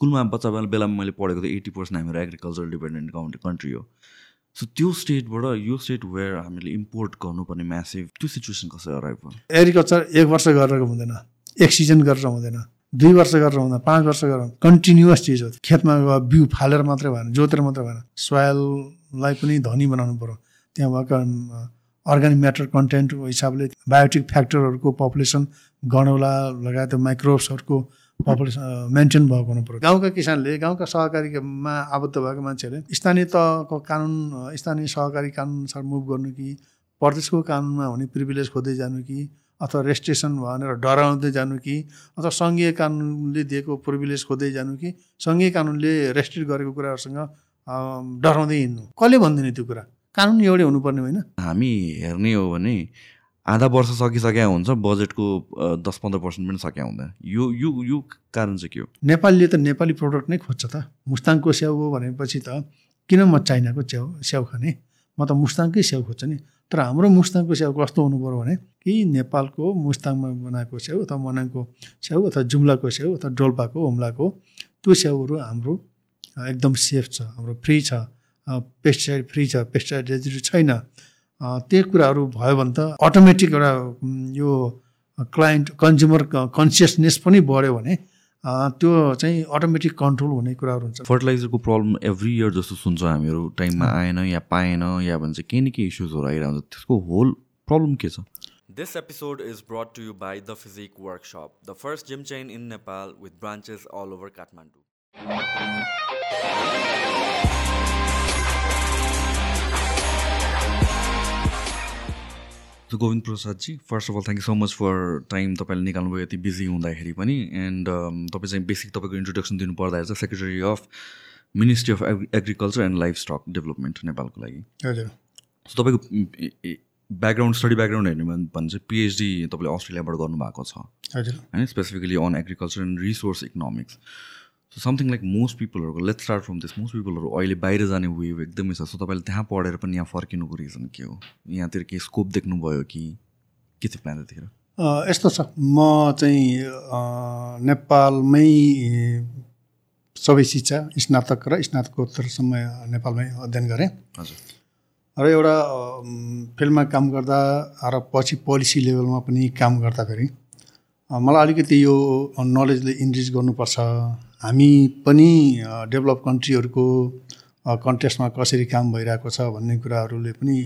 स्कुलमा बच्चा बेला बेलामा मैले पढेको त एट्टी पर्सेन्ट हामीहरू एग्रिकल्चर डिपेन्डेन्ट कन्ट्री हो। सो त्यो स्टेटबाट यो स्टेट वेयर हामीले इम्पोर्ट गर्नुपर्ने म्यासिभ त्यो सिचुएसन कसरी अराइभ एग्रिकल्चर एक वर्ष गरेर हुँदैन एक सिजन गरेर हुँदैन दुई वर्ष गरेर हुँदैन पाँच वर्ष गरेर कन्टिन्युस चिज हो खेतमा गयो बिउ फालेर मात्रै भएन जोतेर मात्रै भएन। सोयललाई पनि धनी बनाउनु पऱ्यो त्यहाँ भएका अर्ग्यानिक म्याटर कन्टेन्टको हिसाबले बायोटिक फ्याक्टरहरूको पपुलेसन गणौला लगायत माइक्रोब्सहरूको पपुलेसन मेन्टेन भएको हुनु पऱ्यो। गाउँका किसानले गाउँका सहकारीमा आबद्ध भएको मान्छेहरूले स्थानीय तहको कानुन स्थानीय सहकारी कानुन अनुसार मुभ गर्नु कि प्रदेशको कानुनमा हुने प्रिभिलेज खोज्दै जानु कि अथवा रेस्ट्रिक्सन भनेर डराउँदै जानु कि अथवा सङ्घीय कानुनले दिएको प्रिभिलेज खोज्दै जानु कि सङ्घीय कानुनले रेस्ट्रिक्ट गरेको कुराहरूसँग डराउँदै हिँड्नु। कसले भनिदिने त्यो कुरा? कानुन एउटै हुनुपर्ने होइन? हामी हेर्ने हो भने आधा वर्ष सकिसकेका हुन्छ बजेटको दस पन्ध्र पर्सेन्ट पनि सकिया हुँदैन। यो यो यो कारण चाहिँ के हो? नेपालीले त नेपाली प्रडक्ट नै खोज्छ त। मुस्ताङको स्याउ हो भनेपछि त किन म चाइनाको च्याउ स्याउ खाने? म त मुस्ताङकै स्याउ खोज्छु नि। तर हाम्रो मुस्ताङको स्याउ कस्तो हुनु पऱ्यो भने कि नेपालको मुस्ताङमा बनाएको स्याउ अथवा मनाङको स्याउ अथवा जुम्लाको स्याउ अथवा डोल्पाको हुम्लाको त्यो स्याउहरू हाम्रो एकदम सेफ छ हाम्रो फ्री छ। पेस्टिसाइड फ्री छ पेस्टिसाइड छैन। त्यो कुराहरू भयो भने त अटोमेटिक एउटा यो क्लाइन्ट कन्ज्युमर कन्सियसनेस पनि बढ्यो भने त्यो चाहिँ अटोमेटिक कन्ट्रोल हुने कुराहरू हुन्छ। फर्टिलाइजरको प्रब्लम एभ्री इयर जस्तो सुन्छौँ हामीहरू टाइममा आएन या पाएन या भन्छ केही न केही इस्युजहरू आइरहन्छ त्यसको होल प्रब्लम के छ? This episode is brought to you by The Physique Workshop, the first gym chain in Nepal with branches all over Kathmandu. Govind Prasad ji first of all thank you so much for time तपाईँले निकाल्नुभयो यति busy हुँदाखेरि पनि। And um, तपाईँ चाहिँ basic तपाईँको introduction दिनु पर्दाखेरि चाहिँ secretary of ministry of agriculture and livestock development नेपालको लागि। हजुर। सो तपाईँको ब्याकग्राउन्ड स्टडी ब्याकग्राउन्ड हेर्नु भने चाहिँ पिएचडी तपाईँले अस्ट्रेलियाबाट गर्नुभएको छ। हजुर। होइन specifically on agriculture and resource economics so something like most पिपलहरूको let start from this most पिपलहरू अहिले बाहिर जाने वेभ एकदमै छ. सो तपाईँले त्यहाँ पढेर पनि यहाँ फर्किनुको रिजन के हो? यहाँतिर केही स्कोप देख्नुभयो कि? के थियो प्लान त्यतिखेर? यस्तो छ। म चाहिँ नेपालमै सबै शिक्षा स्नातक र स्नातकोत्तरसम्म नेपालमै अध्ययन गरेँ। हजुर। र एउटा फिल्डमा काम गर्दा र पछि पोलिसी लेभलमा पनि काम गर्दाखेरि मलाई अलिकति यो नलेजले इन्क्रिज गर्नुपर्छ। हामी पनि डेभलप कन्ट्रीहरूको कन्टेस्टमा कसरी काम भइरहेको छ भन्ने कुराहरूले पनि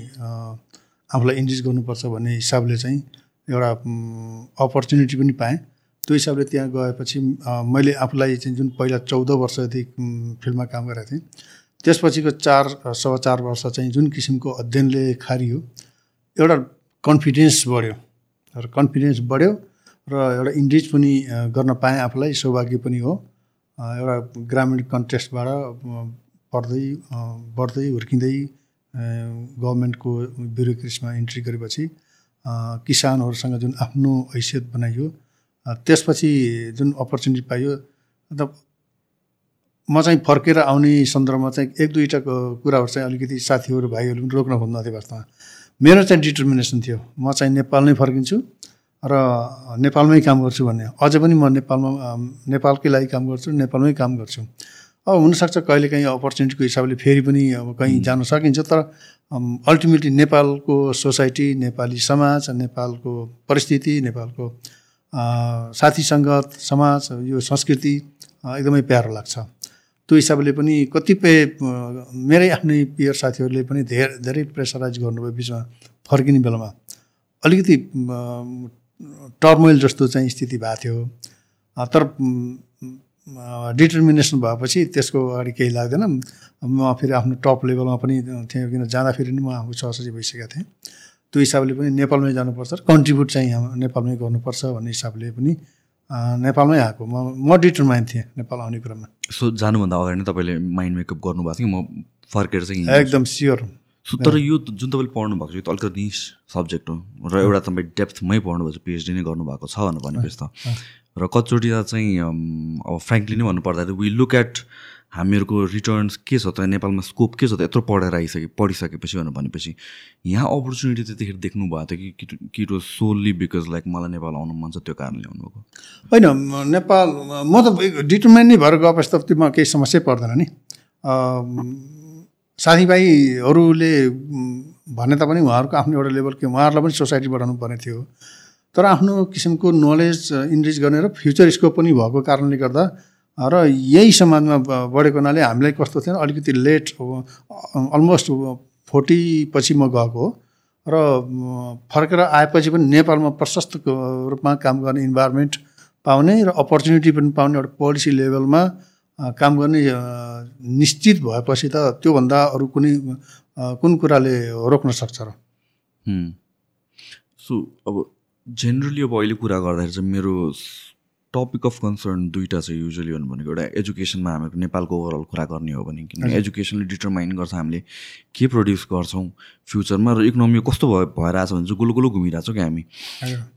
आफूलाई इन्ट्रेस्ट गर्नुपर्छ भन्ने हिसाबले चाहिँ एउटा अपर्च्युनिटी पनि पाएँ। त्यो हिसाबले त्यहाँ गएपछि मैले आफूलाई चाहिँ जुन पहिला चौध वर्षदेखि फिल्डमा काम गरेको थिएँ त्यसपछिको चार सवा चार वर्ष चाहिँ जुन किसिमको अध्ययनले खारियो एउटा कन्फिडेन्स बढ्यो। र कन्फिडेन्स बढ्यो र एउटा इन्ट्रेस्ट पनि गर्न पाएँ आफूलाई सौभाग्य पनि हो। एउटा ग्रामीण कन्टेस्टबाट पढ्दै बढ्दै हुर्किँदै गभर्मेन्टको ब्युरोक्रेसीमा इन्ट्री गरेपछि किसानहरूसँग जुन आफ्नो हैसियत बनाइयो त्यसपछि जुन अपर्च्युनिटी पाइयो अन्त म चाहिँ फर्केर आउने सन्दर्भमा चाहिँ एक दुईवटा कुराहरू चाहिँ अलिकति साथीहरू भाइहरू पनि रोक्न खोज्नु थियो वास्तवमा। मेरो चाहिँ डिटर्मिनेसन थियो म चाहिँ नेपाल नै फर्किन्छु। र नेपालमै काम गर्छु भन्ने। अझै पनि म नेपालमा नेपालकै लागि काम गर्छु नेपालमै काम गर्छु। अब हुनसक्छ कहिले काहीँ अपर्च्युनिटीको हिसाबले फेरि पनि अब कहीँ जान सकिन्छ तर अल्टिमेटली नेपालको सोसाइटी नेपाली समाज नेपालको परिस्थिति नेपालको साथी सङ्गत समाज यो संस्कृति एकदमै प्यारो लाग्छ। त्यो हिसाबले पनि कतिपय मेरै आफ्नै पियर साथीहरूले पनि धेरै धेरै प्रेसराइज गर्नुभयो बिचमा फर्किने बेलामा। अलिकति टर्मोइल जस्तो चाहिँ स्थिति भएको थियो। तर डिटर्मिनेसन भएपछि त्यसको अगाडि केही लाग्दैन। म फेरि आफ्नो टप लेभलमा पनि थिएँ किन जाँदाखेरि नि म आफू सहसजी भइसकेको थिएँ। त्यो हिसाबले पनि नेपालमै जानुपर्छ कन्ट्रिब्युट चाहिँ नेपालमै गर्नुपर्छ भन्ने हिसाबले पनि नेपालमै आएको। म म डिटरमाइन थिएँ नेपाल आउने क्रममा सो जानुभन्दा अगाडि नै तपाईँले माइन्ड मेकअप गर्नुभएको थियो म फर्केर चाहिँ एकदम स्योर। सो तर यो जुन तपाईँले पढ्नु भएको छ यो त अलिकति निस सब्जेक्ट हो र एउटा तपाईँ डेप्थमै पढ्नुभएको छ पिएचडी नै गर्नुभएको छ भनेर भनेपछि त। र कतिचोटि चाहिँ अब फ्रेङ्कली नै भन्नुपर्दाखेरि वी लुक एट हामीहरूको रिटर्न्स के छ त नेपालमा स्कोप के छ त यत्रो पढेर आइसके पढिसकेपछि भनेर भनेपछि यहाँ अपर्च्युनिटी त्यतिखेर देख्नु भएको थियो कि कि it was solely because like मलाई नेपाल आउनु मन छ त्यो कारणले आउनुभएको। होइन नेपाल म त डिटर्मेन्ट नै भएर गएपछि त केही समस्या पर्दैन नि। साथीभाइहरूले भने तापनि उहाँहरूको आफ्नो एउटा लेभल के उहाँहरूलाई पनि सोसाइटी बढाउनु पर्ने थियो। तर आफ्नो किसिमको नलेज इन्क्रिज गर्ने र फ्युचर स्कोप पनि भएको कारणले गर्दा र यही समाजमा बढेको हुनाले हामीलाई कस्तो थिएन अलिकति लेट अलमोस्ट फोर्टी पछि म गएको र फर्केर आएपछि पनि नेपालमा प्रशस्त रूपमा काम गर्ने इन्भाइरोमेन्ट पाउने र अपर्च्युनिटी पनि पाउने एउटा पोलिसी लेभलमा काम गर्ने निश्चित भएपछि त त्योभन्दा अरू कुनै कुन कुराले रोक्न सक्छ र? सो अब जेनरली अब अहिले कुरा गर्दाखेरि चाहिँ मेरो टपिक अफ कन्सर्न दुइटा छ युजली भनेको एउटा एजुकेसनमा हामीहरूको नेपालको ओभरअल कुरा गर्ने हो भने किनभने एजुकेसनले डिटरमाइन गर्छ हामीले के प्रड्युस गर्छौँ फ्युचरमा र इकोनोमी कस्तो भयो भइरहेछ भने चाहिँ गुलो गुलो घुमिरहेको छौँ क्या हामी।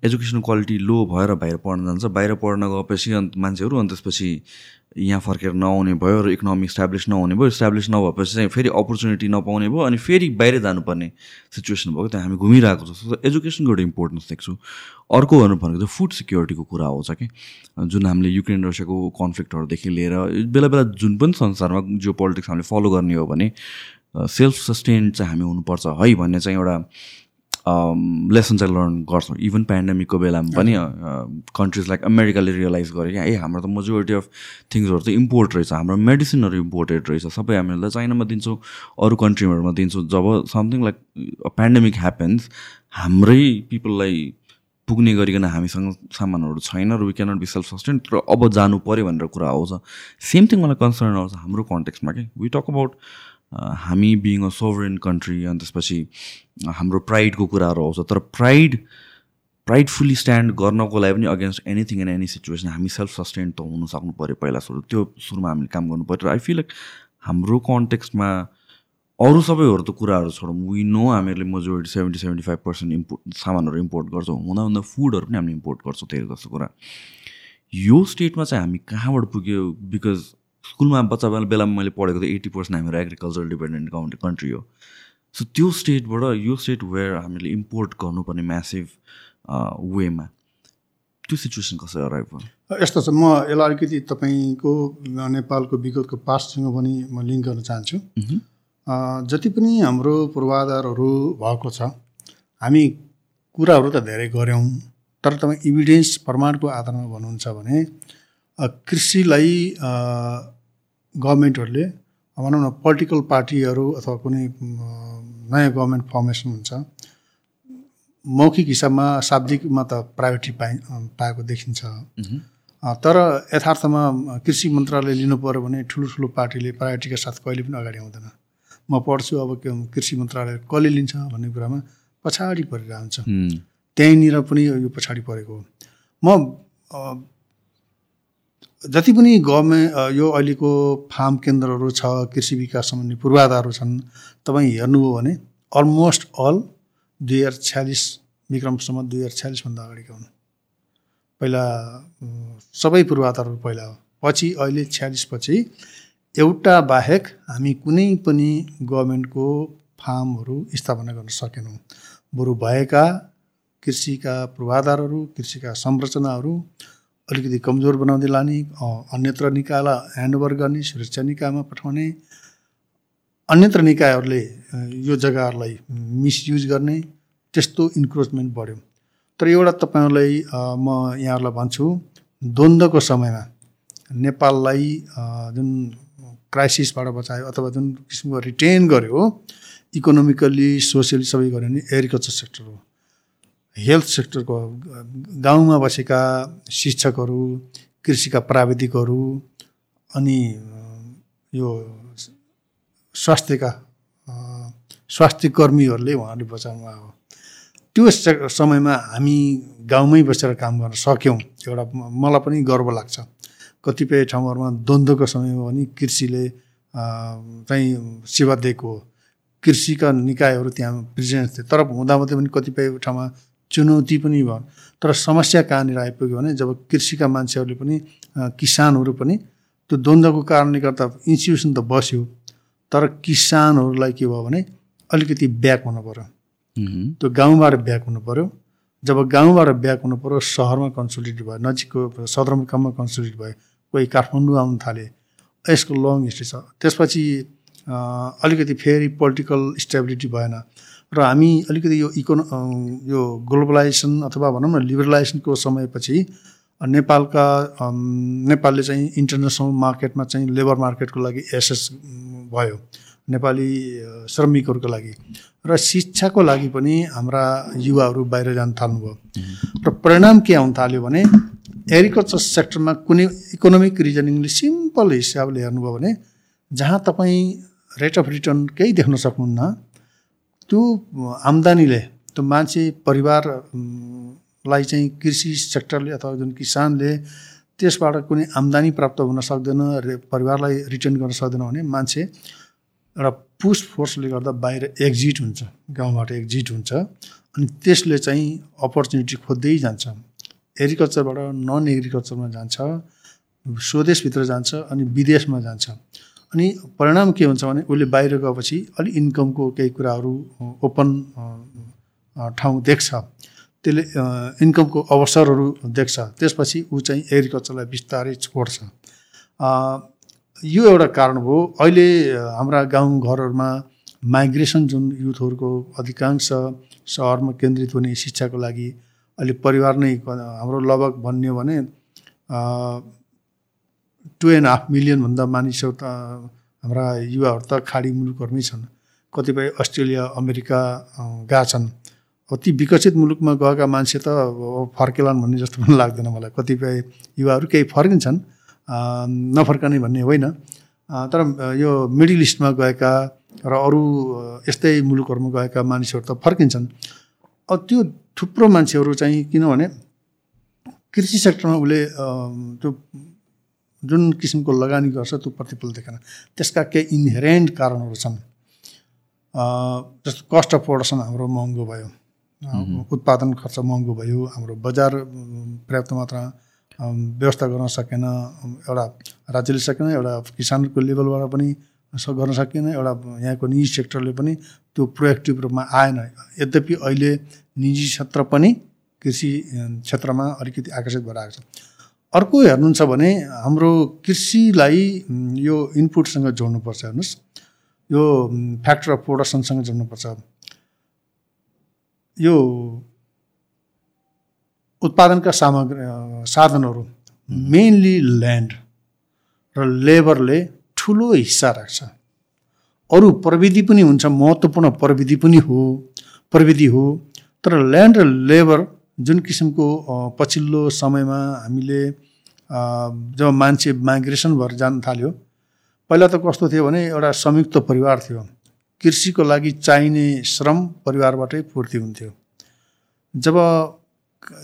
एजुकेसन क्वालिटी लो भएर बाहिर पढ्न जान्छ। बाहिर पढ्न गएपछि अन्त मान्छेहरू अनि त्यसपछि यहाँ फर्केर नआउने भयो र इकोनोमी इस्टाब्लिस नहुने भयो इस्टाब्लिस नभएपछि चाहिँ फेरि अपर्च्युनिटी नपाउने भयो अनि फेरि बाहिर जानुपर्ने सिचुएसन भयो त्यहाँ हामी घुमिरहेको छ। एजुकेसनको एउटा इम्पोर्टेन्स देख्छु। अर्को भन्नु भनेको चाहिँ फुड सिक्योरिटीको कुरा आउँछ कि जुन हामीले युक्रेन रसियाको कन्फ्लिक्टहरूदेखि लिएर बेला बेला जुन पनि संसारमा जो पोलिटिक्स हामीले फलो गर्ने हो भने सेल्फ सस्टेन चाहिँ हामी हुनुपर्छ है भन्ने चाहिँ एउटा लेसन चाहिँ लर्न गर्छौँ. इभन पेन्डेमिकको बेलामा पनि कन्ट्रिज लाइक अमेरिकाले रियलाइज गऱ्यो क्या ए हाम्रो त मेजोरिटी अफ थिङ्सहरू त इम्पोर्ट रहेछ. हाम्रो मेडिसिनहरू इम्पोर्टेड रहेछ. सबै हामीहरूलाई चाइनामा दिन्छौँ अरू कन्ट्रीहरूमा दिन्छौँ. जब समथिङ लाइक पेन्डेमिक ह्यापन्स हाम्रै पिपललाई पुग्ने गरिकन हामीसँग सामानहरू छैन र we cannot be self sustain तर अब जानु पऱ्यो भनेर कुरा आउँछ. सेम थिङ मलाई कन्सर्न आउँछ हाम्रो कन्टेक्समा कि वी टक अबाउट हामी बिङ अ सोभरेन कन्ट्री अनि त्यसपछि हाम्रो प्राइडको कुराहरू आउँछ। तर प्राइड प्राइडफुल्ली स्ट्यान्ड गर्नको लागि पनि against anything in any situation हामी सेल्फ सस्टेन्ड त हुनु सक्नु पऱ्यो पहिला सुरु। त्यो सुरुमा हामीले काम गर्नु पऱ्यो आई फिल लाइक हाम्रो कन्टेक्स्टमा अरू सबैहरू त कुराहरू छोडौँ। वी नो हामीहरूले majority seventy seventy five percent import सामानहरू इम्पोर्ट गर्छौँ। हुँदा हुँदा फुडहरू पनि हामीले इम्पोर्ट गर्छौँ। धेरै जस्तो कुरा। यो स्टेटमा चाहिँ हामी कहाँबाट पुग्यो? बिकज स्कुलमा बच्चा बेलामा मैले पढेको थिएँ एट्टी पर्सेन्ट हाम्रो एग्रिकल्चर डिपेन्डेन्ट कन्ट्री हो। सो त्यो स्टेटबाट यो स्टेट वेयर हामीले इम्पोर्ट गर्नुपर्ने म्यासिभ वेमा त्यो सिचुएसन कसरी अराइभ भयो? यस्तो छ म यसलाई अलिकति तपाईँको नेपालको विगतको पास्टसँग पनि म लिङ्क गर्न चाहन्छु। जति पनि हाम्रो पूर्वाधारहरू भएको छ हामी कुराहरू त धेरै गऱ्यौँ तर तपाईँ इभिडेन्स प्रमाणको आधारमा भन्नुहुन्छ भने कृषिलाई गभर्मेन्टहरूले भनौँ न पोलिटिकल पार्टीहरू अथवा कुनै नयाँ गभर्मेन्ट फर्मेसन हुन्छ। मौखिक हिसाबमा शाब्दिकमा त प्रायोरिटी पाइ पाएको देखिन्छ। तर यथार्थमा कृषि मन्त्रालय लिनु पऱ्यो भने ठुलो ठुलो पार्टीले प्रायोरिटीका साथ कहिले पनि अगाडि आउँदैन। म पढ्छु अब कृषि मन्त्रालय कसले लिन्छ भन्ने कुरामा पछाडि परिरहन्छ त्यहीँनिर पनि यो पछाडि परेको हो। म जति पनि गभर्मेन्ट यो अहिलेको फार्म केन्द्रहरू छ कृषि विकास सम्बन्धी पूर्वाधारहरू छन् तपाईँ हेर्नुभयो भने अलमोस्ट अल दुई हजार छ्यालिस विक्रमसम्म दुई हजार छ्यालिसभन्दा अगाडिको हुन्? पहिला सबै पूर्वाधारहरू पहिला हो। पछि अहिले छ्यालिसपछि एउटा बाहेक हामी कुनै पनि गभर्मेन्टको फार्महरू स्थापना गर्न सकेनौँ। बरु भएका कृषिका पूर्वाधारहरू कृषिका संरचनाहरू अलिकति कमजोर बनाउँदै लाने अन्यत्र निकायलाई ह्यान्डओभर गर्ने सुरक्षा निकायमा पठाउने अन्यत्र निकायहरूले यो जग्गाहरूलाई मिसयुज गर्ने त्यस्तो इन्क्रोचमेन्ट बढ्यो। तर एउटा तपाईँहरूलाई म यहाँहरूलाई भन्छु द्वन्द्वको समयमा नेपाललाई जुन क्राइसिसबाट बचायो अथवा जुन किसिमको रिटेन गर्यो इकोनोमिकल्ली सोसियली सबै गऱ्यो भने एग्रिकल्चर सेक्टर हो। हेल्थ सेक्टरको गाउँमा बसेका शिक्षकहरू कृषिका प्राविधिकहरू अनि यो स्वास्थ्यका स्वास्थ्य कर्मीहरूले उहाँहरूले बचाउनु भयो त्यो समयमा हामी गाउँमै बसेर काम गर्न सक्यौँ एउटा मलाई पनि गर्व लाग्छ। कतिपय ठाउँहरूमा द्वन्द्वको समयमा पनि कृषिले चाहिँ सेवा दिएको कृषिका निकायहरू त्यहाँ प्रेजेन्स थिए तर हुँदाहुँदै पनि कतिपय ठाउँमा चुनौती पनि भयो। तर समस्या कहाँनिर आइपुग्यो भने जब कृषिका मान्छेहरूले पनि किसानहरू पनि त्यो द्वन्द्वको कारणले गर्दा इन्स्टिट्युसन त बस्यो तर किसानहरूलाई के भयो भने अलिकति ब्याक हुनु पऱ्यो त्यो गाउँबाट ब्याक हुनु पऱ्यो जब गाउँबाट ब्याक हुनु पऱ्यो सहरमा कन्सल्टेट भयो नजिकको सदरमुकाममा कन्सल्टेट भयो कोही काठमाडौँ आउनु थाले यसको लङ हिस्ट्री छ। त्यसपछि अलिकति फेरि पोलिटिकल स्टेबिलिटी भएन। र हामी अलिकति यो इकोनो यो ग्लोबलाइजेसन अथवा भनौँ न लिबरलाइजेसनको समयपछि नेपालका नेपालले चाहिँ इन्टरनेसनल मार्केटमा चाहिँ लेबर मार्केटको लागि एसेस भयो। नेपाली श्रमिकहरूको लागि। र शिक्षाको लागि पनि हाम्रा युवाहरू बाहिर जान थाल्नुभयो। र परिणाम के आउन थाल्यो भने एग्रिकल्चर सेक्टरमा कुनै इकोनोमिक रिजनिङले सिम्पल हिसाबले हेर्नुभयो भने जहाँ तपाईँ रेट अफ रिटर्न केही देख्न सक्नुहुन्न त्यो आम्दानीले त्यो मान्छे परिवारलाई चाहिँ कृषि सेक्टरले अथवा जुन किसानले त्यसबाट कुनै आम्दानी प्राप्त हुन सक्दैन परिवारलाई रिटर्न गर्न सक्दैन भने मान्छे एउटा पुस फोर्सले गर्दा बाहिर एक्जिट हुन्छ गाउँबाट एक्जिट हुन्छ अनि त्यसले चाहिँ अपर्च्युनिटी खोज्दै जान्छ। एग्रिकल्चरबाट नन एग्रिकल्चरमा जान्छ स्वदेशभित्र जान्छ अनि विदेशमा जान्छ। अनि परिणाम के हुन्छ भने उसले बाहिर गएपछि अलिक इन्कमको केही कुराहरू ओपन ठाउँ देख्छ। त्यसले इन्कमको अवसरहरू देख्छ। त्यसपछि ऊ चाहिँ एग्रिकल्चरलाई बिस्तारै छोड्छ। यो एउटा कारण हो। अहिले हाम्रा गाउँघरहरूमा माइग्रेसन जुन युथहरूको अधिकांश सहरमा केन्द्रित हुने शिक्षाको लागि अहिले परिवार नै हाम्रो लगभग भन्यो भने टु एन्ड हाफ मिलियनभन्दा मानिसहरू त हाम्रा युवाहरू त खाडी मुलुकहरूमै छन्। कतिपय अस्ट्रेलिया अमेरिका गएका छन्। अति विकसित मुलुकमा गएका मान्छे त फर्केलान् भन्ने जस्तो पनि लाग्दैन मलाई। कतिपय युवाहरू केही फर्किन्छन् नफर्कने भन्ने होइन। तर यो मिडल इस्टमा गएका र अरू यस्तै मुलुकहरूमा गएका मानिसहरू त फर्किन्छन्। त्यो थुप्रो मान्छेहरू चाहिँ किनभने कृषि सेक्टरमा उसले त्यो जुन किसिमको लगानी गर्छ त्यो प्रतिफल देखेन। त्यसका केही इन्हेरेन्ट कारणहरू छन्। जस्तो कस्ट अफ प्रोडक्सन हाम्रो महँगो भयो। उत्पादन खर्च महँगो भयो। हाम्रो बजार पर्याप्त मात्रा व्यवस्था गर्न सकेन। एउटा राज्यले सकेन एउटा किसानको लेभलबाट पनि गर्न सकेन। एउटा यहाँको निजी सेक्टरले पनि त्यो प्रोएक्टिभ रूपमा आएन। यद्यपि अहिले निजी क्षेत्र पनि कृषि क्षेत्रमा अलिकति आकर्षित भएर आएको छ। अर्को हेर्नुहुन्छ भने हाम्रो कृषिलाई यो इनपुटसँग जोड्नुपर्छ हेर्नुहोस्। यो फ्याक्टर अफ प्रोडक्सनसँग जोड्नुपर्छ। यो उत्पादनका सामग्री साधनहरू मेनली ल्यान्ड र लेबरले ठुलो हिस्सा राख्छ। अरू प्रविधि पनि हुन्छ महत्त्वपूर्ण प्रविधि पनि हो प्रविधि हो। तर ल्यान्ड र लेबर जुन किसिमको पछिल्लो समयमा हामीले जब मान्छे माइग्रेसन भएर जान थाल्यो पहिला त कस्तो थियो भने एउटा संयुक्त परिवार थियो। कृषिको लागि चाहिने श्रम परिवारबाटै पूर्ति हुन्थ्यो। जब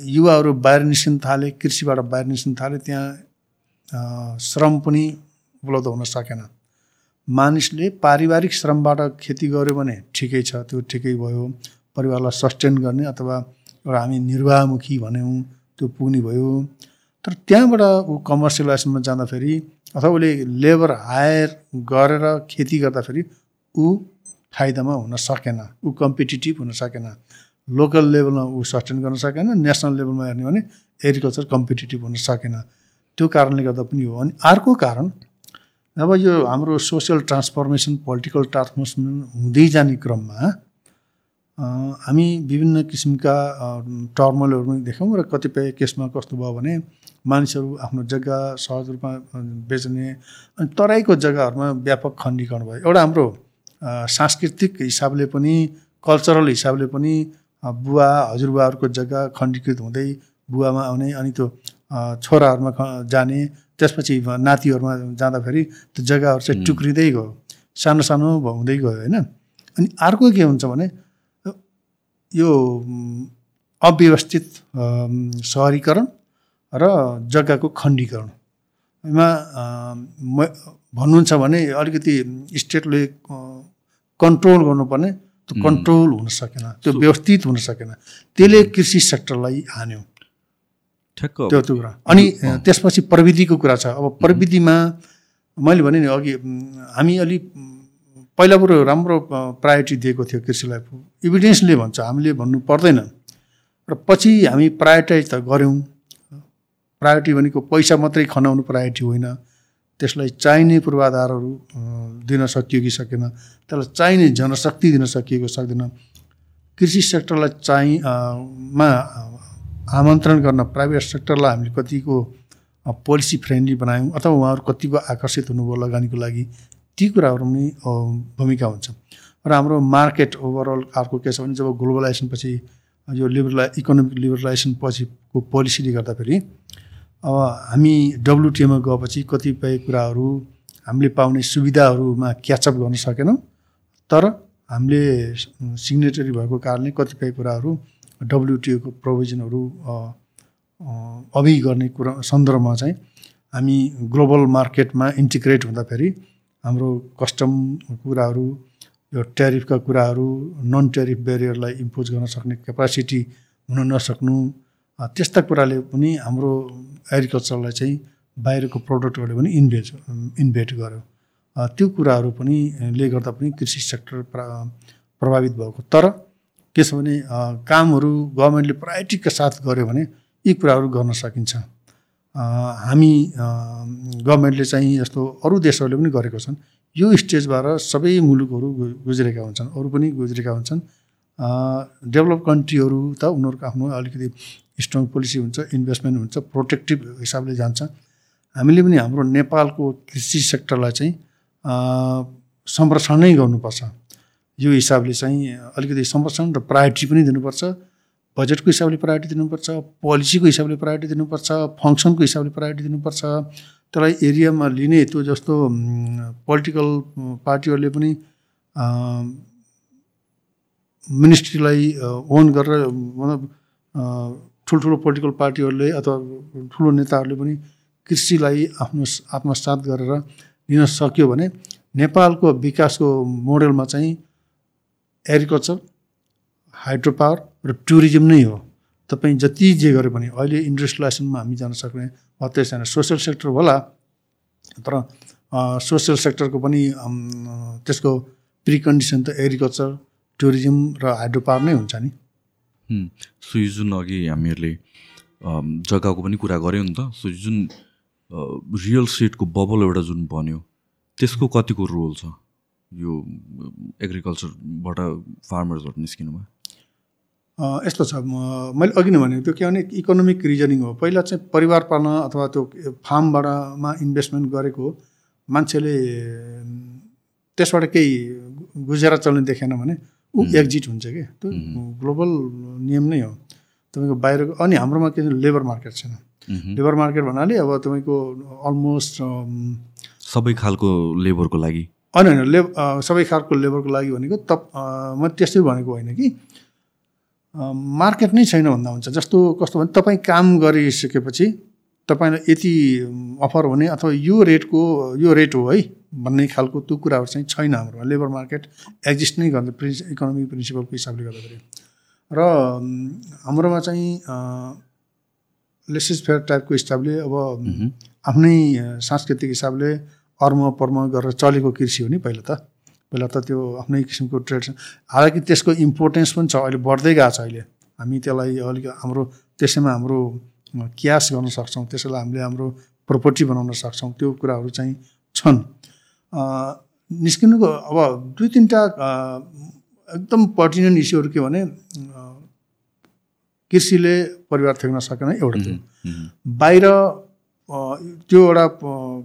युवाहरू बाहिर निस्किन थाले कृषिबाट बाहिर निस्किन थाले त्यहाँ श्रम पनि उपलब्ध हुन सकेन। मानिसले पारिवारिक श्रमबाट खेती गर्यो भने ठिकै छ त्यो ठिकै भयो। परिवारलाई सस्टेन गर्ने अथवा एउटा हामी निर्वाहमुखी भन्यौँ त्यो पुग्ने भयो। तर त्यहाँबाट ऊ कमर्सियलाइजेसनमा जाँदाखेरि अथवा उसले लेबर हायर गरेर खेती गर्दाखेरि ऊ फाइदामा हुन सकेन ऊ कम्पिटेटिभ हुन सकेन। लोकल लेभलमा ऊ सस्टेन गर्न सकेन नेसनल लेभलमा हेर्ने भने एग्रिकल्चर कम्पिटेटिभ हुन सकेन। त्यो कारणले गर्दा पनि हो। अनि अर्को कारण अब यो हाम्रो सोसियल ट्रान्सफर्मेसन पोलिटिकल ट्रान्सफर्मेसन हुँदै जाने क्रममा हामी विभिन्न किसिमका टर्मलहरू पनि देख्यौँ र कतिपय केसमा कस्तो भयो भने मानिसहरू आफ्नो जग्गा सहज रूपमा बेच्ने अनि तराईको जग्गाहरूमा व्यापक खण्डीकरण भयो। एउटा हाम्रो सांस्कृतिक हिसाबले पनि कल्चरल हिसाबले पनि बुवा हजुरबुवाहरूको जग्गा खण्डीकृत हुँदै बुवामा आउने अनि त्यो छोराहरूमा जाने त्यसपछि नातिहरूमा जाँदाखेरि त्यो जग्गाहरू चाहिँ टुक्रिँदै गयो। सानो सानो हुँदै गयो होइन? अनि अर्को के हुन्छ भने यो अव्यवस्थित सहरीकरण र जग्गाको खण्डीकरणमा भन्नुहुन्छ भने अलिकति स्टेटले कन्ट्रोल गर्नुपर्ने त्यो कन्ट्रोल हुन सकेन त्यो व्यवस्थित हुन सकेन। त्यसले कृषि सेक्टरलाई हान्यो। त्यो त्यो कुरा। अनि त्यसपछि प्रविधिको कुरा छ। अब प्रविधिमा मैले भने नि अघि हामी अलिक पहिला बरु राम्रो प्रायोरिटी दिएको थियो कृषिलाई इभिडेन्सले भन्छ हामीले भन्नु पर्दैन। र पछि हामी प्रायोरिटाइज त गऱ्यौँ। प्रायोरिटी भनेको पैसा मात्रै खनाउनु प्रायोरिटी होइन। त्यसलाई चाहिने पूर्वाधारहरू दिन सकियो कि सकेन। त्यसलाई चाहिने जनशक्ति दिन सकिएको सक्दैन। कृषि सेक्टरलाई चाहिँ मा आमन्त्रण गर्न प्राइभेट सेक्टरलाई हामीले कतिको पोलिसी फ्रेन्डली बनायौँ अथवा उहाँहरू कतिको आकर्षित हुनुभयो लगानीको लागि। ती कुराहरू पनि भूमिका हुन्छ। र हाम्रो मार्केट ओभरअल अर्को के छ भने जब ग्लोबलाइजेसन पछि यो लिबरला इकोनोमिक लिबरलाइजेसन पछिको पोलिसीले गर्दाखेरि अब हामी डब्लुटिएमा गएपछि कतिपय कुराहरू हामीले पाउने सुविधाहरूमा क्याचअप गर्न सकेनौँ। तर हामीले सिग्नेटरी भएको कारणले कतिपय कुराहरू डब्लुटिओको प्रोभिजनहरू अभि गर्ने कुरा सन्दर्भमा चाहिँ हामी ग्लोबल मार्केटमा इन्टिग्रेट हुँदाखेरि हाम्रो कस्टम कुराहरू यो ट्यारिफका कुराहरू नन ट्यारिफ ब्यारियरलाई इम्पोज गर्न सक्ने क्यापासिटी हुन नसक्नु त्यस्ता कुराले पनि हाम्रो एग्रिकल्चरलाई चाहिँ बाहिरको प्रडक्टहरूले पनि इन्भेस्ट इन्भेट गर्यो। त्यो कुराहरू पनि ले गर्दा पनि कृषि सेक्टर प्रभावित भएको। तर के छ भने कामहरू गभर्मेन्टले प्रायोरिटीका साथ गऱ्यो भने यी कुराहरू गर्न सकिन्छ। हामी गभर्मेन्टले चाहिँ यस्तो अरू देशहरूले पनि गरेको छन्। यो स्टेजबाट सबै मुलुकहरू गुज्रेका हुन्छन् अरू पनि गुज्रेका हुन्छन्। डेभलप कन्ट्रीहरू त उनीहरूको आफ्नो अलिकति स्ट्रङ पोलिसी हुन्छ इन्भेस्टमेन्ट हुन्छ प्रोटेक्टिभ हिसाबले जान्छ। हामीले पनि हाम्रो नेपालको कृषि सेक्टरलाई चाहिँ संरक्षण नै गर्नुपर्छ। यो हिसाबले चाहिँ अलिकति संरक्षण र प्रायोरिटी पनि दिनुपर्छ। बजेटको हिसाबले प्रायोरिटी दिनुपर्छ पोलिसीको हिसाबले प्रायोरिटी दिनुपर्छ फङ्सनको हिसाबले प्रायोरिटी दिनुपर्छ। त्यसलाई एरियामा लिने त्यो जस्तो पोलिटिकल पार्टीहरूले पनि मिनिस्ट्रीलाई ओन गरेर मतलब ठुल्ठुलो पोलिटिकल पार्टीहरूले अथवा ठुलो नेताहरूले पनि कृषिलाई आफ्नो आत्मसात गरेर लिन सक्यो भने नेपालको विकासको मोडेलमा चाहिँ एग्रिकल्चर हाइड्रो पावर र टुरिज्म नै हो। तपाईँ जति जे गरे पनि अहिले इन्डस्ट्रियलाइजेसनमा हामी जान सक्ने मात्रै छैन। सोसियल सेक्टर होला तर सोसियल सेक्टरको पनि त्यसको प्रिकन्डिसन त एग्रिकल्चर टुरिज्म र हाइड्रो पावर नै हुन्छ नि। सो यो जुन अघि हामीहरूले जग्गाको पनि कुरा गऱ्यौँ नि त सो जुन रियल स्टेटको बबल एउटा जुन बन्यो त्यसको कतिको रोल छ? यो एग्रिकल्चरबाट फार्मर्सहरू निस्किनुमा? यस्तो छ। मैले अघि नै भनेको त्यो के भने इकोनोमिक रिजनिङ हो। पहिला चाहिँ परिवार पाल्न अथवा त्यो फार्मबाटमा इन्भेस्टमेन्ट गरेको मान्छेले त्यसबाट केही गुजारा चल्ने देखेन भने ऊ एक्जिट हुन्छ कि। त्यो ग्लोबल नियम नै हो। तपाईँको बाहिरको अनि हाम्रोमा के लेबर मार्केट छैन। लेबर मार्केट भन्नाले अब तपाईँको अलमोस्ट सबै खालको लेबरको लागि। होइन होइन लेब सबै खालको लेबरको लागि भनेको त म त्यस्तै भनेको होइन कि मार्केट नै छैन भन्दा हुन्छ। जस्तो कस्तो भने तपाईँ काम गरिसकेपछि तपाईँलाई यति अफर हुने अथवा यो रेटको यो रेट हो है भन्ने खालको त्यो कुराहरू चाहिँ छैन हाम्रोमा लेबर मार्केट एक्जिस्ट नै गर्दा प्रिन्स इकोनोमिक प्रिन्सिपलको हिसाबले गर्दाखेरि। र हाम्रोमा चाहिँ लेसेस फेयर टाइपको हिसाबले अब आफ्नै सांस्कृतिक हिसाबले अर्म पर्म गरेर चलेको कृषि हो नि पहिला त। पहिला त त्यो आफ्नै किसिमको ट्रेड हालाकि त्यसको इम्पोर्टेन्स पनि छ अहिले बढ्दै गएको छ अहिले। हामी त्यसलाई अलिक हाम्रो त्यसैमा हाम्रो क्यास गर्न सक्छौँ त्यसैलाई हामीले हाम्रो प्रोपर्टी बनाउन सक्छौँ त्यो कुराहरू चाहिँ छन्। निस्किनुको अब दुई तिनवटा एकदम पर्टिनेन्ट इस्युहरू के भने कृषिले परिवार थ्याक्न सकेन एउटा बाहिर त्यो एउटा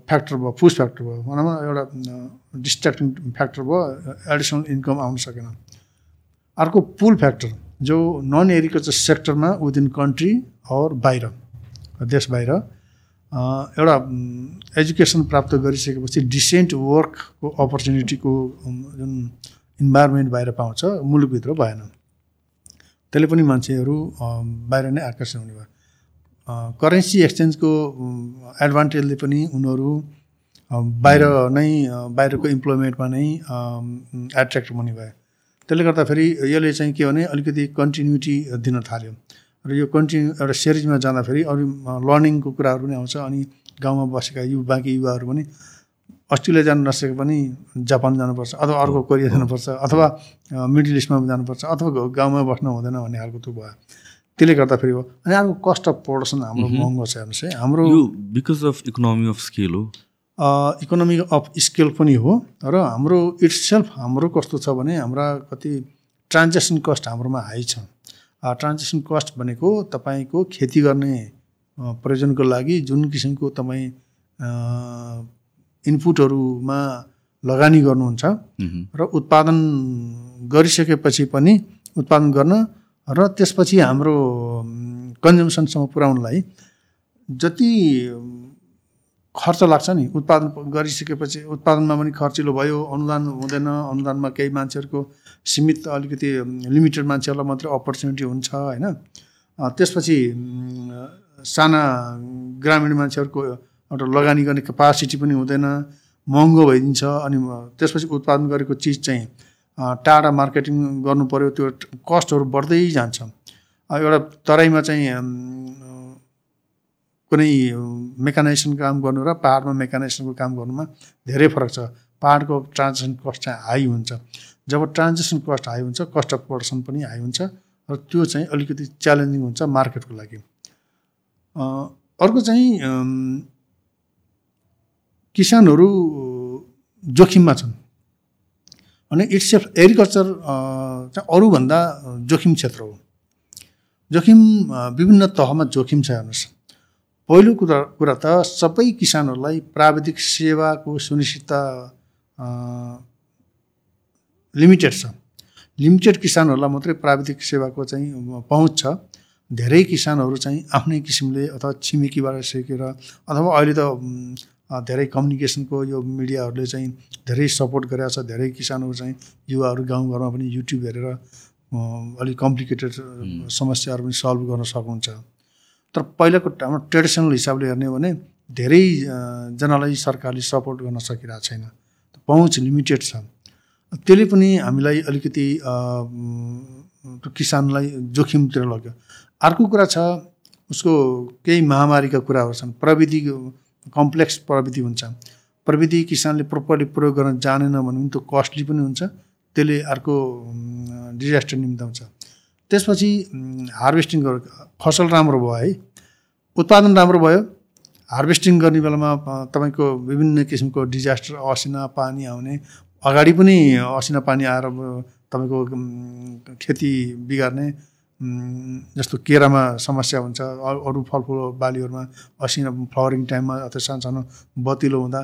फ्याक्टर भयो फुस फ्याक्टर भयो। भनौँ न एउटा डिस्ट्र्याक्टिङ फ्याक्टर भयो एडिसनल इन्कम आउन सकेन। अर्को पुल फ्याक्टर जो नन एग्रिकल्चर सेक्टरमा विदिन कन्ट्री और बाहिर देश बाहिर एउटा एजुकेसन प्राप्त गरिसकेपछि डिसेन्ट वर्कको अपर्च्युनिटीको जुन इन्भाइरोमेन्ट बाहिर पाउँछ मुलुकभित्र भएन। त्यसले पनि मान्छेहरू बाहिर नै आकर्षण हुने भयो। करेन्सी एक्सचेन्जको एडभान्टेजले पनि उनीहरू बाहिर नै बाहिरको इम्प्लोइमेन्टमा नै एट्र्याक्ट हुने भयो त्यसले गर्दाखेरि यसले चाहिँ के भने अलिकति कन्टिन्युटी दिन थाल्यो। र यो कन्टिन्यू एउटा सिरिजमा जाँदाखेरि अरू लर्निङको कुराहरू पनि आउँछ अनि गाउँमा बसेका यु बाँकी युवाहरू पनि अस्ट्रेलिया जानु नसके पनि जापान जानुपर्छ अथवा अर्को कोरिया जानुपर्छ अथवा मिडल इस्टमा जानुपर्छ अथवा गाउँमा बस्नु हुँदैन भन्ने खालको त्यो भयो। त्यसले गर्दाखेरि हो। अनि अर्को कस्ट अफ प्रडक्सन हाम्रो महँगो छ हेर्नुहोस् है। हाम्रो because of economy of scale हो। इकोनोमी अफ स्केल पनि हो। र हाम्रो इट्स सेल्फ हाम्रो कस्तो छ भने हाम्रा कति ट्रान्जेक्सन कस्ट हाम्रोमा हाई छ। ट्रान्जेक्सन कस्ट भनेको तपाईँको खेती गर्ने प्रयोजनको लागि जुन किसिमको तपाईँ इनपुटहरूमा लगानी गर्नुहुन्छ र उत्पादन गरिसकेपछि पनि उत्पादन गर्न र त्यसपछि हाम्रो कन्जम्सनसम्म पुर्याउनलाई जति खर्च लाग्छ नि उत्पादन गरिसकेपछि उत्पादनमा पनि खर्चिलो भयो अनुदान हुँदैन अनुदानमा केही मान्छेहरूको सीमित अलिकति लिमिटेड मान्छेहरूलाई मात्रै अपर्च्युनिटी हुन्छ होइन। त्यसपछि साना ग्रामीण मान्छेहरूको एउटा लगानी गर्ने क्यापासिटी पनि हुँदैन महँगो भइदिन्छ अनि त्यसपछि उत्पादन गरेको चिज चाहिँ टाढा मार्केटिङ गर्नु पऱ्यो त्यो कस्टहरू बढ्दै जान्छ। एउटा तराईमा चाहिँ कुनै मेकानाइजेसन काम गर्नु र पाहाडमा मेकानाइजेसनको काम गर्नुमा धेरै फरक छ। पाहाडको ट्रान्जेक्सन कस्ट चाहिँ हाई हुन्छ। जब ट्रान्जेक्सन कस्ट हाई हुन्छ कस्ट अफ प्रडक्सन पनि हाई हुन्छ र त्यो चाहिँ अलिकति च्यालेन्जिङ हुन्छ मार्केटको लागि। अर्को चाहिँ किसानहरू जोखिममा छन्। अनि इट्स एग्रिकल्चर चाहिँ अरूभन्दा जोखिम क्षेत्र हो। जोखिम विभिन्न तहमा जोखिम छ हेर्नुहोस्। पहिलो कुरा कुरा त सबै किसानहरूलाई प्राविधिक सेवाको सुनिश्चितता लिमिटेड छ। लिमिटेड किसानहरूलाई मात्रै प्राविधिक सेवाको चाहिँ पहुँच छ। धेरै किसानहरू चाहिँ आफ्नै किसिमले अथवा छिमेकीबाट सिकेर अथवा अहिले त धेरै कम्युनिकेसनको यो मिडियाहरूले चाहिँ धेरै सपोर्ट गरेका छ। धेरै किसानहरू चाहिँ युवाहरू गाउँघरमा पनि युट्युब हेरेर अलिक कम्प्लिकेटेड समस्याहरू पनि सल्भ गर्न सक्नुहुन्छ। तर पहिलाको हाम्रो ट्रेडिसनल हिसाबले हेर्ने हो भने धेरैजनालाई सरकारले सपोर्ट गर्न सकिरहेको छैन। पहुँच लिमिटेड छ। त्यसले पनि हामीलाई अलिकति किसानलाई जोखिमतिर लग्यो। अर्को कुरा छ उसको केही महामारीका कुराहरू छन्। प्रविधि कम्प्लेक्स प्रविधि हुन्छ। प्रविधि किसानले प्रपरली प्रयोग गर्न जानेन भने पनि त्यो कस्टली पनि हुन्छ त्यसले अर्को डिजास्टर निम्ताउँछ त्यसपछि हार्भेस्टिङ फसल राम्रो भयो है। उत्पादन राम्रो भयो। हार्भेस्टिङ गर्ने बेलामा तपाईँको विभिन्न किसिमको डिजास्टर असिना पानी आउने अगाडि पनि असिना पानी आएर तपाईँको खेती बिगार्ने जस्तो केरामा समस्या हुन्छ अरू फलफुल बालीहरूमा असिना फ्लावरिङ टाइममा अथवा सानो सानो बतिलो हुँदा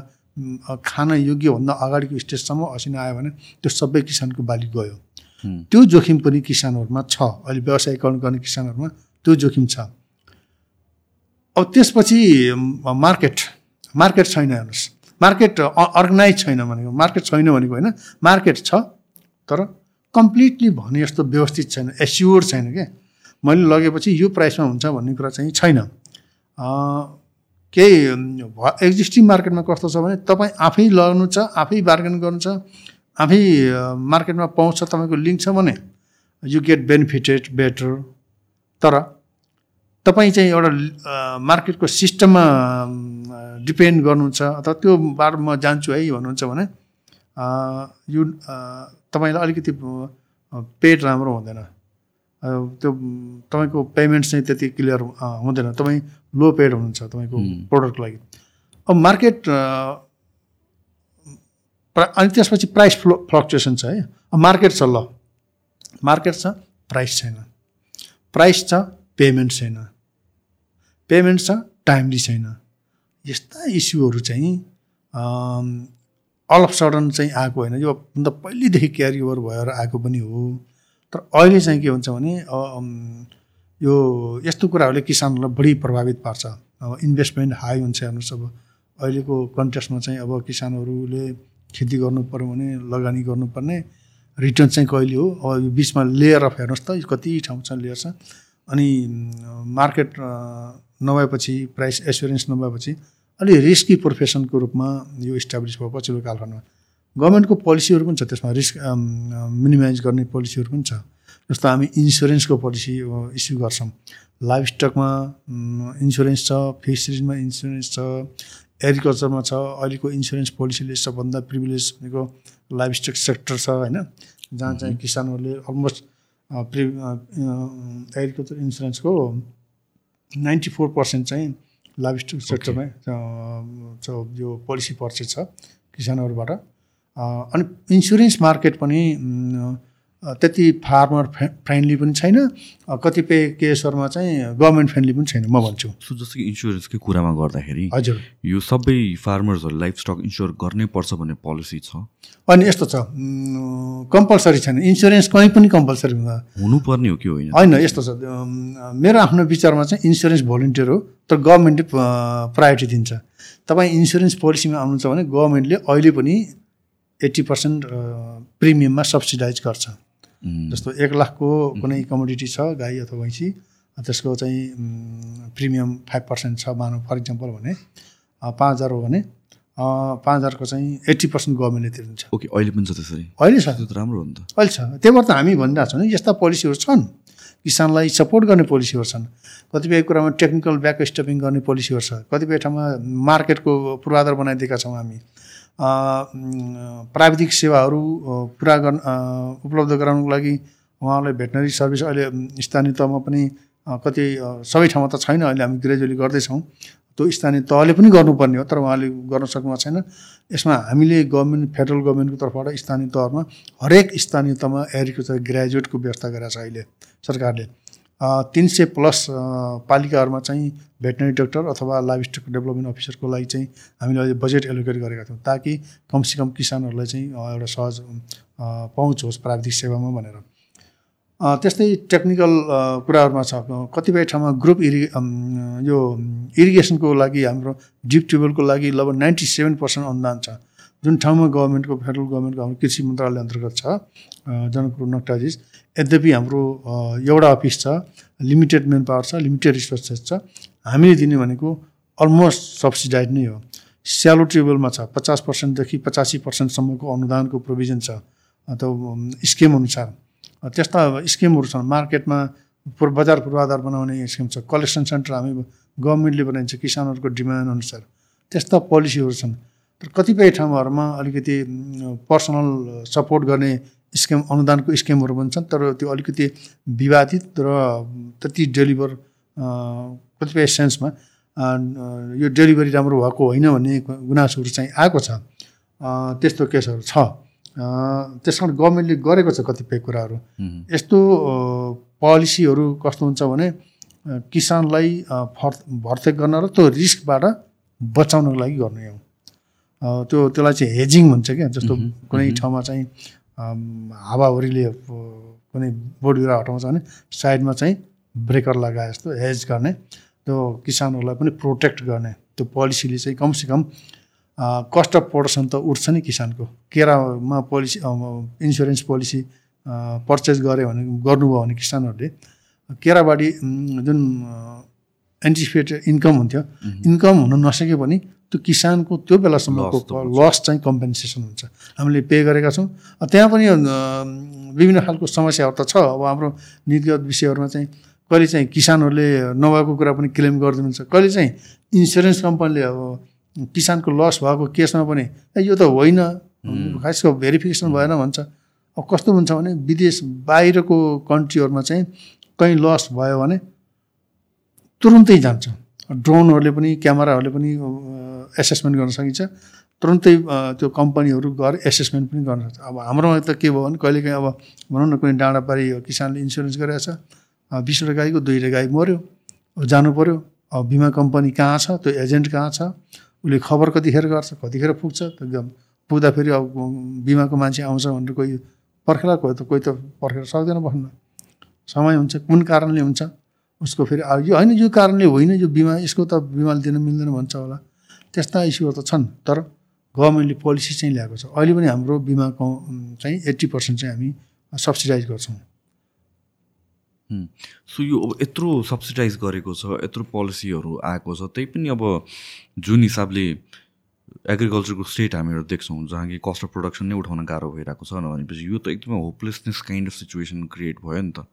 खान योग्यभन्दा अगाडिको स्टेजसम्म असिना आयो भने त्यो सबै किसानको बाली गयो। त्यो जोखिम पनि किसानहरूमा छ अहिले व्यवसायीकरण गर्ने किसानहरूमा त्यो जोखिम छ। अब त्यसपछि मार्केट मार्केट छैन हेर्नुहोस्। मार्केट अर्गनाइज छैन भनेको मार्केट छैन भनेको होइन मार्केट छ तर कम्प्लिटली भने जस्तो व्यवस्थित छैन एस्योर छैन क्या मैले लगेपछि यो प्राइसमा हुन्छ भन्ने कुरा चाहिँ छैन। केही एक्जिस्टिङ मार्केटमा कस्तो छ भने तपाईँ आफै लग्नु छ आफै बार्गेन गर्नु छ आफै मार्केटमा पाउँछ तपाईँको लिङ्क छ भने यु गेट बेनिफिटेड बेटर तर तपाईँ चाहिँ एउटा मार्केटको सिस्टममा डिपेन्ड गर्नुहुन्छ अथवा त्यो बाटो म जान्छु है भन्नुहुन्छ भने यो तपाईँलाई अलिकति पेड राम्रो हुँदैन। त्यो तपाईँको पेमेन्ट चाहिँ त्यति क्लियर हुँदैन। तपाईँ लो पेड हुनुहुन्छ तपाईँको प्रडक्टको लागि। अब मार्केट अनि त्यसपछि प्राइस फ्लो फ्लक्चुएसन छ है। अब मार्केट छ ल। मार्केट छ प्राइस छैन। प्राइस छ पेमेन्ट छैन। पेमेन्ट छ टाइमली छैन। यस्ता इस्युहरू चाहिँ अल अफ सडन चाहिँ आएको होइन। यो भन्दा पहिलेदेखि क्यारी ओभर भएर आएको पनि हो। तर अहिले चाहिँ के हुन्छ भने यो यस्तो कुराहरूले किसानहरूलाई बढी प्रभावित पार्छ। अब इन्भेस्टमेन्ट हाई हुन्छ हेर्नुहोस् अब। अहिलेको कन्टेस्टमा चाहिँ अब किसानहरूले खेती गर्नु पऱ्यो भने लगानी गर्नुपर्ने। रिटर्न चाहिँ कहिले हो? अब यो बिचमा लेयर अफ हेर्नुहोस् त कति ठाउँ छ लेयर छ। अनि मार्केट नभएपछि प्राइस एसुरेन्स नभएपछि अलि रिस्की प्रोफेसनको रूपमा यो इस्टाब्लिस भयो पछिल्लो कालखण्डमा। गभर्मेन्टको पोलिसीहरू पनि छ त्यसमा रिस्क मिनिमाइज गर्ने पोलिसीहरू पनि छ। जस्तो हामी इन्सुरेन्सको पोलिसी इस्यु गर्छौँ। लाइफ स्टकमा इन्सुरेन्स छ फिसरिजमा इन्सुरेन्स छ एग्रिकल्चरमा छ अहिलेको इन्सुरेन्स पोलिसीले सबभन्दा प्रिभिलेज भनेको लाइफ स्टक सेक्टर छ होइन? जहाँ चाहिँ किसानहरूले अलमोस्ट प्रि एग्रिकल्चर इन्सुरेन्सको नाइन्टी फोर पर्सेन्ट चाहिँ लाइफ स्टक सेक्टरमै यो पोलिसी पर्चेस छ किसानहरूबाट। अनि इन्सुरेन्स मार्केट पनि त्यति फार्मर फ्रेन्डली पनि छैन। कतिपय केसहरूमा चाहिँ गभर्मेन्ट फ्रेन्डली पनि छैन म भन्छु। सो जस्तो कि इन्सुरेन्सकै कुरामा गर्दाखेरि हजुर। यो सबै फार्मर्सहरू लाइफ स्टक इन्स्योर गर्नै पर्छ भन्ने पोलिसी छ? अनि यस्तो छ कम्पलसरी छैन। इन्सुरेन्स कहीँ पनि कम्पलसरी हुनुपर्ने हो कि होइन? होइन यस्तो छ। मेरो आफ्नो विचारमा चाहिँ इन्सुरेन्स भोलिन्टियर हो तर गभर्मेन्टले प्रायोरिटी दिन्छ। तपाईँ इन्सुरेन्स पोलिसीमा आउनुहुन्छ भने गभर्मेन्टले अहिले पनि एट्टी पर्सेन्ट प्रिमियममा सब्सिडाइज गर्छ। जस्तो एक लाखको कुनै कमोडिटी छ गाई अथवा भैँसी त्यसको चाहिँ प्रिमियम फाइभ पर्सेन्ट छ मानौँ फर इक्जाम्पल भने पाँच हजार हो भने पाँच हजारको चाहिँ एट्टी पर्सेन्ट गभर्मेन्टले तिर्नुहुन्छ। ओके अहिले पनि छ त्यसरी? अहिले छ। त्यो त राम्रो हो नि त। अहिले छ। त्यही भएर त हामी भनिरहेको छौँ नि यस्ता पोलिसीहरू छन्। किसानलाई सपोर्ट गर्ने पोलिसीहरू छन्। कतिपय कुरामा टेक्निकल ब्याक स्टेपिङ गर्ने पोलिसीहरू छ। कतिपय ठाउँमा मार्केटको पूर्वाधार बनाइदिएका छौँ हामी। प्राविधिक सेवाहरू पुरा गर्न उपलब्ध गराउनको लागि उहाँलाई भेटनरी सर्भिस अहिले स्थानीय तहमा पनि कति सबै ठाउँमा त छैन अहिले हामी ग्रेजुअली गर्दैछौँ। त्यो स्थानीय तहले पनि गर्नुपर्ने हो तर उहाँले गर्न सक्नुभएको छैन। यसमा हामीले गभर्मेन्ट फेडरल गभर्मेन्टको तर्फबाट स्थानीय तहमा हरेक स्थानीय तहमा एग्रिकल्चर ग्रेजुएटको व्यवस्था गरेको छ अहिले सरकारले। तिन सय प्लस पालिकाहरूमा चाहिँ भेटनरी डक्टर अथवा लाइफ स्टक डेभलपमेन्ट अफिसरको लागि चाहिँ हामीले अहिले बजेट एलोकेट गरेका थियौँ ताकि कमसेकम किसानहरूलाई चाहिँ एउटा सहज पहुँच होस् प्राविधिक सेवामा भनेर। त्यस्तै टेक्निकल कुराहरूमा छ। कतिपय ठाउँमा ग्रुप इरि यो इरिगेसनको लागि हाम्रो डिप ट्युबवेलको लागि लगभग नाइन्टी सेभेन पर्सेन्ट अनुदान छ। जुन ठाउँमा गभर्मेन्टको फेडरल गभर्मेन्टको हाम्रो कृषि मन्त्रालय अन्तर्गत छ जनकपुर नक्टाजिस। यद्यपि हाम्रो एउटा अफिस छ लिमिटेड मेन पावर छ लिमिटेड रिसोर्सेस छ हामीले दिने भनेको अलमोस्ट सब्सिडाइड नै हो। स्यालो ट्युबवेलमा छ पचास पर्सेन्टदेखि पचासी पर्सेन्टसम्मको अनुदानको प्रोभिजन छ अथवा स्किम अनुसार त्यस्ता स्किमहरू छन् मार्केटमा बजार पूर्वाधार बनाउने स्किम छ कलेक्सन सेन्टर हामी गभर्मेन्टले बनाइन्छ किसानहरूको डिमान्ड अनुसार त्यस्ता पोलिसीहरू छन्। तर कतिपय ठाउँहरूमा अलिकति पर्सनल सपोर्ट गर्ने स्किम अनुदानको स्किमहरू पनि छन् तर त्यो अलिकति विवादित र त्यति डेलिभर कतिपय सेन्समा यो डेलिभरी राम्रो भएको होइन भन्ने गुनासोहरू चाहिँ आएको छ। त्यस्तो केसहरू छ। त्यस कारण गभर्मेन्टले गरेको छ कतिपय कुराहरू। यस्तो पोलिसीहरू कस्तो हुन्छ भने किसानलाई फर भर्तेक गर्न र त्यो रिस्कबाट बचाउनको लागि गर्ने हो। त्यो त्यसलाई चाहिँ हेजिङ भन्छ क्या जस्तो कुनै ठाउँमा चाहिँ हावाहुरीले कुनै बोट बिरुवा हटाउँछ भने साइडमा चाहिँ ब्रेकर लगाए जस्तो हेज गर्ने त्यो किसानहरूलाई पनि प्रोटेक्ट गर्ने त्यो पोलिसीले चाहिँ कमसेकम कस्ट अफ प्रोडक्सन त उठ्छ नि किसानको। केरामा पोलिसी इन्सुरेन्स पोलिसी पर्चेस गऱ्यो भने गर्नुभयो भने किसानहरूले केराबारी जुन एन्टिसिपेटेड इन्कम हुन्थ्यो। इन्कम हुन नसके पनि त्यो किसानको त्यो बेलासम्मको लस चाहिँ कम्पेन्सेसन हुन्छ। हामीले पे गरेका छौँ। त्यहाँ पनि विभिन्न खालको समस्याहरू त छ। अब हाम्रो नीतिगत विषयहरूमा चाहिँ कहिले चाहिँ किसानहरूले नभएको कुरा पनि क्लेम गरिदिनुहुन्छ। कहिले चाहिँ इन्सुरेन्स कम्पनीले अब किसानको लस भएको केसमा पनि यो त होइन। खासको भेरिफिकेसन भएन भन्छ। अब कस्तो हुन्छ भने विदेश बाहिरको कन्ट्रीहरूमा चाहिँ कहीँ लस भयो भने तुरुन्तै जान्छ। ड्रोनहरूले पनि क्यामेराहरूले पनि एसेसमेन्ट गर्न सकिन्छ। तुरन्तै त्यो कम्पनीहरू गएर एसेसमेन्ट पनि गर्न सक्छ। अब हाम्रोमा त के भयो भने कहिलेकाहीँ अब भनौँ न कुनै डाँडापारी किसानले इन्सुरेन्स गरेको छ बिसवटा गाईको दुईवटा गाई मऱ्यो जानु पऱ्यो अब बिमा कम्पनी कहाँ छ त्यो एजेन्ट कहाँ छ उसले खबर कतिखेर गर्छ कतिखेर पुग्छ एकदम पुग्दाखेरि अब बिमाको मान्छे आउँछ भनेर कोही पर्खेर कोही त कोही त पर्खेर सक्दैन बस्न समय हुन्छ कुन कारणले हुन्छ? उसको फेरि यो होइन यो कारणले होइन यो बिमा यसको त बिमा दिन मिल्दैन भन्छ होला। त्यस्ता इस्युहरू त छन् तर गभर्मेन्टले पोलिसी चाहिँ ल्याएको छ। अहिले पनि हाम्रो बिमाको चाहिँ एट्टी पर्सेन्ट चाहिँ हामी सब्सिडाइज गर्छौँ। सो यो अब यत्रो सब्सिडाइज गरेको छ यत्रो पोलिसीहरू आएको छ त्यही पनि अब जुन हिसाबले एग्रिकल्चरको स्टेट हामीहरू देख्छौँ जहाँ कि कस्ट अफ प्रडक्सन नै उठाउन गाह्रो भइरहेको छ भनेपछि यो त एकदमै hopelessness kind of situation create भयो नि त।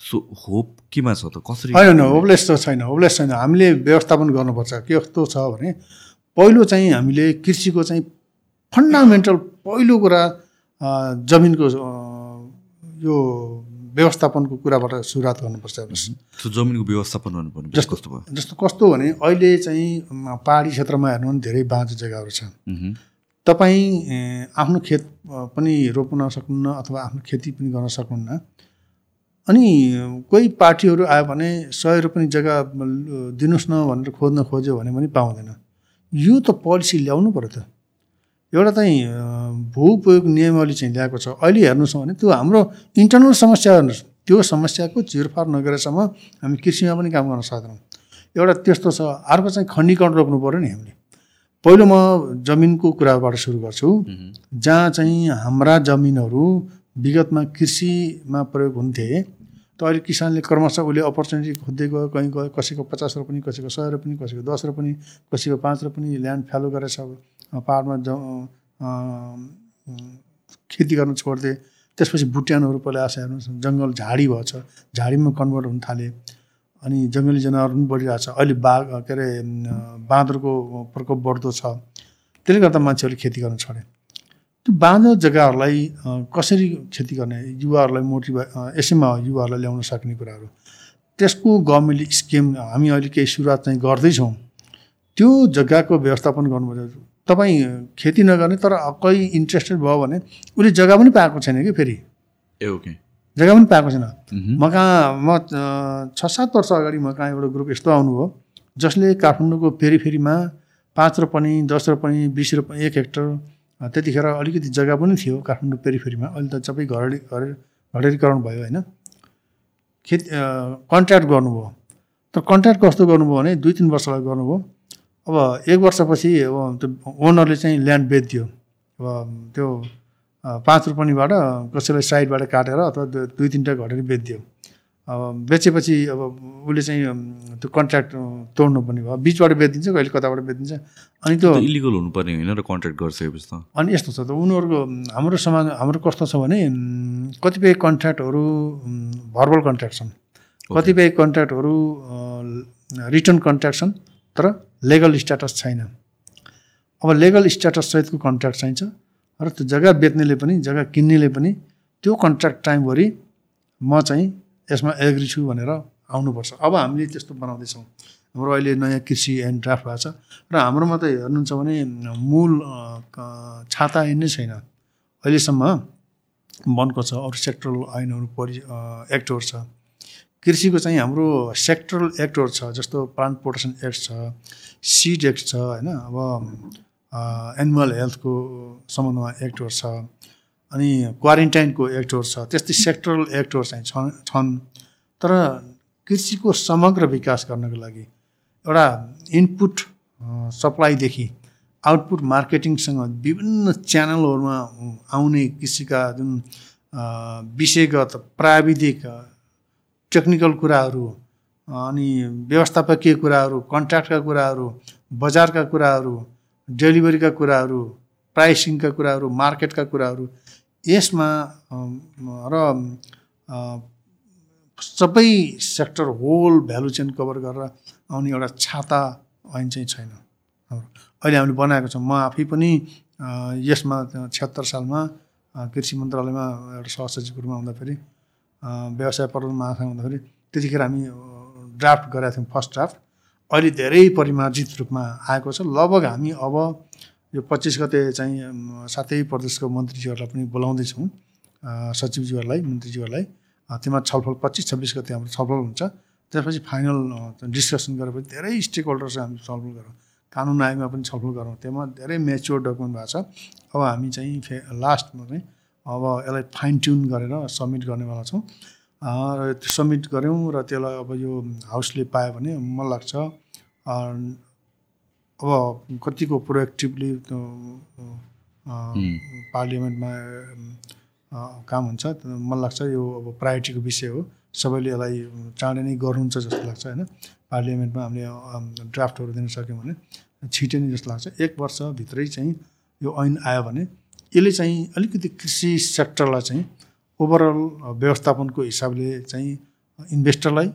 सो होप केमा छ त? कसरी होइन होपलेस त छैन होपलेस छैन। हामीले व्यवस्थापन गर्नुपर्छ। के कस्तो छ भने पहिलो चाहिँ हामीले कृषिको चाहिँ फन्डामेन्टल पहिलो कुरा जमिनको यो व्यवस्थापनको कुराबाट सुरुवात गर्नुपर्छ। जमिनको व्यवस्थापन गर्नुपर्ने जस्तो जस्तो कस्तो भने अहिले चाहिँ पहाडी क्षेत्रमा हेर्नु भने धेरै बाँझो जग्गाहरू छ तपाईँ आफ्नो खेत पनि रोप्न सक्नुहुन्न अथवा आफ्नो खेती पनि गर्न सक्नुहुन्न। अनि कोही पार्टीहरू आयो भने सय रुपियाँ जग्गा दिनुहोस् न भनेर खोज्न खोज्यो भने पनि पाउँदैन। यो त पोलिसी ल्याउनु पऱ्यो त। एउटा चाहिँ भू उपयोग नियमावली चाहिँ ल्याएको छ। अहिले हेर्नुहोस् भने त्यो हाम्रो इन्टरनल समस्या हेर्नुहोस्। त्यो समस्याको चिरफार नगरेसम्म हामी कृषिमा पनि काम गर्न सक्दैनौँ। एउटा त्यस्तो छ। अर्को चाहिँ खण्डीकरण रोक्नु पऱ्यो नि हामीले। पहिलो म जमिनको कुराबाट सुरु गर्छु। जहाँ चाहिँ हाम्रा जमिनहरू विगतमा कृषिमा प्रयोग हुन्थे त अहिले किसानले क्रमशः उसले अपर्च्युनिटी खोज्दै गयो कहीँ गयो कसैको पचास रुपियाँ कसैको सय रुपियाँ कसैको दस रुपियाँ कसैको पाँच रुपियाँ ल्यान्ड फ्यालो गरेछ पाहाडमा ज खेती गर्न छोडिदिए त्यसपछि भुट्यानहरू पहिला आशा हेर्नुहोस् जङ्गल झाडी भएछ झाडीमा कन्भर्ट हुन थाले अनि जङ्गली जनावर पनि बढिरहेछ अहिले बाघ के अरे बाँदरको प्रकोप बढ्दो छ त्यसले गर्दा मान्छेहरूले खेती गर्न छोडे। त्यो बाँझो जग्गाहरूलाई कसरी खेती गर्ने युवाहरूलाई मोटिभे यसैमा युवाहरूलाई ल्याउन सक्ने कुराहरू। त्यसको गभर्मेन्टले स्किम हामी अहिले केही सुरुवात चाहिँ गर्दैछौँ। त्यो जग्गाको व्यवस्थापन गर्नुपर्छ। तपाईँ खेती नगर्ने तर कोही इन्ट्रेस्टेड भयो भने उसले जग्गा पनि पाएको छैन कि फेरि? ए ओके। जग्गा पनि पाएको छैन। म कहाँ म छ सात वर्ष अगाडि म कहाँ एउटा ग्रुप यस्तो आउनुभयो जसले काठमाडौँको फेरि फेरिमा पाँच रुपियाँ दस रुपियाँ बिस रुपियाँ एक हेक्टर त्यतिखेर अलिकति जग्गा पनि थियो काठमाडौँ पेरिफेरीमा। अहिले त सबै घरेडी घरे घरेरीकरण भयो होइन। खेती कन्ट्र्याक्ट गर्नुभयो। तर कन्ट्र्याक्ट कस्तो गर्नुभयो भने दुई तिन वर्षलाई गर्नुभयो। अब एक वर्षपछि अब त्यो ओनरले चाहिँ ल्यान्ड बेचिदियो। अब त्यो पाँच रुपियाँबाट कसैलाई साइडबाट काटेर अथवा दुई तिनवटा घटेर बेचिदियो। अब बेचेपछि अब उसले चाहिँ त्यो कन्ट्र्याक्ट तोड्नु पर्ने भयो। बिचबाट बेचिदिन्छ कहिले कताबाट बेचिदिन्छ। अनि त्यो इलिगल हुनुपर्ने होइन र कन्ट्र्याक्ट गरिसकेपछि त। अनि यस्तो छ त उनीहरूको हाम्रो समाज हाम्रो कस्तो छ भने कतिपय कन्ट्र्याक्टहरू भर्बल कन्ट्र्याक्ट छन्। कतिपय कन्ट्र्याक्टहरू रिटर्न कन्ट्र्याक्ट छन् तर लेगल स्ट्याटस छैन। अब लेगल स्ट्याटस सहितको कन्ट्र्याक्ट चाहिन्छ र त्यो जग्गा बेच्नेले पनि जग्गा किन्नेले पनि त्यो कन्ट्र्याक्ट टाइमभरि म चाहिँ यसमा एग्री छु भनेर आउनुपर्छ। अब हामीले त्यस्तो बनाउँदैछौँ। हाम्रो अहिले नयाँ कृषि एन्ड ड्राफ्ट भएको छ। र हाम्रोमा त हेर्नुहुन्छ भने मूल छाता ऐन नै छैन। अहिलेसम्म वनको छ अरू सेक्टरल ऐनहरू परि एक्टहरू छ। कृषिको चाहिँ हाम्रो सेक्टरल एक्टहरू छ जस्तो प्लान्ट प्रोटेक्सन एक्ट छ सिड एक्ट छ होइन? अब एनिमल हेल्थको सम्बन्धमा एक्टहरू छ। अनि क्वारेन्टाइनको एक्टहरू छ त्यस्तै सेक्टरल एक्टहरू चाहिँ छन् तर कृषिको समग्र विकास गर्नको लागि एउटा इनपुट सप्लाईदेखि आउटपुट मार्केटिङसँग विभिन्न च्यानलहरूमा आउने कृषिका जुन विषयगत प्राविधिक टेक्निकल कुराहरू अनि व्यवस्थापकीय कुराहरू कन्ट्र्याक्टका कुराहरू बजारका कुराहरू डेलिभरीका कुराहरू प्राइसिङका कुराहरू मार्केटका कुराहरू यसमा र सबै sector whole value chain cover गरेर आउने एउटा छाता ऐन चाहिँ छैन। अहिले हामीले बनाएको छौँ। म आफै पनि यसमा छत्तर सालमा कृषि मन्त्रालयमा एउटा सहसचिवको रूपमा हुँदाखेरि व्यवसाय पर्वतमा आँखा हुँदाखेरि त्यतिखेर हामी ड्राफ्ट गरेका थियौँ फर्स्ट ड्राफ्ट अहिले धेरै परिमार्जित रूपमा आएको छ। लगभग हामी अब यो पच्चिस गते चाहिँ सातै प्रदेशको मन्त्रीज्यूहरूलाई पनि बोलाउँदैछौँ। सचिवज्यूहरूलाई मन्त्रीज्यूहरूलाई त्यसमा छलफल पच्चिस छब्बिस गते हाम्रो छलफल हुन्छ। त्यसपछि फाइनल डिस्कसन गरेपछि धेरै स्टेक होल्डरसँग हामी छलफल गरौँ। कानुन आयोगमा पनि छलफल गरौँ। त्यसमा धेरै मेच्योर डकुमेन्ट भएको छ। अब हामी चाहिँ फे लास्टमा चाहिँ अब यसलाई फाइन ट्युन गरेर सब्मिट गर्नेवाला छौँ। र त्यो सब्मिट गऱ्यौँ र त्यसलाई अब यो हाउसले पायो भने मलाई लाग्छ अब कतिको प्रोएक्टिभली पार्लियामेन्टमा काम हुन्छ। मलाई लाग्छ यो अब प्रायोरिटीको विषय हो। सबैले यसलाई चाँडै नै गर्नुहुन्छ जस्तो लाग्छ होइन? पार्लियामेन्टमा हामीले ड्राफ्टहरू दिन सक्यौँ भने छिटै नै जस्तो लाग्छ। एक वर्षभित्रै चाहिँ यो ऐन आयो भने यसले चाहिँ अलिकति कृषि सेक्टरलाई चाहिँ ओभरअल व्यवस्थापनको हिसाबले चाहिँ इन्भेस्टरलाई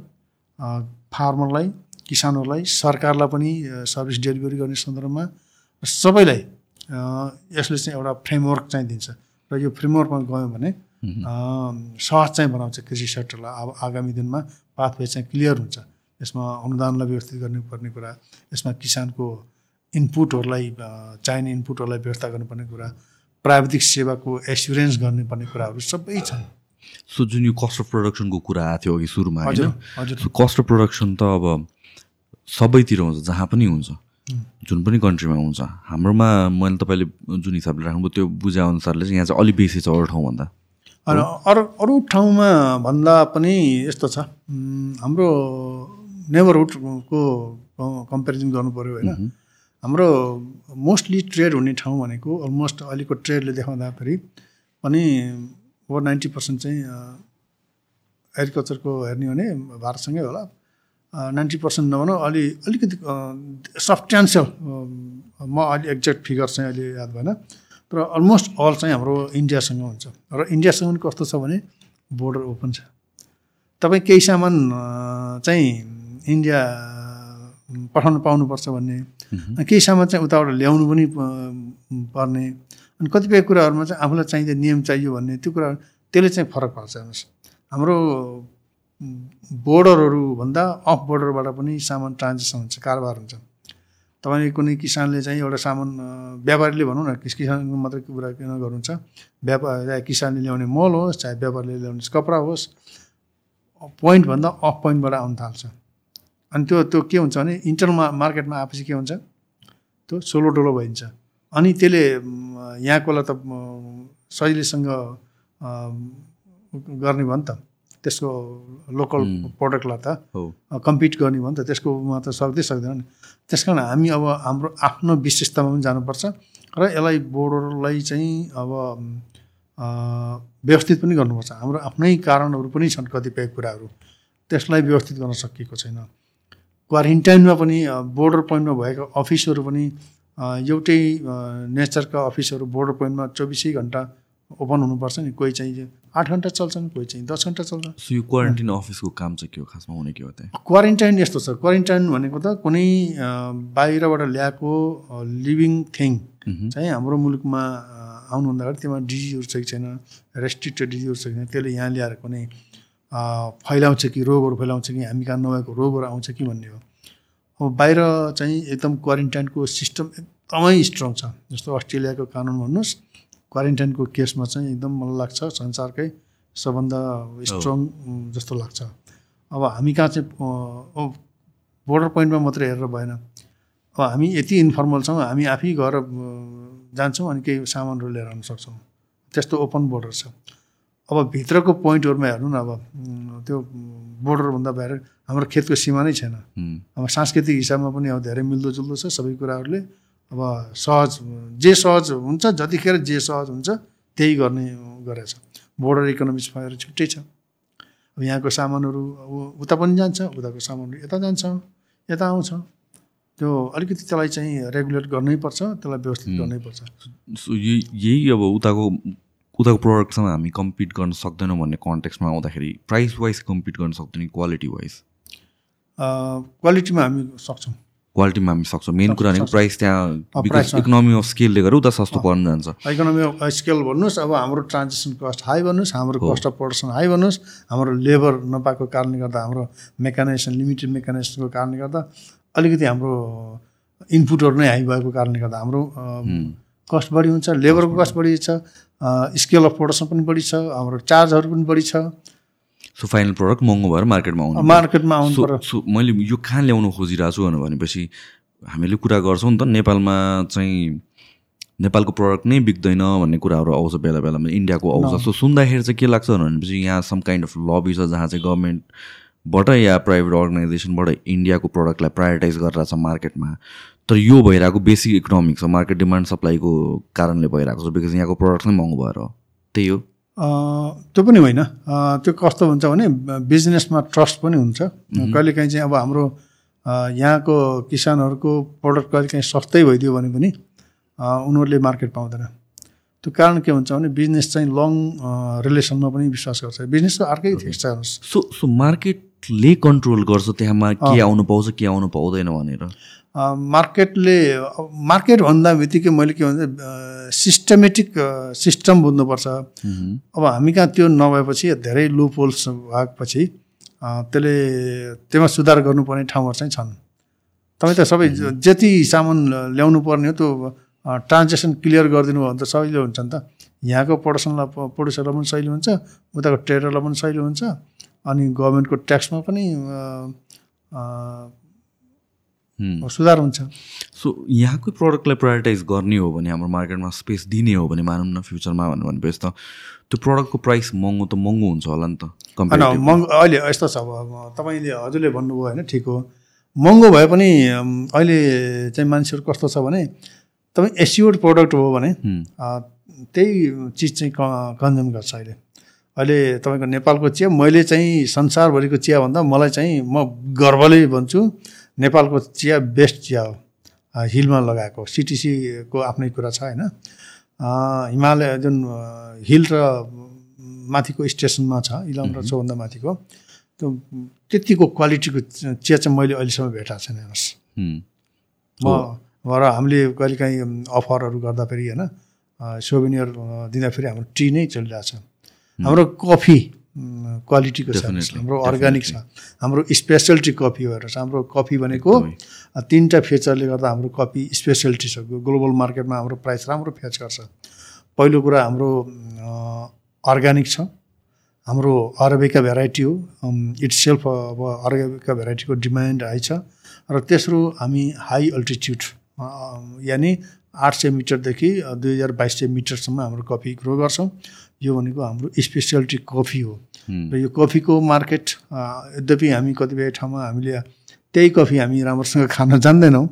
फार्मरलाई किसानहरूलाई सरकारलाई पनि सर्भिस डेलिभरी गर्ने सन्दर्भमा सबैलाई यसले चाहिँ एउटा फ्रेमवर्क चाहिँ दिन्छ। र यो फ्रेमवर्कमा गयो भने सहज चाहिँ बनाउँछ कृषि सेक्टरलाई अब आगामी दिनमा पाथवे चाहिँ क्लियर हुन्छ। यसमा अनुदानलाई व्यवस्थित गर्नुपर्ने कुरा यसमा किसानको इनपुटहरूलाई चाहिने इनपुटहरूलाई व्यवस्था गर्नुपर्ने कुरा प्राविधिक सेवाको एस्युरेन्स गर्नुपर्ने कुराहरू सबै छन्। सो जुन यो कस्ट अफ प्रडक्सनको कुरा आएको थियो अघि सुरुमा होइन? कस्ट अफ प्रडक्सन त अब सबैतिर हुन्छ जहाँ पनि हुन्छ। जुन पनि कन्ट्रीमा हुन्छ। हाम्रोमा मैले तपाईँले जुन हिसाबले राख्नुभयो त्यो बुझाएअनुसारले चाहिँ यहाँ चाहिँ अलिक बेसी छ अरू ठाउँभन्दा। अरू अरू ठाउँमा भन्दा पनि यस्तो छ। हाम्रो नेबरहुडको कम्पेरिजन गर्नु पऱ्यो होइन। हाम्रो मोस्टली ट्रेड हुने ठाउँ भनेको अलमोस्ट अहिलेको ट्रेडले देखाउँदाखेरि पनि ओभर नाइन्टी पर्सेन्ट चाहिँ एग्रिकल्चरको हेर्ने हो भने भारतसँगै होला। नाइन्टी पर्सेन्ट नभनौँ अलि अलिकति सब्सट्यान्सियल म अलि एक्ज्याक्ट फिगर चाहिँ अहिले याद भएन तर अलमोस्ट अल चाहिँ हाम्रो इन्डियासँग हुन्छ। र इन्डियासँग पनि कस्तो छ भने बोर्डर ओपन छ। तपाईँ केही सामान चाहिँ इन्डिया पठाउनु पाउनुपर्छ भन्ने केही सामान चाहिँ उताबाट ल्याउनु पनि पर्ने अनि कतिपय कुराहरूमा चाहिँ आफूलाई चाहिँदा नियम चाहियो भन्ने त्यो कुरा त्यसले चाहिँ फरक पार्छ। हेर्नुहोस् हाम्रो बोर्डरहरूभन्दा अफ बोर्डरबाट पनि सामान ट्रान्जेक्सन हुन्छ कारोबार हुन्छ। तपाईँले कुनै किसानले चाहिँ एउटा सामान व्यापारीले भनौँ न किसानको मात्रै कुरा किन गर्नुहुन्छ व्यापार चाहे किसानले ल्याउने मल होस् चाहे व्यापारीले ल्याउने कपडा होस् पोइन्टभन्दा अफ पोइन्टबाट आउनु थाल्छ। अनि त्यो त्यो के हुन्छ भने इन्टरनल मार्केटमा आएपछि के हुन्छ? त्यो सोलो डोलो भइन्छ। अनि त्यसले यहाँकोलाई त सजिलैसँग गर्ने भयो नि त। त्यसको लोकल प्रडक्टलाई त कम्पिट गर्ने भयो नि त त्यसकोमा त सक्दै सक्दैन नि। त्यस कारण हामी अब हाम्रो आफ्नो विशेषतामा पनि जानुपर्छ र यसलाई बोर्डरलाई चाहिँ अब व्यवस्थित पनि गर्नुपर्छ। हाम्रो आफ्नै कारणहरू पनि छन् कतिपय कुराहरू। त्यसलाई व्यवस्थित गर्न सकिएको छैन। क्वारेन्टाइनमा पनि बोर्डर पोइन्टमा भएका अफिसहरू पनि एउटै नेचरका अफिसहरू बोर्डर पोइन्टमा चौबिसै घन्टा ओपन हुनुपर्छ नि कोही चाहिँ आठ घन्टा चल्छन् कोही चाहिँ दस घन्टा चल्छ सो यो क्वारेन्टाइन अफिसको काम चाहिँ के हो? खासमा हुने के हो त्यहाँ? क्वारेन्टाइन यस्तो छ। क्वारेन्टाइन भनेको त कुनै बाहिरबाट ल्याएको लिभिङ थिङ चाहिँ हाम्रो मुलुकमा आउनुभन्दा अगाडि त्यसमा डिजिजहरू छ कि छैन रेस्ट्रिक्टेड डिजिजहरू छ कि छैन त्यसले यहाँ ल्याएर कुनै फैलाउँछ कि रोगहरू फैलाउँछ कि हामी कहाँ नभएको रोगहरू आउँछ कि भन्ने हो। अब बाहिर चाहिँ एकदम क्वारेन्टाइनको सिस्टम एकदमै स्ट्रङ छ। जस्तो अस्ट्रेलियाको कानुन भन्नुहोस् क्वारेन्टाइनको केसमा चाहिँ एकदम मलाई लाग्छ संसारकै सबभन्दा स्ट्रङ जस्तो लाग्छ। अब हामी कहाँ चाहिँ बोर्डर पोइन्टमा मात्रै हेरेर भएन। अब हामी यति इन्फर्मल छौँ हामी आफै गएर जान्छौँ अनि केही सामानहरू लिएर आउन सक्छौँ। त्यस्तो ओपन बोर्डर छ। अब भित्रको पोइन्टहरूमा हेर्नु न अब त्यो बोर्डरभन्दा बाहिर हाम्रो खेतको सीमा नै छैन। अब सांस्कृतिक हिसाबमा पनि अब धेरै मिल्दोजुल्दो छ सबै कुराहरूले। अब सहज जे सहज हुन्छ जतिखेर जे सहज हुन्छ त्यही गर्ने गरेछ। बोर्डर इकोनोमिक्स भएर छुट्टै छ। अब यहाँको सामानहरू अब उता पनि जान्छ उताको सामानहरू यता जान्छ यता आउँछ। त्यो अलिकति त्यसलाई चाहिँ रेगुलेट गर्नै पर्छ त्यसलाई व्यवस्थित गर्नै पर्छ। यही अब उताको उताको प्रडक्टसँग हामी कम्पिट गर्न सक्दैनौँ भन्ने कन्टेक्समा आउँदाखेरि प्राइस वाइज कम्पिट गर्न सक्दैन क्वालिटी वाइज क्वालिटीमा हामी सक्छौँ। क्वालिटीमा हामी सक्छौँ। मेन कुरा भनेको प्राइस त्यहाँ इकोनोमी अफ स्केलले गर्दा उता सस्तो पर्न जान्छ। इकोनोमी अफ स्केल भन्नुहोस् अब हाम्रो ट्रान्जेक्सन कस्ट हाई भन्नुहोस् हाम्रो कस्ट अफ प्रडक्सन हाई भन्नुहोस् हाम्रो लेबर नपाएको कारणले गर्दा हाम्रो मेकानाइजेसन लिमिटेड मेकानाइजेसनको कारणले गर्दा अलिकति हाम्रो इनपुटहरू नै हाई भएको कारणले गर्दा हाम्रो कस्ट बढी हुन्छ लेबरको कस्ट बढी छ स्केल अफ प्रोडक्सन पनि बढी छ हाम्रो चार्जहरू पनि बढी छ। सो फाइनल प्रडक्ट महँगो भएर मार्केटमा आउनु मार्केटमा आउनु सो मैले यो कहाँ ल्याउनु खोजिरहेको छु भनेपछि हामीले कुरा गर्छौँ नि त नेपालमा चाहिँ नेपालको प्रडक्ट नै बिग्दैन भन्ने कुराहरू आउँछ बेला बेलामा इन्डियाको आउँछ। सो सुन्दाखेरि चाहिँ के लाग्छ भनेपछि यहाँ सम काइन्ड अफ लबी छ जहाँ चाहिँ गभर्मेन्टबाट या प्राइभेट अर्गनाइजेसनबाट इन्डियाको प्रडक्टलाई प्रायोरिटाइज गरिरहेको छ मार्केटमा तर यो भइरहेको बेसिक इकोनोमिक छ मार्केट डिमान्ड सप्लाईको कारणले भइरहेको छ बिकज यहाँको प्रडक्ट नै महँगो भएर हो। त्यही हो। त्यो पनि होइन। त्यो कस्तो हुन्छ भने बिजनेसमा ट्रस्ट पनि हुन्छ। कहिलेकाहीँ चाहिँ अब हाम्रो यहाँको किसानहरूको प्रडक्ट कहिलेकाहीँ सस्तै भइदियो भने पनि उनीहरूले मार्केट पाउँदैन। त्यो कारण के हुन्छ भने बिजनेस चाहिँ लङ रिलेसनमा पनि विश्वास गर्छ। बिजनेसको अर्कै छ सो सो मार्केटले कन्ट्रोल गर्छ त्यहाँमा के आउनु पाउँछ के आउनु पाउँदैन भनेर? मार्केटले मार्केट भन्दा बित्तिकै मैले के भन्छ सिस्टमेटिक सिस्टम बुझ्नुपर्छ। अब हामी कहाँ त्यो नभएपछि धेरै लो पोल्स भएपछि त्यसले त्यसमा सुधार गर्नुपर्ने ठाउँहरू चाहिँ छन्। तपाईँ त सबै जति सामान ल्याउनु पर्ने हो त्यो ट्रान्जेक्सन क्लियर गरिदिनु भयो भने त सजिलो हुन्छ नि त। यहाँको प्रडक्सनलाई प्रड्युसरलाई पनि सहिलो हुन्छ उताको ट्रेडरलाई पनि सहिलो हुन्छ अनि गभर्मेन्टको ट्याक्समा पनि सुधार हुन्छ। सो यहाँकै प्रडक्टलाई प्रायोरिटाइज गर्ने हो भने हाम्रो मार्केटमा स्पेस दिने हो भने मानौँ न फ्युचरमा भन्नु भनेपछि त त्यो प्रडक्टको प्राइस महँगो त महँगो हुन्छ होला नि त होइन महँगो अहिले यस्तो छ अब तपाईँले हजुरले भन्नुभयो होइन ठिक हो। महँगो भए पनि अहिले चाहिँ मान्छेहरू कस्तो छ भने तपाईँ एसियोर्ड प्रडक्ट हो भने त्यही चिज चाहिँ कन्ज्युम गर्छ अहिले। अहिले तपाईँको नेपालको चिया मैले चाहिँ संसारभरिको चिया भन्दा मलाई चाहिँ म गर्वले भन्छु नेपालको चिया बेस्ट चिया हो। हिलमा लगाएको सिटिसीको आफ्नै कुरा छ होइन। हिमालय जुन हिल र माथिको स्टेसनमा छ इलाम र चौभन्दा माथिको त्यो त्यतिको क्वालिटीको चिया चाहिँ मैले अहिलेसम्म भेटाएको छैन हेर्नुहोस्। म र हामीले कहिलेकाहीँ अफरहरू गर्दाखेरि होइन सोभिनियर दिँदाखेरि हाम्रो टी नै चलिरहेको छ। हाम्रो कफी क्वालिटीको छ हाम्रो अर्ग्यानिक छ। हाम्रो स्पेसलिटी कफी भएर छ। हाम्रो कफी भनेको तिनवटा फेचरले गर्दा हाम्रो कफी स्पेसलिटी छ। ग्लोबल मार्केटमा हाम्रो प्राइस राम्रो फेच गर्छ। पहिलो कुरा हाम्रो अर्ग्यानिक छ। हाम्रो अरबिका भेराइटी हो। इट्स सेल्फ अब अरबिका भेराइटीको डिमान्ड हाई छ। र तेस्रो हामी हाई अल्टिच्युड यानि आठ सय मिटरदेखि दुई हजार बाइस सय मिटरसम्म हाम्रो कफी ग्रो गर्छौँ। यो भनेको हाम्रो स्पेसियालिटी कफी हो। र यो कफीको मार्केट यद्यपि हामी कतिपय ठाउँमा हामीले त्यही कफी हामी राम्रोसँग खान जान्दैनौँ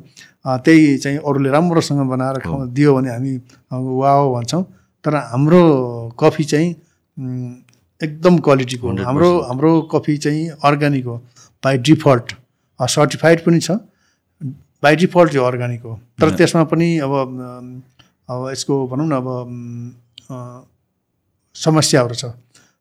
त्यही चाहिँ अरूले राम्रोसँग बनाएर खाउ दियो भने हामी वा भन्छौँ। तर हाम्रो कफी चाहिँ एकदम क्वालिटीको हाम्रो हाम्रो कफी चाहिँ अर्ग्यानिक हो बाई डिफल्ट सर्टिफाइड पनि छ बाई डिफल्ट चाहिँ अर्ग्यानिक हो। तर त्यसमा पनि अब अब यसको भनौँ न अब समस्याहरू छ।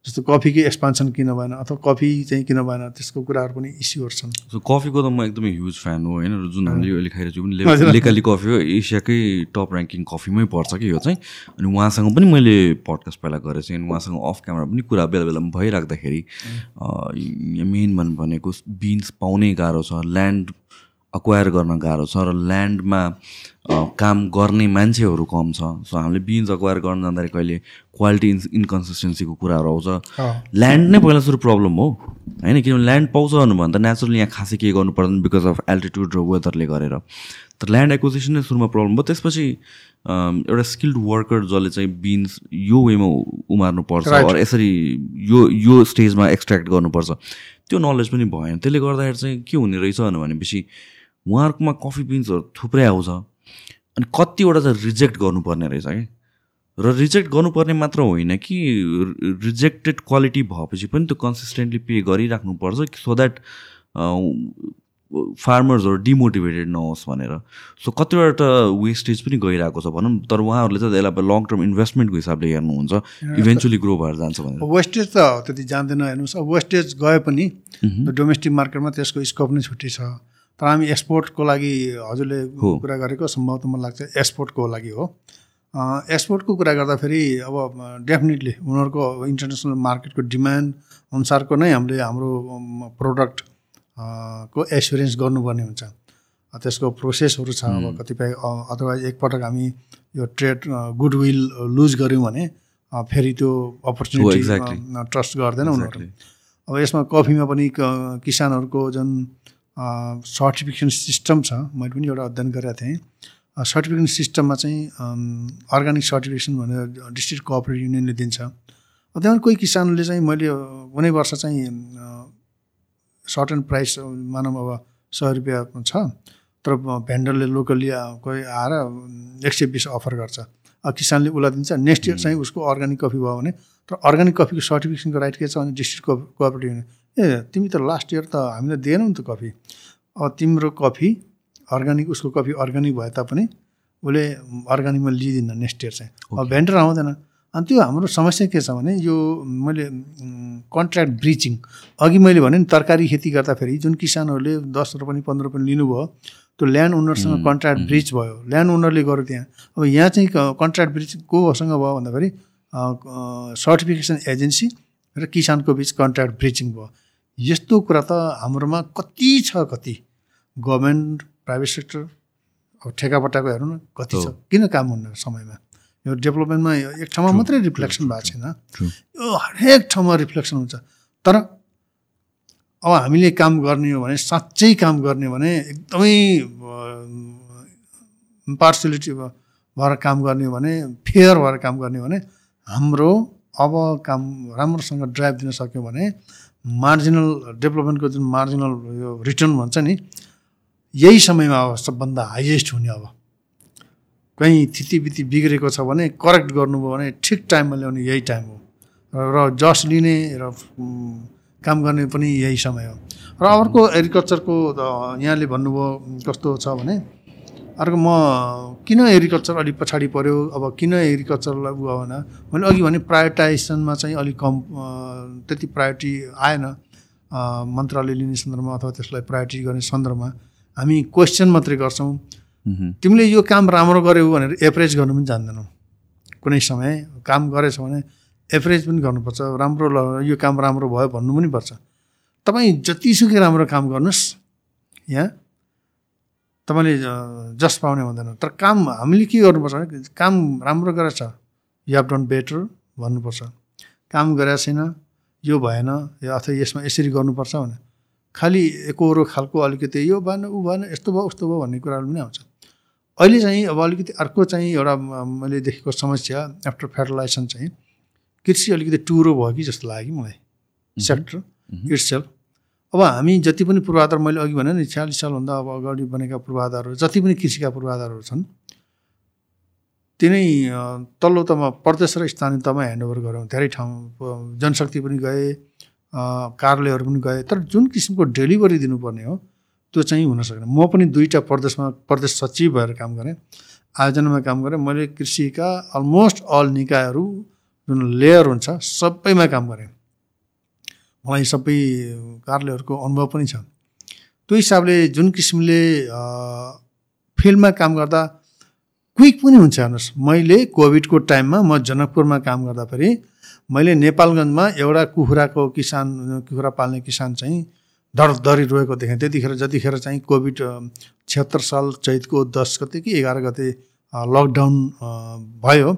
जस्तो कफीकै एक्सपान्सन किन भएन अथवा कफी चाहिँ किन भएन त्यसको कुराहरू पनि इस्युहरू छन्। कफीको त म एकदमै ह्युज फ्यान हो होइन? जुन हामीले अहिले खाइरहेको छु पनि लेकाली कफी हो एसियाकै टप ऱ्याङ्किङ कफीमै पर्छ कि यो चाहिँ। अनि उहाँसँग पनि मैले पडकास्ट पहिला गरेको छु अनि उहाँसँग अफ क्यामरा पनि कुरा बेला बेलामा भइराख्दाखेरि मेन भन्नु भनेको बिन्स पाउनै गाह्रो छ ल्यान्ड अक्वायर गर्न गाह्रो छ र ल्यान्डमा काम गर्ने मान्छेहरू कम छ। सो हामीले बिन्स अक्वायर गर्न जाँदाखेरि कहिले क्वालिटी इन् इन्कन्सिस्टेन्सीको कुराहरू आउँछ। ल्यान्ड नै पहिला सुरु प्रब्लम हो। होइन किनभने ल्यान्ड पाउँछ भन्नुभयो त नेचुरली यहाँ खासै केही गर्नु पर्दैन बिकज अफ एल्टिट्युड र वेदरले गरेर। तर ल्यान्ड एक्विजिसन नै सुरुमा प्रब्लम भयो त्यसपछि एउटा स्किल्ड वर्कर जसले चाहिँ बिन्स यो वेमा उमार्नु पर्छ यसरी यो यो स्टेजमा एक्सट्र्याक्ट गर्नुपर्छ। त्यो नलेज पनि भएन। त्यसले गर्दाखेरि चाहिँ के हुने रहेछ भनेपछि उहाँहरूकोमा कफी बिन्सहरू थुप्रै आउँछ। अनि कतिवटा चाहिँ रिजेक्ट गर्नुपर्ने रहेछ कि? र रिजेक्ट गर्नुपर्ने मात्र होइन कि रिजेक्टेड क्वालिटी भएपछि पनि त्यो कन्सिस्टेन्टली पे गरिराख्नुपर्छ सो द्याट फार्मर्सहरू डिमोटिभेटेड नहोस् भनेर। सो कतिवटा वेस्टेज पनि गइरहेको छ भनौँ। तर उहाँहरूले चाहिँ यसलाई लङ टर्म इन्भेस्टमेन्टको हिसाबले हेर्नुहुन्छ। इभेन्चुली ग्रो भएर जान्छ भनेर। वेस्टेज त त्यति जान्दैन। हेर्नुहोस् अब वेस्टेज गए पनि डोमेस्टिक मार्केटमा त्यसको स्कोप नै छुट्टी छ। तर हामी एक्सपोर्टको लागि हजुरले कुरा गरेको सम्भवतः मलाई लाग्छ एक्सपोर्टको लागि हो। एक्सपोर्टको कुरा गर्दाखेरि अब डेफिनेटली उनीहरूको इन्टरनेसनल मार्केटको डिमान्ड अनुसारको नै हामीले हाम्रो प्रोडक्ट को एसुरेन्स गर्नुपर्ने हुन्छ। त्यसको प्रोसेसहरू छ अब कतिपय अथवा एकपटक हामी यो ट्रेड गुडविल लुज गऱ्यौँ भने फेरि त्यो अपर्च्युनिटी ट्रस्ट गर्दैन उनीहरूले अब यसमा कफीमा पनि किसानहरूको जुन सर्टिफिकेसन सिस्टम छ। मैले पनि एउटा अध्ययन गरेको थिएँ। सर्टिफिकेसन सिस्टममा चाहिँ अर्ग्यानिक सर्टिफिकेसन भनेर डिस्ट्रिक्ट कोअपरेटिभ युनियनले दिन्छ। त्यहाँ कोही किसानले चाहिँ मैले कुनै वर्ष चाहिँ सर्ट एन्ड प्राइस मानव अब सय रुपियाँ छ। तर भेन्डरले लोकल्ली कोही आएर एक सय बिस अफर गर्छ। किसानले उसलाई दिन्छ। नेक्स्ट इयर चाहिँ उसको अर्ग्यानिक कफी भयो भने तर अर्ग्यानिक कफीको सर्टिफिकेसनको राइट के छ भने डिस्ट्रिक्ट कोअपरेटिभ युनियन। ए तिमी त लास्ट इयर त हामीले दिएनौ नि त कफी अब तिम्रो कफी अर्ग्यानिक उसको कफी अर्ग्यानिक भए तापनि उसले अर्ग्यानिकमा लिइदिन्न नेक्स्ट इयर चाहिँ। अब भेन्डर आउँदैन। अनि त्यो हाम्रो समस्या के छ भने यो मैले कन्ट्र्याक्ट ब्रिचिङ अघि मैले भने नि तरकारी खेती गर्दाखेरि जुन किसानहरूले दस रुपियाँ पन्ध्र रुपियाँ लिनुभयो त्यो ल्यान्ड ओनरसँग कन्ट्र्याक्ट ब्रिज भयो। ल्यान्ड ओनरले गर्यो त्यहाँ। अब यहाँ चाहिँ कन्ट्र्याक्ट ब्रिज कोसँग भयो भन्दाखेरि सर्टिफिकेसन एजेन्सी र किसानको बिच कन्ट्र्याक्ट ब्रिजिङ भयो। यस्तो कुरा त हाम्रोमा कति छ कति? गभर्मेन्ट प्राइभेट सेक्टर अब ठेकापट्टाको हेर्नु न कति छ? किन काम हुन्न समयमा? यो डेभलपमेन्टमा एक ठाउँमा मात्रै रिफ्लेक्सन भएको छैन। यो हरेक ठाउँमा रिफ्लेक्सन हुन्छ। तर अब हामीले काम गर्ने हो भने साँच्चै काम गर्ने हो भने एकदमै पार्सलिटी भएर काम गर्ने हो भने फेयर भएर काम गर्ने हो भने हाम्रो अब काम राम्रोसँग ड्राइभ दिन सक्यो भने मार्जिनल डेभलपमेन्टको जुन मार्जिनल यो रिटर्न भन्छ नि यही समयमा अब सबभन्दा हाइएस्ट हुने अब। कहीँ थितिबिति बिग्रेको छ भने करेक्ट गर्नुभयो भने ठिक टाइममा ल्याउने यही टाइम हो। र जस लिने र काम गर्ने पनि यही समय हो। र अर्को एग्रिकल्चरको यहाँले भन्नुभयो कस्तो छ भने अर्को म किन एग्रिकल्चर अलिक पछाडि पऱ्यो अब किन एग्रिकल्चरलाई उयो भएन मैले अघि भने प्रायोरिटाइजेसनमा चाहिँ अलिक कम त्यति प्रायोरिटी आएन। मन्त्रालय लिने सन्दर्भमा अथवा त्यसलाई प्रायोरिटी गर्ने सन्दर्भमा हामी क्वेसन मात्रै गर्छौँ। तिमीले यो काम राम्रो गर्यौ भनेर एभरेज गर्नु पनि जान्दैनौ। कुनै समय काम गरेछ भने एभरेज पनि गर्नुपर्छ। राम्रो ल यो काम राम्रो भयो भन्नु पनि पर्छ। तपाईँ जतिसुकै राम्रो काम गर्नुहोस्। यहाँ तपाईँले जस पाउने हुँदैन। तर काम हामीले के गर्नुपर्छ भने काम राम्रो गरेछ यु हेभ डन बेटर भन्नुपर्छ। काम गरेको छैन यो भएन या अथवा यसमा यसरी गर्नुपर्छ भने खालि एकहोरो खालको अलिकति यो भएन ऊ भएन यस्तो भयो उस्तो भयो भन्ने कुराहरू पनि आउँछ। अहिले चाहिँ अब अलिकति अर्को चाहिँ एउटा मैले देखेको समस्या आफ्टर फेडरलाइजेसन चाहिँ कृषि अलिकति टुरो भयो कि जस्तो लाग्यो मलाई। सेक्टर इट्सेल्फ अब हामी जति पनि पूर्वाधार मैले अघि भने नि छ्यालिस सालभन्दा अब अगाडि बनेका पूर्वाधारहरू जति पनि कृषिका पूर्वाधारहरू छन् तिनै तल्लो तहमा प्रदेश र स्थानीय तहमा ह्यान्डओभर गऱ्यौँ। धेरै ठाउँ जनशक्ति पनि गए कार्यालयहरू पनि गए। तर जुन किसिमको डेलिभरी दिनुपर्ने हो त्यो चाहिँ हुन सकेन। म पनि दुईवटा प्रदेशमा प्रदेश सचिव भएर काम गरेँ आयोजनामा काम गरेँ। मैले कृषिका अलमोस्ट अल निकायहरू जुन लेयर हुन्छ सबैमा काम गरेँ। मलाई सबै कार्यालयहरूको अनुभव पनि छ। त्यो हिसाबले जुन किसिमले फिल्डमा काम गर्दा क्विक पनि हुन्छ हेर्नुहोस्। मैले कोभिडको टाइममा म जनकपुरमा काम गर्दा फेरि मैले नेपालगञ्जमा एउटा कुखुराको किसान कुखुरा पाल्ने किसान चाहिँ दरी रोएको देखेँ। त्यतिखेर जतिखेर चाहिँ कोभिड छिहत्तर साल चैतको दस गते कि एघार गते लकडाउन भयो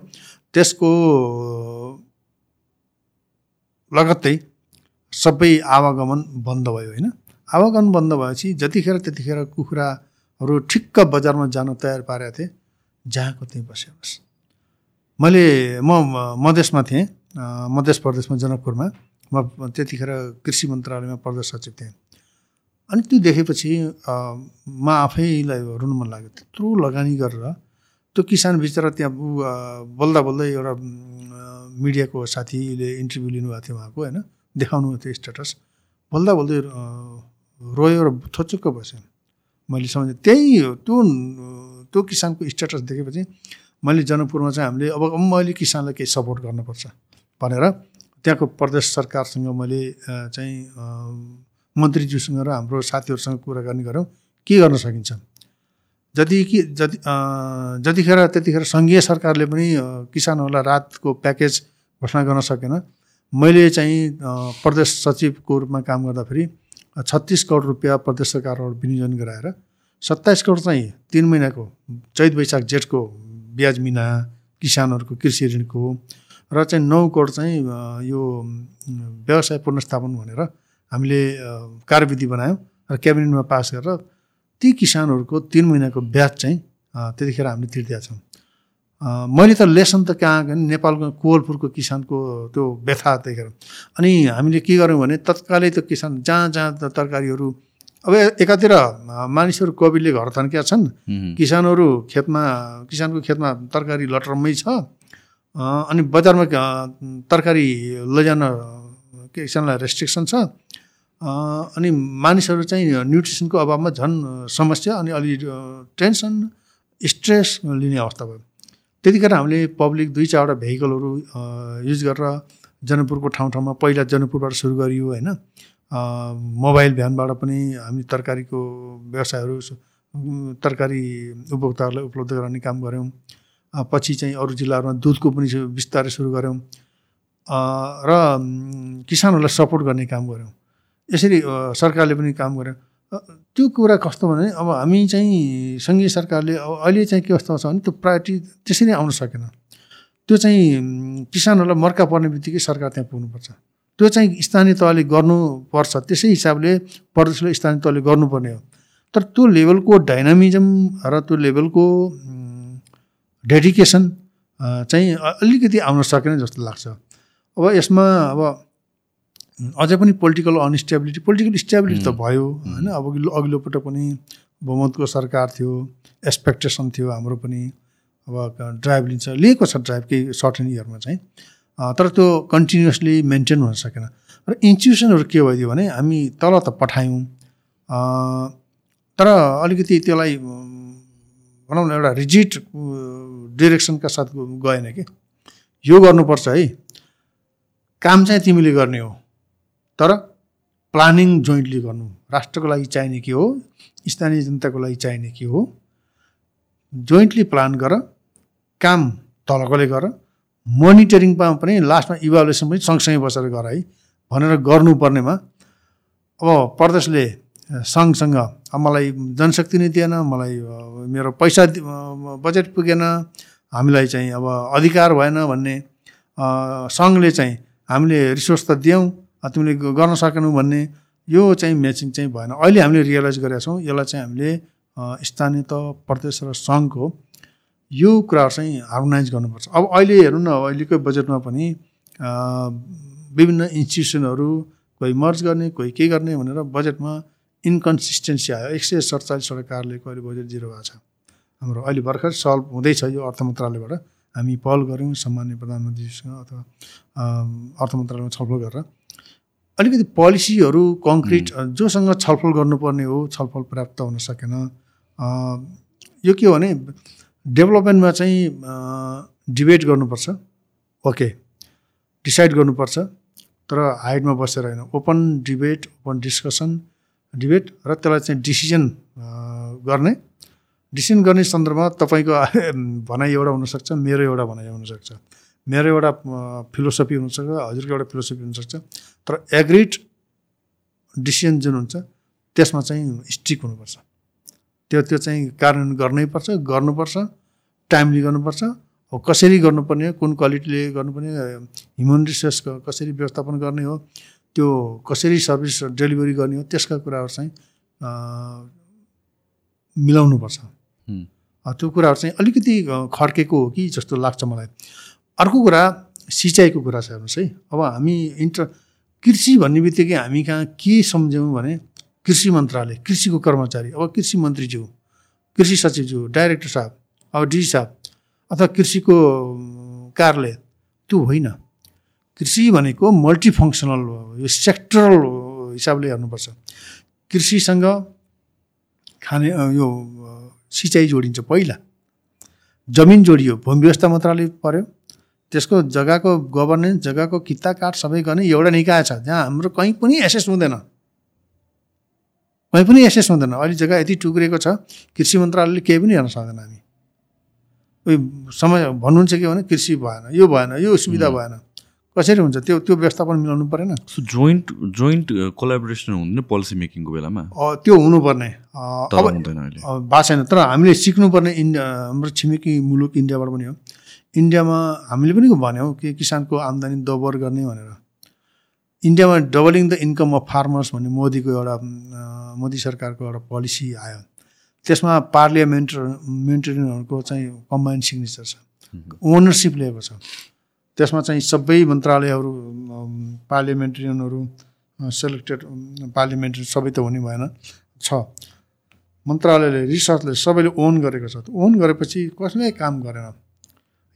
त्यसको लगत्तै सबै आवागमन बन्द भयो होइन? आवागमन बन्द भएपछि जतिखेर त्यतिखेर कुखुराहरू ठिक्क बजारमा जान तयार पारेका थिएँ जहाँको त्यहीँ बस्योस् मैले म मधेसमा थिएँ मध्य प्रदेशमा जनकपुरमा। म त्यतिखेर कृषि मन्त्रालयमा प्रदेश सचिव थिएँ। अनि त्यो देखेपछि म आफैलाई रुनु मन लाग्यो। त्यत्रो लगानी गरेर त्यो किसान बिचरा त्यहाँ बोल्दा बोल्दै एउटा मिडियाको साथीले इन्टरभ्यू लिनुभएको थियो उहाँको होइन? देखाउनु थियो स्ट्याटस बोल्दा बोल्दै रोयो र थोचुक्क बस्यो मैले सम्झेँ त्यही त्यो त्यो किसानको स्ट्याटस देखेपछि मैले जनकपुरमा चाहिँ हामीले अब मैले किसानलाई केही सपोर्ट गर्नुपर्छ। भनेर त्यहाँको प्रदेश सरकारसँग मैले चाहिँ मन्त्रीज्यूसँग र हाम्रो साथीहरूसँग कुराकानी गऱ्यौँ। के गर्न सकिन्छ? जति कि जति जतिखेर त्यतिखेर सङ्घीय सरकारले पनि किसानहरूलाई रातको प्याकेज घोषणा गर्न सकेन मैले चाहिँ प्रदेश सचिवको रूपमा काम गर्दाखेरि छत्तिस करोड रुपियाँ प्रदेश सरकारबाट विनियोजन गराएर सत्ताइस करोड चाहिँ तिन महिनाको चैत वैशाख जेठको ब्याज मिना किसानहरूको कृषि ऋणको र चाहिँ नौ करोड चाहिँ यो व्यवसाय पुनर्स्थापन भनेर हामीले कार्यविधि बनायौँ र क्याबिनेटमा पास गरेर ती किसानहरूको तिन महिनाको ब्याज चाहिँ त्यतिखेर हामीले तिर्दिया छौँ। मैले त लेसन त कहाँ नेपालको कोवलपुरको किसानको त्यो व्यथा देखेर अनि हामीले के गर्यौँ भने तत्कालै त्यो किसान जहाँ जहाँ तरकारीहरू अब एकातिर मानिसहरू कोभिडले घर थन्किया छन्। किसानहरू खेतमा किसानको खेतमा तरकारी लटरम्मै छ। अनि बजारमा तरकारी लैजान किसानलाई रेस्ट्रिक्सन छ। अनि मानिसहरू चाहिँ न्युट्रिसनको अभावमा झन् समस्या अनि अलि टेन्सन स्ट्रेस लिने अवस्था भयो। त्यतिखेर हामीले पब्लिक दुई चारवटा भेहिकलहरू युज गरेर जनकपुरको ठाउँ ठाउँमा पहिला जनकपुरबाट सुरु गरियो होइन। मोबाइल भ्यानबाट पनि हामी तरकारीको व्यवसायहरू तरकारी उपभोक्ताहरूलाई उपलब्ध गराउने काम गऱ्यौँ। पछि चाहिँ अरू जिल्लाहरूमा दुधको पनि बिस्तारै सुरु गऱ्यौँ। र किसानहरूलाई सपोर्ट गर्ने काम गऱ्यौँ। यसरी सरकारले पनि काम गर्यो त्यो कुरा कस्तो भने अब हामी चाहिँ सङ्घीय सरकारले अब अहिले चाहिँ के कस्तो छ भने त्यो प्रायोरिटी त्यसरी आउन सकेन। त्यो चाहिँ किसानहरूलाई मर्का पर्ने बित्तिकै सरकार त्यहाँ पुग्नुपर्छ। त्यो चाहिँ स्थानीय तहले गर्नुपर्छ त्यसै हिसाबले प्रदेशले स्थानीय तहले गर्नुपर्ने हो। तर त्यो लेभलको डाइनामिजम र त्यो लेभलको डेडिकेसन चाहिँ अलिकति आउन सकेन जस्तो लाग्छ। अब यसमा अब अझै पनि पोलिटिकल अनस्टेबिलिटी पोलिटिकल स्टेबिलिटी त भयो होइन। अब अघिल्लो पटक पनि बहुमतको सरकार थियो एक्सपेक्टेसन थियो हाम्रो पनि। अब ड्राइभ लिन्छ लिएको छ ड्राइभ केही सर्टेन इयरमा चाहिँ। तर त्यो कन्टिन्युसली मेन्टेन हुन सकेन। र इन्स्टिट्युसनहरू के भइदियो भने हामी तल त पठायौँ। तर अलिकति त्यसलाई भनौँ न एउटा रिजिट डिरेक्सनका साथ गएन कि? यो गर्नुपर्छ है। काम चाहिँ तिमीले गर्ने हो। तर प्लानिङ जोइन्टली गर्नु। राष्ट्रको लागि चाहिने के हो? स्थानीय जनताको लागि चाहिने के हो? जोइन्टली प्लान गर काम तलकोले गर मोनिटरिङमा पनि लास्टमा इभालुएसन पनि सँगसँगै बसेर गर है भनेर गर्नुपर्नेमा। अब प्रदेशले सङ्घसँग मलाई जनशक्ति नै दिएन मलाई मेरो पैसा बजेट पुगेन हामीलाई चाहिँ अब अधिकार भएन भन्ने सङ्घले चाहिँ हामीले रिसोर्स त दियौँ। तिमीले गर्न सकेनौ भन्ने यो चाहिँ म्याचिङ चाहिँ भएन। अहिले हामीले रियलाइज गरेका छौँ यसलाई चाहिँ हामीले स्थानीय त प्रदेश र सङ्घको यो कुराहरू चाहिँ हार्मोनाइज गर्नुपर्छ। अब अहिले हेर्नु न अहिलेकै बजेटमा पनि विभिन्न इन्स्टिट्युसनहरू कोही मर्ज गर्ने कोही के गर्ने भनेर बजेटमा इन्कन्सिस्टेन्सी आयो। एक सय सडचालिसवटा कार्यालयको अहिले बजेट जिरो भएको छ? हाम्रो अहिले भर्खर सल्भ हुँदैछ यो अर्थ मन्त्रालयबाट। हामी पहल गऱ्यौँ सामान्य प्रधानमन्त्रीसँग अथवा अर्थ मन्त्रालयमा छलफल गरेर। अलिकति पोलिसीहरू कङ्क्रिट जोसँग छलफल गर्नुपर्ने हो छलफल प्राप्त हुन सकेन। यो के हो भने डेभलपमेन्टमा चाहिँ डिबेट गर्नुपर्छ। ओके। डिसाइड गर्नुपर्छ। तर हाइटमा बसेर होइन। Open debate open discussion debate र त्यसलाई चाहिँ डिसिजन गर्ने। डिसिजन गर्ने सन्दर्भमा तपाईँको भनाइ एउटा हुनसक्छ मेरो एउटा भनाइ हुनसक्छ। मेरो एउटा फिलोसफी हुनसक्छ हजुरको एउटा फिलोसफी हुनसक्छ। तर एग्रिड डिसिजन जुन हुन्छ त्यसमा चाहिँ स्ट्रिक हुनुपर्छ। त्यो त्यो चाहिँ कार्यान्वयन गर्नै पर्छ गर्नुपर्छ टाइमली गर्नुपर्छ हो कसरी गर्नुपर्ने कुन क्वालिटीले गर्नुपर्ने ह्युमन रिसोर्स कसरी व्यवस्थापन गर्ने हो त्यो कसरी सर्भिस डेलिभरी गर्ने हो त्यसका कुराहरू चाहिँ मिलाउनुपर्छ। त्यो कुराहरू चाहिँ अलिकति खर्केको हो कि जस्तो लाग्छ मलाई। अर्को कुरा सिँचाइको कुरा छ हेर्नुहोस् है। अब हामी इन्टर कृषि भन्ने बित्तिकै हामी कहाँ के सम्झ्यौँ भने कृषि मन्त्रालय कृषिको कर्मचारी अब कृषि मन्त्रीज्यू कृषि सचिवज्यू डाइरेक्टर साहब अब डिजी साहब अथवा कृषिको कार्यालय त्यो होइन। कृषि भनेको मल्टिफङ्सनल यो सेक्टरल हिसाबले हेर्नुपर्छ। कृषिसँग खाने यो सिँचाइ जोडिन्छ पहिला। जमिन जोडियो भूमि व्यवस्था मन्त्रालय पऱ्यो त्यसको जग्गाको गभर्नेन्स जग्गाको किता काठ सबै गर्ने एउटा निकाय छ जहाँ हाम्रो कहीँ पनि एसेस हुँदैन। कहीँ पनि एसेस हुँदैन। अहिले जग्गा यति टुक्रिएको छ कृषि मन्त्रालयले केही पनि हेर्न सक्दैन हामी। उयो समय भन्नुहुन्छ के भने कृषि भएन यो भएन यो सुविधा भएन। कसरी हुन्छ? त्यो त्यो व्यवस्थापन मिलाउनु परेन। जोइन्ट जोइन्ट कोलाबोरेसन हुँदैन पोलिसी मेकिङको बेलामा? त्यो हुनुपर्ने। अब भएको छैन। तर हामीले सिक्नुपर्ने इन्डिया हाम्रो छिमेकी मुलुक इन्डियाबाट पनि हो। इन्डियामा हामीले पनि भन्यौँ कि किसानको आम्दानी डबर गर्ने भनेर। इन्डियामा doubling the income of farmers भन्ने मोदीको एउटा मोदी सरकारको एउटा पोलिसी आयो। त्यसमा पार्लियामेन्ट मेन्टेरियनहरूको चाहिँ कम्बाइन्ड सिग्नेचर छ। ओनरसिप लिएको छ। त्यसमा चाहिँ सबै मन्त्रालयहरू पार्लियामेन्टेरियनहरू सेलेक्टेड पार्लियामेन्ट्री सबै त हुने भएन छ। मन्त्रालयले रिसर्चले सबैले ओन गरेको छ। ओन गरेपछि कसैले काम गरेन?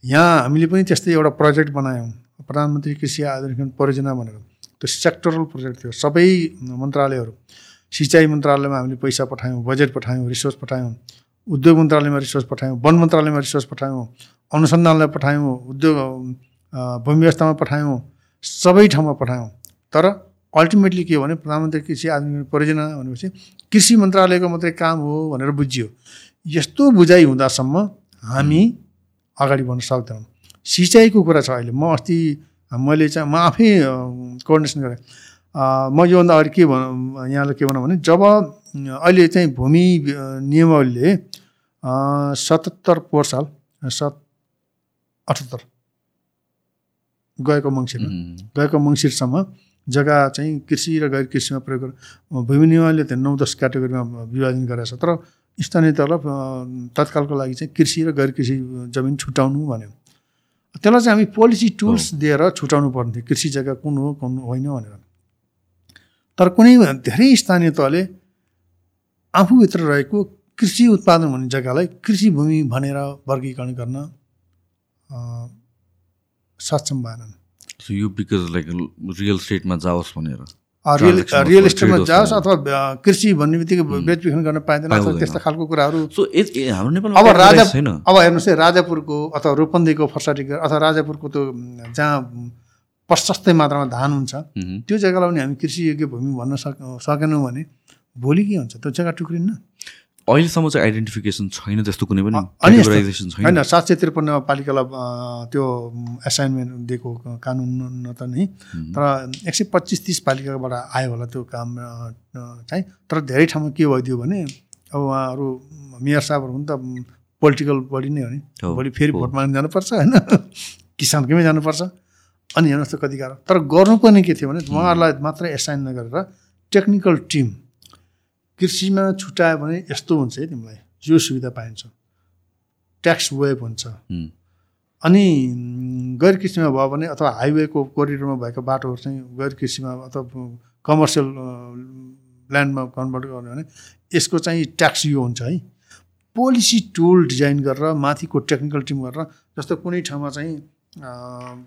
यहाँ हामीले पनि त्यस्तै एउटा प्रोजेक्ट बनायौँ। प्रधानमन्त्री कृषि आधुनिकरण परियोजना भनेर। त्यो सेक्टरल प्रोजेक्ट थियो। सबै मन्त्रालयहरू सिँचाइ मन्त्रालयमा हामीले पैसा पठायौँ बजेट पठायौँ रिसोर्स पठायौँ उद्योग मन्त्रालयमा रिसोर्स पठायौँ वन मन्त्रालयमा रिसोर्स पठायौँ अनुसन्धानलाई पठायौँ उद्योग भूमि व्यवस्थामा पठायौँ सबै ठाउँमा पठायौँ। तर अल्टिमेटली के हो भने प्रधानमन्त्री कृषि आधुनिक परियोजना भनेपछि कृषि मन्त्रालयको मात्रै काम हो भनेर बुझियो। यस्तो बुझाइ हुँदासम्म हामी अगाडि बढ्न सक्दैनौँ सिँचाइको कुरा छ अहिले। म अस्ति मैले चाहिँ म आफै कोअर्डिनेसन गरेँ। म योभन्दा अगाडि के भन यहाँलाई के भनौँ भने जब अहिले चाहिँ भूमि नियमावलीले सतहत्तर पोहोर साल सत अठहत्तर गएको मङ्सिर गएको मङ्सिरसम्म जग्गा चाहिँ कृषि र गैर कृषिमा प्रयोग भूमि नियमले त नौ दस क्याटेगोरीमा विभाजन गरेको छ। तर स्थानीय तलब तत्कालको लागि चाहिँ कृषि र गैर कृषि जमिन छुट्याउनु भन्यो। त्यसलाई चाहिँ हामी पोलिसी टुल्स दिएर छुट्याउनु पर्ने थियो। कृषि जग्गा कुन हो कुन होइन भनेर। तर कुनै धेरै स्थानीय तहले आफूभित्र रहेको कृषि उत्पादन हुने जग्गालाई कृषि भूमि भनेर वर्गीकरण गर्न सक्षम भएनन्। यो बिकज लाइक रियल स्टेटमा जाओस् भनेर। रियल रियल इस्टेटमा जाओस् अथवा कृषि भन्ने बित्तिकै बेचबिखन गर्न पाइँदैन अथवा त्यस्ता खालको कुराहरू। अब राजा अब हेर्नुहोस् है राजापुरको अथवा रूपन्देहीको फर्साटिकर अथवा राजापुरको त्यो जहाँ प्रशस्तै मात्रामा धान हुन्छ त्यो जग्गालाई पनि हामी कृषि योग्य भूमि भन्न सक सकेनौँ भने भोलि के हुन्छ? त्यो जग्गा टुक्रिन्न। अहिलेसम्म चाहिँ आइडेन्टिफिकेसन छैन त्यस्तो कुनै पनि होइन सात सय त्रिपन्न पालिकालाई त्यो एसाइनमेन्ट दिएको कानुन न त नै। तर एक सय पच्चिस तिस पालिकाबाट आयो होला त्यो काम चाहिँ। तर धेरै ठाउँमा के भइदियो भने अब उहाँहरू मेयर साहबहरू पनि त पोलिटिकल बडी नै हो नि। भोलि फेरि भोट माग्न जानुपर्छ होइन? किसानकैमै जानुपर्छ। अनि हेर्नुहोस् त कति गाह्रो। तर गर्नुपर्ने के थियो भने उहाँहरूलाई मात्रै एसाइन नगरेर टेक्निकल टिम कृषिमा छुट्यायो भने यस्तो हुन्छ है तिमीलाई। यो सुविधा पाइन्छ। ट्याक्स वेब हुन्छ। अनि गैर कृषिमा भयो भने अथवा हाइवेको कोरिडोरमा भएको बाटोहरू चाहिँ गैर कृषिमा अथवा कमर्सियल ल्यान्डमा कन्भर्ट गर्यो भने यसको चाहिँ ट्याक्स यो हुन्छ है। पोलिसी टुल डिजाइन गरेर माथिको टेक्निकल टिम गरेर जस्तो कुनै ठाउँमा चाहिँ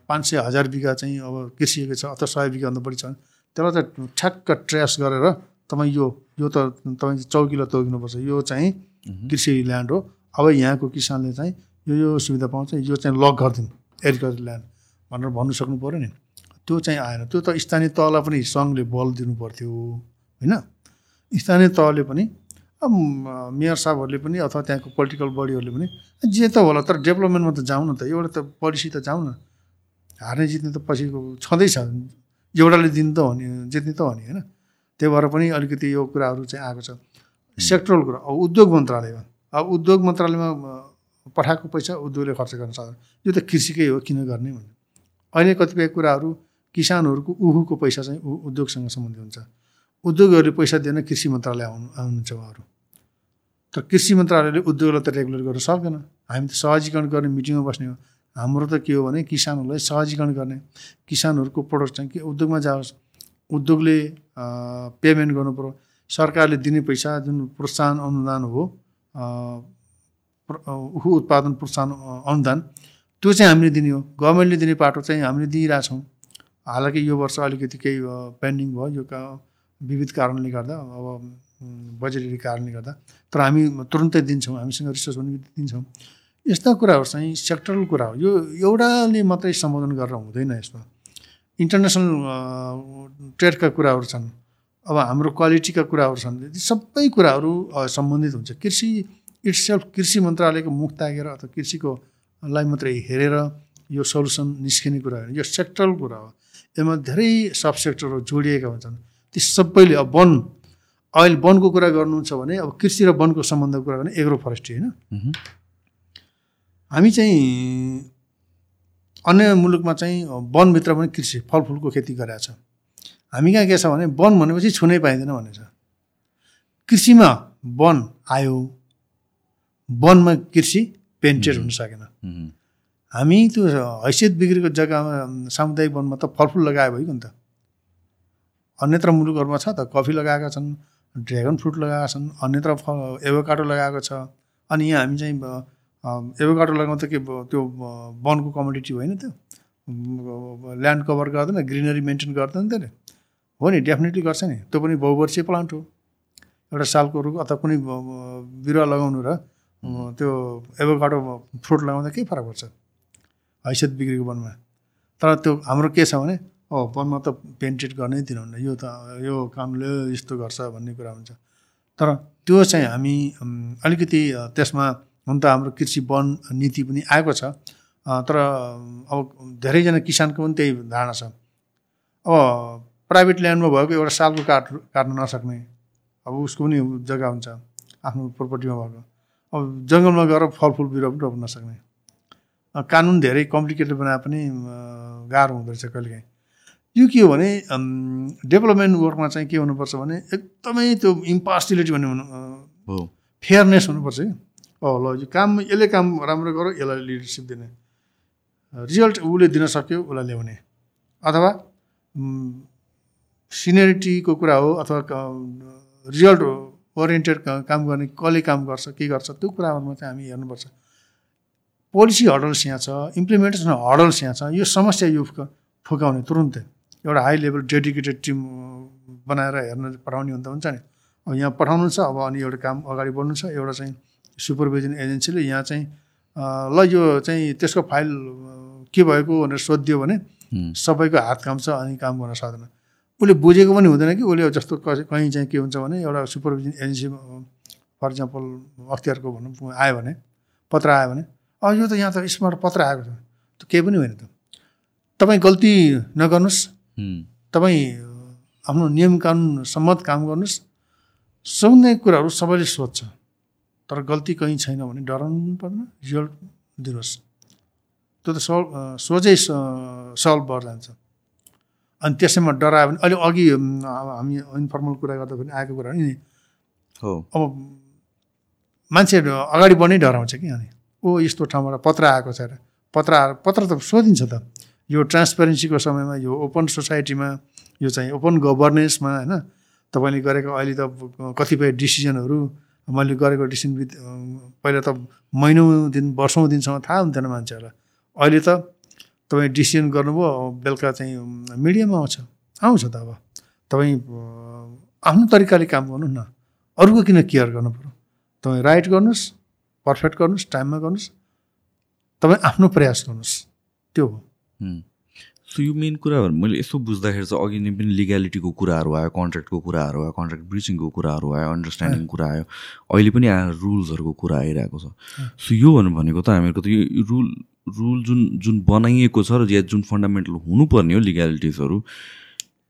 पाँच सय हजार बिघा चाहिँ अब कृषिको छ अथवा सय बिघाभन्दा बढी छ त्यसलाई त ठ्याक्क ट्रेस गरेर तपाईँ यो यो त तपाईँ चौकीलाई तोकिनुपर्छ। यो चाहिँ कृषि ल्यान्ड हो। अब यहाँको किसानले चाहिँ यो यो सुविधा पाउँछ यो चाहिँ लक गरिदिनु एग्रिकल्चर ल्यान्ड भनेर भन्नु सक्नु पऱ्यो नि। त्यो चाहिँ आएन। त्यो त स्थानीय तहलाई पनि सङ्घले बल दिनु पर्थ्यो होइन? स्थानीय तहले पनि अब मेयर साहबहरूले पनि अथवा त्यहाँको पोलिटिकल बडीहरूले पनि जे त होला तर डेभलपमेन्टमा त जाउँ न त एउटा त पोलिसी त जाउँ न हार्ने जित्ने त पछिको छँदैछ। एउटाले दिनु त हो नि जित्ने त हो नि होइन? त्यही भएर पनि अलिकति यो कुराहरू चाहिँ आएको छ। सेक्टरल कुरा अब उद्योग मन्त्रालयमा अब उद्योग मन्त्रालयमा पठाएको पैसा उद्योगले खर्च गर्न सक्दैन। यो त कृषिकै हो किन गर्ने भन्ने। अहिले कतिपय कुराहरू किसानहरूको उहुको पैसा चाहिँ उद्योगसँग सम्बन्धित हुन्छ। उद्योगहरूले पैसा दिएन कृषि मन्त्रालय आउनु आउनुहुन्छ उहाँहरू। तर कृषि मन्त्रालयले उद्योगलाई त रेगुलर गर्न सक्दैन। हामी त सहजीकरण गर्ने मिटिङमा बस्ने हो। हाम्रो त के हो भने किसानहरूलाई सहजीकरण गर्ने किसानहरूको प्रोडक्ट चाहिँ के उद्योगमा जाओस्। उद्योगले पेमेन्ट गर्नु पऱ्यो सरकारले दिने पैसा जुन प्रोत्साहन अनुदान हो ऊ उत्पादन प्रोत्साहन अनुदान त्यो चाहिँ हामीले दिने हो। गभर्मेन्टले दिने पाटो चाहिँ हामीले दिइरहेछौँ। हालाकि यो वर्ष अलिकति केही पेन्डिङ भयो यो का विविध कारणले गर्दा अब बजेटरी कारणले गर्दा। तर हामी तुरन्तै दिन्छौँ हामीसँग रिसोर्स पनि दिन्छौँ। यस्ता कुराहरू चाहिँ सेक्टरल कुरा हो। यो एउटाले मात्रै सम्बोधन गरेर हुँदैन यसमा। इन्टरनेसनल ट्रेडका कुराहरू छन्। अब हाम्रो क्वालिटीका कुराहरू छन्। सबै कुराहरू सम्बन्धित हुन्छ। कृषि इट्स सेल्फ कृषि मन्त्रालयको मुख तागेर अथवा कृषिको लाई मात्रै हेरेर यो सल्युसन निस्किने कुरा होइन यो सेक्टरल कुरा हो। यसमा धेरै सब सेक्टरहरू जोडिएका हुन्छन्। ती सबैले अब वन अहिले वनको कुरा गर्नुहुन्छ भने अब कृषि र वनको सम्बन्धको कुरा गर्ने एग्रो फरेस्ट्री होइन हामी चाहिँ अन्य मुलुकमा चाहिँ वनभित्र पनि कृषि फलफुलको खेती गरेको छ हामी कहाँ के छ भने वन भनेपछि छुनै पाइँदैन भन्ने छ। कृषिमा वन आयो वनमा कृषि पेन्टेड हुन सकेन। हामी त्यो हैसियत बिग्रेको जग्गामा सामुदायिक वनमा त फलफुल लगायो भयो नि त। अन्यत्र मुलुकहरूमा छ त कफी लगाएका छन् ड्रेगन फ्रुट लगाएका छन् अन्यत्र एभोकाडो लगाएको छ। अनि यहाँ हामी चाहिँ एभोकाडो लगाउँदा के त्यो वनको कमोडिटी होइन त्यो। ल्यान्ड कभर गर्दैन ग्रिनरी मेन्टेन गर्दैन त्यसले। हो नि डेफिनेटली गर्छ नि। त्यो पनि बहुवर्षीय प्लान्ट हो। एउटा सालको रुख अथवा कुनै बिरुवा लगाउनु र त्यो एभोकाडो फ्रुट लगाउँदा केही फरक पर्छ? हैसियत बिग्रेको वनमा। तर त्यो हाम्रो के छ भने अब वनमा त पेन्टेड गर्नै दिनुहुन्न यो त यो कानुनले यस्तो गर्छ भन्ने कुरा हुन्छ। तर त्यो चाहिँ हामी अलिकति त्यसमा हुन त हाम्रो कृषि वन नीति पनि आएको छ। तर अब धेरैजना किसानको पनि त्यही धारणा छ। अब प्राइभेट ल्यान्डमा भएको एउटा सालको काट काट्न नसक्ने अब उसको पनि जग्गा हुन्छ आफ्नो प्रोपर्टीमा भएको। अब जङ्गलमा गएर फलफुल बिरुवा पनि रोप्न नसक्ने। कानुन धेरै कम्प्लिकेटेड बनाए पनि गाह्रो हुँदो रहेछ कहिलेकाहीँ। यो के हो भने डेभलपमेन्ट वर्कमा चाहिँ के हुनुपर्छ भने एकदमै त्यो इम्पार्सिलिटी भन्ने हुनु फेयरनेस हुनुपर्छ कि? अब ल यो काम यसले काम राम्रो गर यसलाई लिडरसिप दिने। रिजल्ट उसले दिन सक्यो उसलाई ल्याउने। अथवा सिनियरिटीको कुरा हो अथवा रिजल्ट ओरिएन्टेड काम गर्ने कसले काम गर्छ के गर्छ त्यो कुराहरूमा चाहिँ हामी हेर्नुपर्छ। पोलिसी हडल्स यहाँ छ इम्प्लिमेन्टेसन हडल्स यहाँ छ यो समस्या यो फुकाउने तुरुन्तै। एउटा हाई लेभल डेडिकेटेड टिम बनाएर हेर्न पठाउने हुँदा हुन्छ नि। अब यहाँ पठाउनु छ अब अनि एउटा काम अगाडि बढ्नु छ एउटा चाहिँ सुपरभिजन एजेन्सीले यहाँ चाहिँ ल यो चाहिँ त्यसको फाइल के भएको भनेर सोधिदियो भने सबैको हात काम छ अनि काम गर्न सक्दैन। उसले बुझेको पनि हुँदैन कि उसले जस्तो कहीँ चाहिँ के हुन्छ भने एउटा सुपरभिजन एजेन्सी फर इक्जाम्पल अख्तियारको भनौँ आयो भने पत्र आयो भने अब यो त यहाँ त स्मार्ट पत्र आएको छ। त्यो केही पनि होइन त। तपाईँ गल्ती नगर्नुहोस्। तपाईँ आफ्नो नियम कानुन सम्मत काम गर्नुहोस्। सुन्ने कुराहरू सबैले सोध्छ। तर गल्ती कहीँ छैन भने डराउनु पर्दैन रिजल्ट दिनुहोस्। त्यो त सल्भ सोझै सल्भ भएर जान्छ। अनि त्यसैमा डरायो भने अहिले अघि हामी इन्फर्मल कुरा गर्दा पनि आएको कुरा नि। हो। अब मान्छेहरू अगाडि बढ्नै डराउँछ कि अनि। ओ यस्तो ठाउँबाट पत्र आएको छ अरे। पत्र आएर पत्र त सोधिन्छ त। यो ट्रान्सपेरेन्सीको समयमा यो ओपन सोसाइटीमा यो चाहिँ ओपन गभर्नेन्समा होइन। तपाईँले गरेको अहिले त कतिपय डिसिजनहरू मैले गरेको डिसिजन पहिला त महिनौ दिन वर्षौँ दिनसम्म थाहा हुन्थेन मान्छेहरूलाई। अहिले त तपाईँ डिसिजन गर्नुभयो बेलुका चाहिँ मिडियामा आउँछ। आउँछ त अब। तपाईँ आफ्नो तरिकाले काम गर्नु न। अरूको किन केयर गर्नु पऱ्यो तपाईँ राइट गर्नुहोस् पर्फेक्ट गर्नुहोस् टाइममा गर्नुहोस्। तपाईँ आफ्नो प्रयास गर्नुहोस्। त्यो हो। सो यो मेन कुराहरू मैले यसो बुझ्दाखेरि चाहिँ अघि नै पनि लिग्यालिटीको कुराहरू आयो कन्ट्र्याक्टको कुराहरू आयो कन्ट्र्याक्ट ब्रिचिङको कुराहरू आयो अन्डरस्ट्यान्डिङ कुरा आयो। अहिले पनि आएर रुल्सहरूको कुरा आइरहेको छ। सो यो भनेको त हामीहरूको त यो रुल रुल जुन जुन बनाइएको छ र या जुन फन्डामेन्टल हुनुपर्ने हो लिग्यालिटिजहरू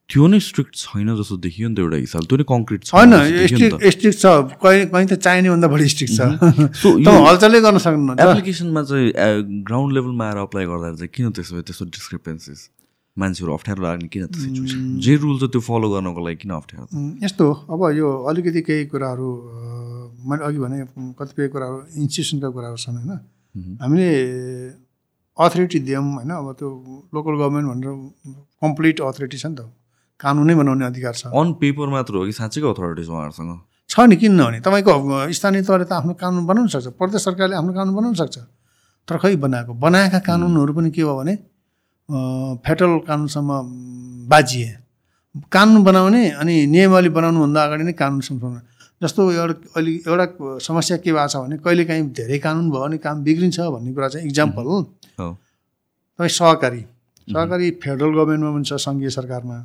त्यो नै स्ट्रिक्ट छैन जस्तो देखियो नि त एउटा हिसाब। त्यो नै कङ्क्रिट छ होइन स्ट्रिक्ट छ। कहीँ कहीँ त चाहिने भन्दा बढी स्ट्रिक्ट छ। सो हलचलै गर्न सक्नु एप्लिकेसनमा चाहिँ ग्राउन्ड लेभलमा आएर अप्लाई गर्दा चाहिँ किन त्यसो त्यस्तो डिस्क्रिपेन्सिस मान्छेहरू अप्ठ्यारो लाग्ने किन त सिचुएसन जे रुल छ त्यो फलो गर्नको लागि किन अप्ठ्यारो? यस्तो अब यो अलिकति केही कुराहरू मैले अघि भने कतिपय कुराहरू इन्स्टिट्युसनका कुराहरू छन् होइन? हामीले अथोरिटी दियौँ होइन? अब त्यो लोकल गभर्मेन्ट भनेर कम्प्लिट अथोरिटी छ नि त। कानुनै बनाउने अधिकार छ। अन पेपर मात्र हो कि साँच्चैको अथोरिटी छ उहाँहरूसँग? छ नि किन नहुने तपाईँको स्थानीय तहले त आफ्नो कानुन बनाउन सक्छ। प्रदेश सरकारले आफ्नो कानुन बनाउन सक्छ। तर खै बनाएको? बनाएका कानुनहरू पनि के हो भने फेडरल कानुनसम्म बाजिए। कानुन बनाउने अनि नियमावली बनाउनुभन्दा अगाडि नै कानुन सम्झाउनु। जस्तो एउटा अहिले एउटा समस्या के भएको छ भने कहिलेकाहीँ धेरै कानुन भयो भने काम बिग्रिन्छ भन्ने कुरा चाहिँ इक्जाम्पल हो। तपाईँ सहकारी। सहकारी फेडरल गभर्मेन्टमा पनि छ सङ्घीय सरकारमा।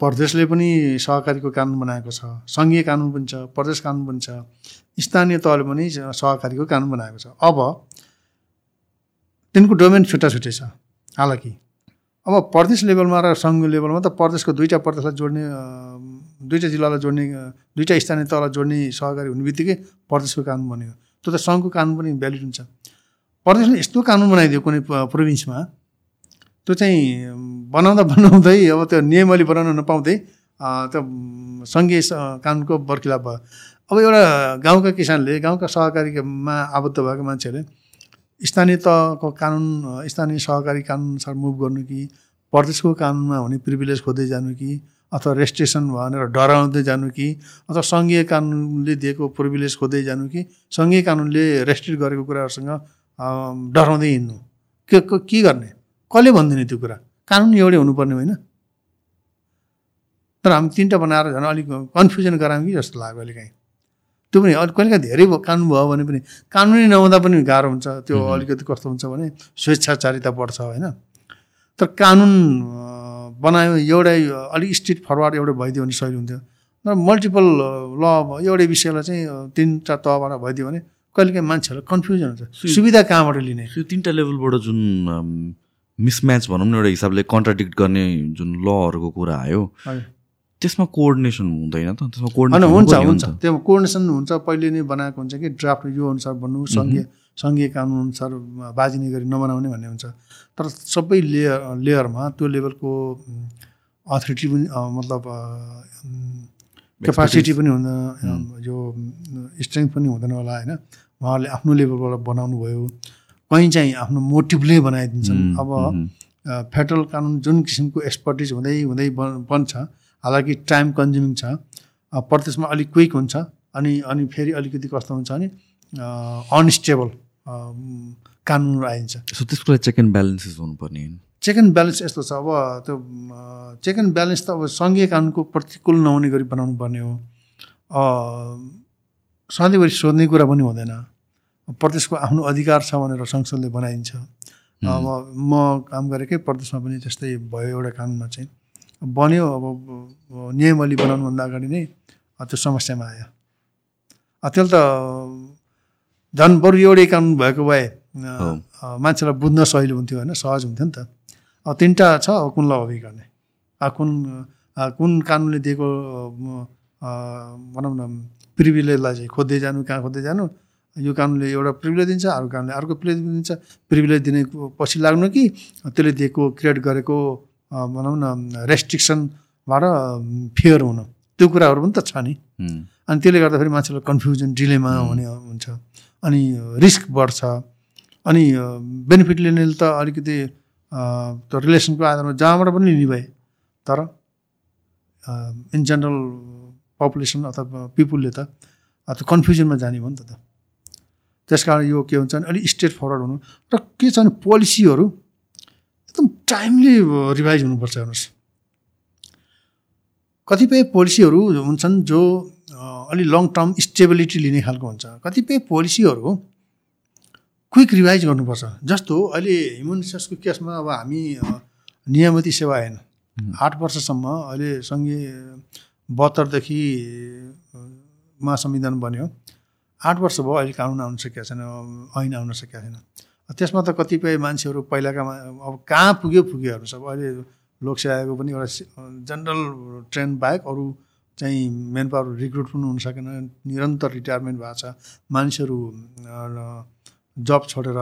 प्रदेशले पनि सहकारीको कानुन बनाएको छ सङ्घीय कानुन पनि छ प्रदेश कानुन पनि छ स्थानीय तहले पनि सहकारीको कानुन बनाएको छ। अब तिनको डोमेन छुट्टा छुट्टै छ हालाकि। अब प्रदेश लेभलमा र सङ्घ लेभलमा त प्रदेशको दुईवटा प्रदेशलाई जोड्ने दुईवटा जिल्लालाई जोड्ने दुईवटा स्थानीय तहलाई जोड्ने सहकारी हुने बित्तिकै प्रदेशको कानुन बन्यो। त्यो त सङ्घको कानुन पनि भ्यालिड हुन्छ। प्रदेशले यस्तो कानुन बनाइदियो कुनै प्रोभिन्समा त्यो चाहिँ बनाउँदा बनाउँदै अब त्यो नियमली बनाउन नपाउँदै त्यो सङ्घीय कानुनको बर्खिलाप भयो। अब एउटा गाउँका किसानले गाउँका सहकारीमा आबद्ध भएको मान्छेहरूले स्थानीय तहको कानुन स्थानीय सहकारी कानुनअनुसार मुभ गर्नु कि प्रदेशको कानुनमा हुने प्रिभिलेज खोज्दै जानु कि अथवा रेजिस्ट्रेसन भनेर डराउँदै जानु कि अथवा सङ्घीय कानुनले दिएको प्रिभिलेज खोज्दै जानु कि सङ्घीय कानुनले रेस्ट्रिक्ट गरेको कुराहरूसँग डराउँदै हिँड्नु। के के गर्ने? कसले भनिदिने त्यो कुरा? कानुन एउटै हुनुपर्ने होइन। तर हामी तिनवटा बनाएर झन् अलिक कन्फ्युजन गरायौँ कि जस्तो लाग्यो अहिले काहीँ। त्यो पनि अलिक कहिलेकाहीँ धेरै कानुन भयो भने पनि कानुनै नहुँदा पनि गाह्रो हुन्छ। त्यो अलिकति कस्तो हुन्छ भने स्वेच्छाचारिता बढ्छ होइन। तर कानुन बनायो एउटै अलिक स्ट्रिट फरवार्ड एउटै भइदियो भने सही हुन्थ्यो। तर मल्टिपल ल एउटै विषयलाई चाहिँ तिनवटा तहबाट भइदियो भने कहिलेकाहीँ मान्छेहरूलाई कन्फ्युजन हुन्छ। सुविधा कहाँबाट लिने? तिनवटा लेभलबाट जुन मिसम्याच भनौँ न एउटा हिसाबले कन्ट्राडिक्ट गर्ने जुन लहरूको कुरा आयो त्यसमा कोअर्डिनेसन हुँदैन त? त्यसमा कोअर्डिनेसन हुन्छ हुन्छ। त्यो कोअर्डिनेसन हुन्छ पहिले नै बनाएको हुन्छ कि ड्राफ्ट यो अनुसार बन्नु सङ्घीय सङ्घीय कानुन अनुसार बाजिने गरी नबनाउने भन्ने हुन्छ। तर सबै लेयर लेयरमा त्यो लेभलको अथोरिटी पनि मतलब क्यापासिटी पनि हुँदैन यो स्ट्रेङ्थ पनि हुँदैन होला होइन। उहाँहरूले आफ्नो लेभलबाट बनाउनु भयो कहीँ चाहिँ आफ्नो मोटिभले बनाइदिन्छन्। अब फेडरल कानुन जुन किसिमको एक्सपर्टिज हुँदै हुँदै बन्छ हालाकि टाइम कन्ज्युमिङ छ प्रदेशमा अलिक क्विक हुन्छ अनि अनि फेरि अलिकति कस्तो हुन्छ भने अनस्टेबल कानुन आइन्छ। सो त्यसको लागि चेक एन्ड ब्यालेन्सेस हुनुपर्ने चेक एन्ड ब्यालेन्स यस्तो छ। अब त्यो चेक एन्ड ब्यालेन्स त अब सङ्घीय कानुनको प्रतिकूल नहुने गरी बनाउनु पर्ने हो सधैँभरि सोध्ने कुरा पनि हुँदैन। प्रदेशको आफ्नो अधिकार छ भनेर संसदले बनाइदिन्छ अब म काम गरेकै प्रदेशमा पनि त्यस्तै भयो एउटा कानुनमा चाहिँ। बन्यो अब नियमली बनाउनुभन्दा अगाडि नै त्यो समस्यामा आयो। त्यसले त झन् बरु एउटै कानुन भएको भए मान्छेलाई बुझ्न सहिलो हुन्थ्यो होइन सहज हुन्थ्यो नि त। अब तिनवटा छ अब कुन लबी गर्ने? कुन कुन कानुनले दिएको भनौँ न प्रिभिलेजलाई चाहिँ खोज्दै जानु कहाँ खोज्दै जानु? यो कानुनले एउटा प्रिभिलेज दिन्छ अर्को कानुनले अर्को प्रिभिलेज दिन्छ। प्रिभिलेज दिने पछि लाग्नु कि त्यसले दिएको क्रिएट गरेको भनौँ न रेस्ट्रिक्सनबाट फेयर हुनु। त्यो कुराहरू पनि त छ नि। अनि त्यसले गर्दाखेरि मान्छेलाई कन्फ्युजन डिलेमा हुने हुन्छ। अनि रिस्क बढ्छ। अनि बेनिफिट लिनेले त अलिकति त्यो रिलेसनको आधारमा जहाँबाट पनि लिने भए तर इन जेनरल पपुलेसन अथवा पिपुलले त त्यो कन्फ्युजनमा जाने भयो नि त। त्यस कारण यो के हुन्छ भने अलिक स्टेट फरवर्ड हुनु। र के छ भने पोलिसीहरू एकदम टाइमली रिभाइज हुनुपर्छ हेर्नुहोस्। कतिपय पोलिसीहरू हुन्छन् जो अलि लङ टर्म स्टेबिलिटी लिने खालको हुन्छ। कतिपय पोलिसीहरू क्विक रिभाइज गर्नुपर्छ। जस्तो अहिले ह्युमन रिसोर्सको केसमा अब हामी नियमित सेवा आएन आठ वर्षसम्म अहिले सङ्घीय बहत्तरदेखि महासंविधान बन्यो। आठ वर्ष भयो अहिले कानुन आउन सकेको छैन ऐन आउन सकेको छैन। त्यसमा त कतिपय मान्छेहरू पहिलाका अब कहाँ पुग्यो पुग्यो हेर्नुहोस्। अब अहिले लोकसेवाको पनि एउटा जेनरल ट्रेन बाहेक अरू चाहिँ मेन पावर रिक्रुट पनि हुन सकेन। निरन्तर रिटायरमेन्ट भएको छ। मानिसहरू जब छोडेर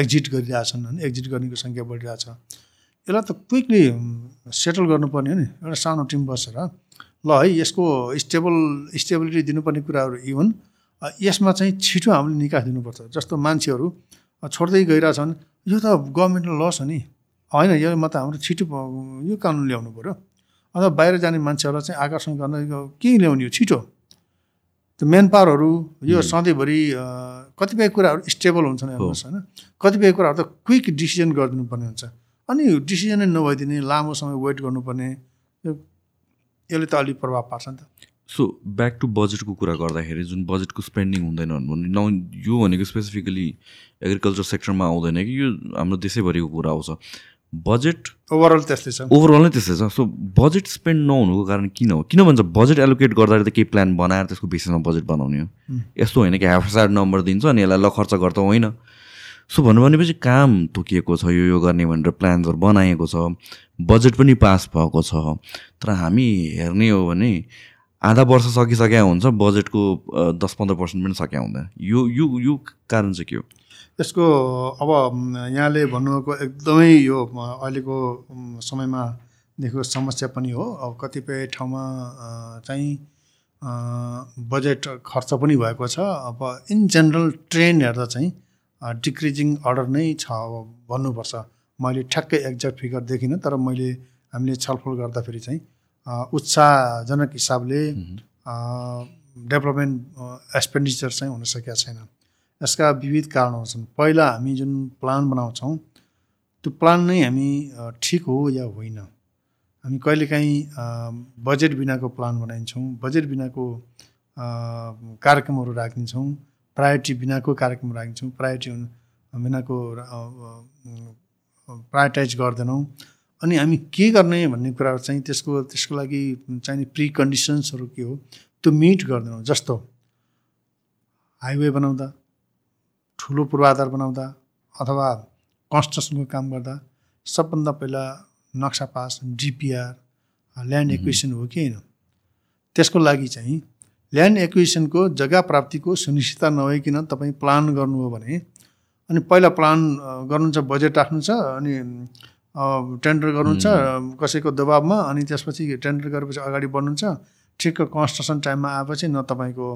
एक्जिट गरिरहेछन् होइन एक्जिट गर्नेको सङ्ख्या बढिरहेछ। यसलाई त क्विकली सेटल गर्नुपर्ने हो नि। एउटा सानो टिम बसेर ल है यसको स्टेबल स्टेबिलिटी दिनुपर्ने कुराहरू इभन यसमा चाहिँ छिटो हामीले निकास दिनुपर्छ। जस्तो मान्छेहरू छोड्दै गइरहेछन् यो त गभर्मेन्टको लस हो नि। होइन यो त हाम्रो छिटो यो कानुन ल्याउनु पऱ्यो अथवा बाहिर जाने मान्छेहरूलाई चाहिँ आकर्षण गर्न के ल्याउने हो छिटो। त्यो मेन पावरहरू यो सधैँभरि कतिपय कुराहरू स्टेबल हुन्छन् हेर्नुहोस् होइन। कतिपय कुराहरू त क्विक डिसिजन गरिदिनु पर्ने हुन्छ। अनि डिसिजनै नभइदिने लामो समय वेट गर्नुपर्ने यसले त अलिक प्रभाव पार्छ नि त। सो ब्याक टु बजेटको कुरा गर्दाखेरि जुन बजेटको स्पेन्डिङ हुँदैन भने न यो भनेको स्पेसिफिकली एग्रिकल्चर सेक्टरमा आउँदैन कि यो हाम्रो देशैभरिको कुरा आउँछ। बजेट ओभरअल त्यस्तै छ। ओभरअल नै त्यस्तै छ। सो बजेट स्पेन्ड नहुनुको कारण किन हो? किन भन्छ बजेट एलोकेट गर्दाखेरि त केही प्लान बनाएर त्यसको बेसिसमा बजेट बनाउने हो? यस्तो होइन कि हाफ साइड नम्बर दिन्छ अनि यसलाई ल खर्च गर्दा होइन। सो भन्नु भनेपछि काम तोकिएको छ यो यो गर्ने भनेर प्लान्सहरू बनाएको छ। बजेट पनि पास भएको छ। तर हामी हेर्ने हो भने आधा वर्ष सकिसक्या हुन्छ बजेटको दस पन्ध्र पर्सेन्ट पनि सकिया हुँदैन। यो यो यो कारण चाहिँ के हो? यसको अब यहाँले भन्नुभएको एकदमै यो अहिलेको समयमा देखेको समस्या पनि हो। अब कतिपय ठाउँमा चाहिँ बजेट खर्च पनि भएको छ। अब इन जेनरल ट्रेन हेर्दा चाहिँ डिक्रिजिङ अर्डर नै छ। अब भन्नुपर्छ। मैले ठ्याक्कै एक्ज्याक्ट फिगर देखिनँ तर मैले हामीले छलफल गर्दाखेरि चाहिँ उत्साहजनक हिसाबले डेभलपमेन्ट एक्सपेन्डिचर चाहिँ हुन सकेका छैन यसका विविध कारणहरू छन्। पहिला हामी जुन प्लान बनाउँछौँ त्यो प्लान नै हामी ठिक हो या होइन? हामी कहिलेकाहीँ बजेट बिनाको प्लान बनाइन्छौँ बजेट बिनाको कार्यक्रमहरू राखिदिन्छौँ प्रायोरिटी बिनाको कार्यक्रम राखिन्छौँ प्रायोरिटी बिनाको प्रायोरिटाइज गर्दैनौँ। अनि हामी के गर्ने भन्ने कुरा चाहिँ त्यसको त्यसको लागि चाहिने प्रि कन्डिसन्सहरू के हो त्यो मिट गर्दैनौँ। जस्तो हाइवे बनाउँदा ठुलो पूर्वाधार बनाउँदा अथवा कन्स्ट्रक्सनको काम गर्दा सबभन्दा पहिला नक्सा पास डिपिआर ल्यान्ड एक्विसन हो कि होइन? त्यसको लागि चाहिँ ल्यान्ड एक्विसनको जग्गा प्राप्तिको सुनिश्चितता नभइकन तपाईँ प्लान गर्नु हो भने अनि पहिला प्लान गर्नु छ बजेट राख्नु छ अनि टेन्डर गर्नुहुन्छ कसैको दबाबमा अनि त्यसपछि टेन्डर गरेपछि अगाडि बढ्नुहुन्छ। ठिक्क कन्स्ट्रक्सन टाइममा आएपछि न तपाईँको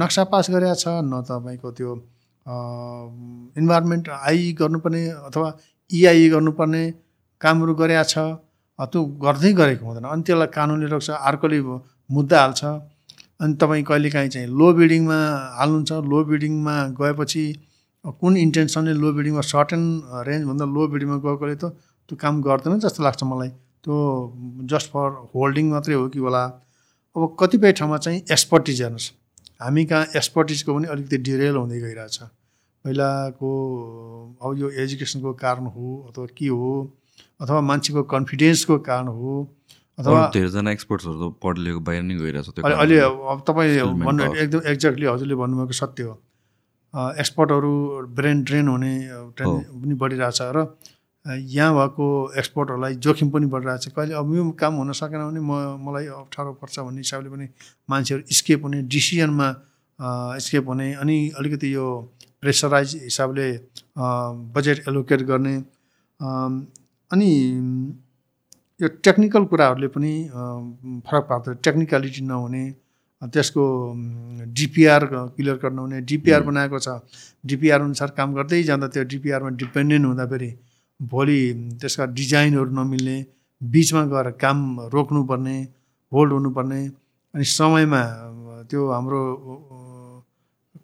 नक्सा पास गरेका छ न तपाईँको त्यो इन्भाइरोमेन्ट आइ गर्नुपर्ने अथवा इआई गर्नुपर्ने कामहरू गरेका छ। त्यो गर्दै गरेको हुँदैन। अनि त्यसलाई कानुनले रोक्छ अर्कोले मुद्दा हाल्छ। अनि तपाईँ कहिलेकाहीँ चाहिँ लो बिडिङमा हाल्नुहुन्छ। लो बिडिङमा गएपछि कुन इन्टेन्सनले लो बिडिङमा सर्ट एन्ड रेन्जभन्दा लो बिडिङमा गएकोले त त्यो काम गर्दैन जस्तो लाग्छ मलाई। त्यो जस्ट फर होल्डिङ मात्रै हो कि होला। अब कतिपय ठाउँमा चाहिँ एक्सपर्टिज हेर्नुहोस्। हामी कहाँ एक्सपर्टिजको पनि अलिकति डिरेल हुँदै गइरहेछ। पहिलाको अब यो एजुकेसनको कारण हो अथवा के हो अथवा मान्छेको कन्फिडेन्सको कारण हो अथवा धेरैजना एक्सपर्ट्सहरू त पढ लेखेको बाहिर नै गइरहेछ अहिले अब तपाईँ भन्नु एकदम एक्ज्याक्टली हजुरले भन्नुभएको सत्य हो। एक्सपर्टहरू ब्रेन ड्रेन हुने ट्रेन पनि बढिरहेछ र यहाँ भएको एक्सपर्टहरूलाई जोखिम पनि बढिरहेको छ कहिले अब यो काम हुन सकेन भने म मलाई अप्ठ्यारो पर्छ भन्ने हिसाबले पनि मान्छेहरू स्केप हुने डिसिजनमा स्केप हुने अनि अलिकति यो प्रेसराइज हिसाबले बजेट एलोकेट गर्ने अनि यो टेक्निकल कुराहरूले पनि फरक पार्छ टेक्निकलिटी नहुने त्यसको डिपिआर क्लियर गर्न हुने। डिपिआर बनाएको छ। डिपिआर अनुसार काम गर्दै जाँदा त्यो डिपिआरमा डिपेन्डेन्ट हुँदा फेरि भोलि त्यसका डिजाइनहरू नमिल्ने बिचमा गएर काम रोक्नुपर्ने होल्ड हुनुपर्ने अनि समयमा त्यो हाम्रो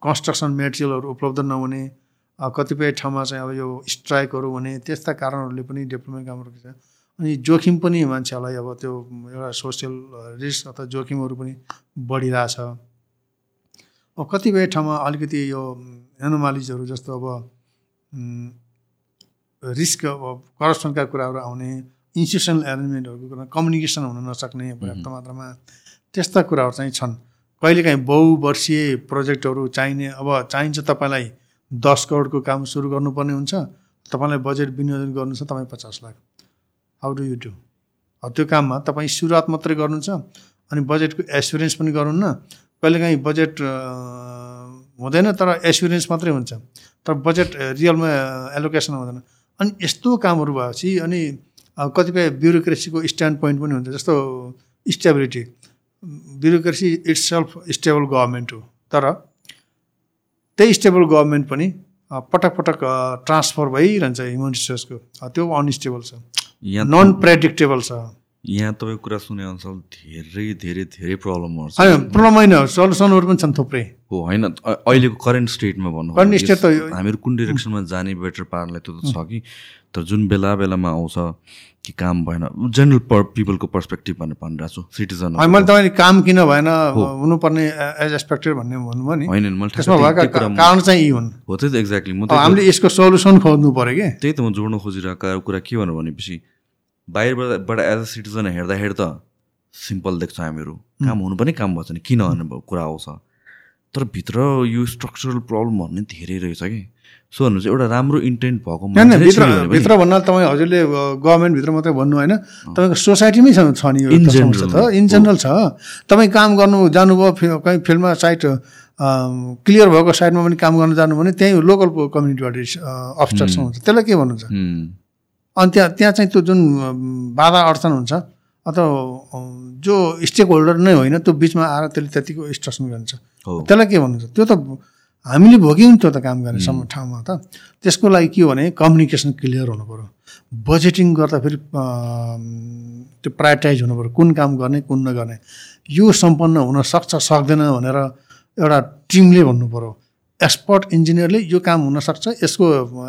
कन्स्ट्रक्सन मेटेरियलहरू उपलब्ध नहुने कतिपय ठाउँमा चाहिँ अब यो स्ट्राइकहरू हुने त्यस्ता कारणहरूले पनि डेभलपमेन्ट काम रोकिन्छ। अनि जोखिम पनि मान्छेहरूलाई अब त्यो एउटा सोसियल रिस्क अथवा जोखिमहरू पनि बढिरहेछ। अब कतिपय ठाउँमा अलिकति यो एनोमालिजहरू जस्तो अब रिस्क अब करप्सनका कुराहरू आउने इन्स्टिट्युसनल एरेन्जमेन्टहरूको कुरा कम्युनिकेसन हुन नसक्ने पर्याप्त मात्रामा त्यस्ता कुराहरू चाहिँ छन्। कहिलेकाहीँ बहुवर्षीय प्रोजेक्टहरू चाहिने अब चाहिन्छ तपाईँलाई दस करोडको काम सुरु गर्नुपर्ने हुन्छ तपाईँलाई बजेट विनियोजन गर्नु छ तपाईँ पचास lakh. How do you do त्यो काममा तपाईँ सुरुवात मात्रै गर्नुहुन्छ अनि बजेटको एसुरेन्स पनि गर्नुहुन्न कहिलेकाहीँ बजेट हुँदैन तर एसुरेन्स मात्रै हुन्छ। तर बजेट रियलमा एलोकेसन हुँदैन। अनि यस्तो कामहरू भएपछि अनि कतिपय ब्युरोक्रेसीको स्ट्यान्ड पोइन्ट पनि हुन्छ जस्तो stability bureaucracy itself stable government हो। तर त्यही स्टेबल गभर्मेन्ट पनि पटक पटक ट्रान्सफर भइरहन्छ ह्युमन रिसोर्सको त्यो अनस्टेबल छ। यहाँ नन प्रेडिक्टेबल छ। यहाँ तपाईँको कुरा सुने अनुसार धेरै धेरै धेरै प्रब्लमहरू छ प्रब्लम होइन सल्युसनहरू पनि छन् थुप्रै। हो होइन अहिलेको करेन्ट स्टेटमा भन्नु करेन्ट स्टेट त हामीहरू कुन डिरेक्सनमा जाने बेटर पार्नलाई त्यो त छ कि? तर जुन बेला बेलामा आउँछ कि काम भएन जेनरल पर पिपलको पर्सपेक्टिभ भनेर भनिरहेको छु सिटिजन मैले तपाईँले काम किन भएन हुनुपर्ने एज एक्सपेक्टेड भन्ने भन्नुभयो नि। होइन मैले त्यसमा भएका कारण चाहिँ यी हुन्। हो त्यही त एक्ज्याक्टली म हामीले यसको सल्युसन खोज्नु पऱ्यो कि। त्यही त म जोड्न खोजिरहेको कुरा के भनेर भनेपछि बाहिरबाट एज अ सिटिजन हेर्दाखेरि त सिम्पल देख्छ हामीहरू। काम हुनु पनि काम भएछ नि। किन भन्ने कुरा आउँछ। तर भित्र यो स्ट्रक्चरल प्रब्लम भन्ने धेरै रहेछ कि। सो भन्नु चाहिँ एउटा राम्रो इन्टेन्ट भएको भित्र भित्र भन्नाले तपाईँ हजुरले गभर्मेन्टभित्र मात्रै भन्नु होइन। तपाईँको सोसाइटीमै छ नि इन जेनरल त। इन जेनरल छ। तपाईँ काम गर्नु जानुभयो कहीँ फिल्डमा साइट क्लियर भएको साइडमा पनि काम गर्न जानु भने त्यहीँ लोकल कम्युनिटीबाट अफिसरसँग हुन्छ त्यसलाई के भन्नुहुन्छ? अनि त्यहाँ त्यहाँ चाहिँ त्यो जुन बाधा अडचन हुन्छ अथवा जो स्टेक होल्डर नै होइन त्यो बिचमा आएर त्यसले त्यतिको स्ट्रक्सन गर्छ। त्यसलाई के भन्नुहुन्छ? त्यो त हामीले भोग्यौँ त्यो त काम गर्ने सम्म ठाउँमा त। त्यसको लागि के हो भने कम्युनिकेसन क्लियर हुनु पऱ्यो। बजेटिङ गर्दाखेरि त्यो प्रायोरिटाइज हुनु पऱ्यो। कुन काम गर्ने कुन नगर्ने। यो सम्पन्न हुन सक्छ सक्दैन भनेर एउटा टिमले भन्नु पऱ्यो। एक्सपर्ट इन्जिनियरले यो काम हुनसक्छ यसको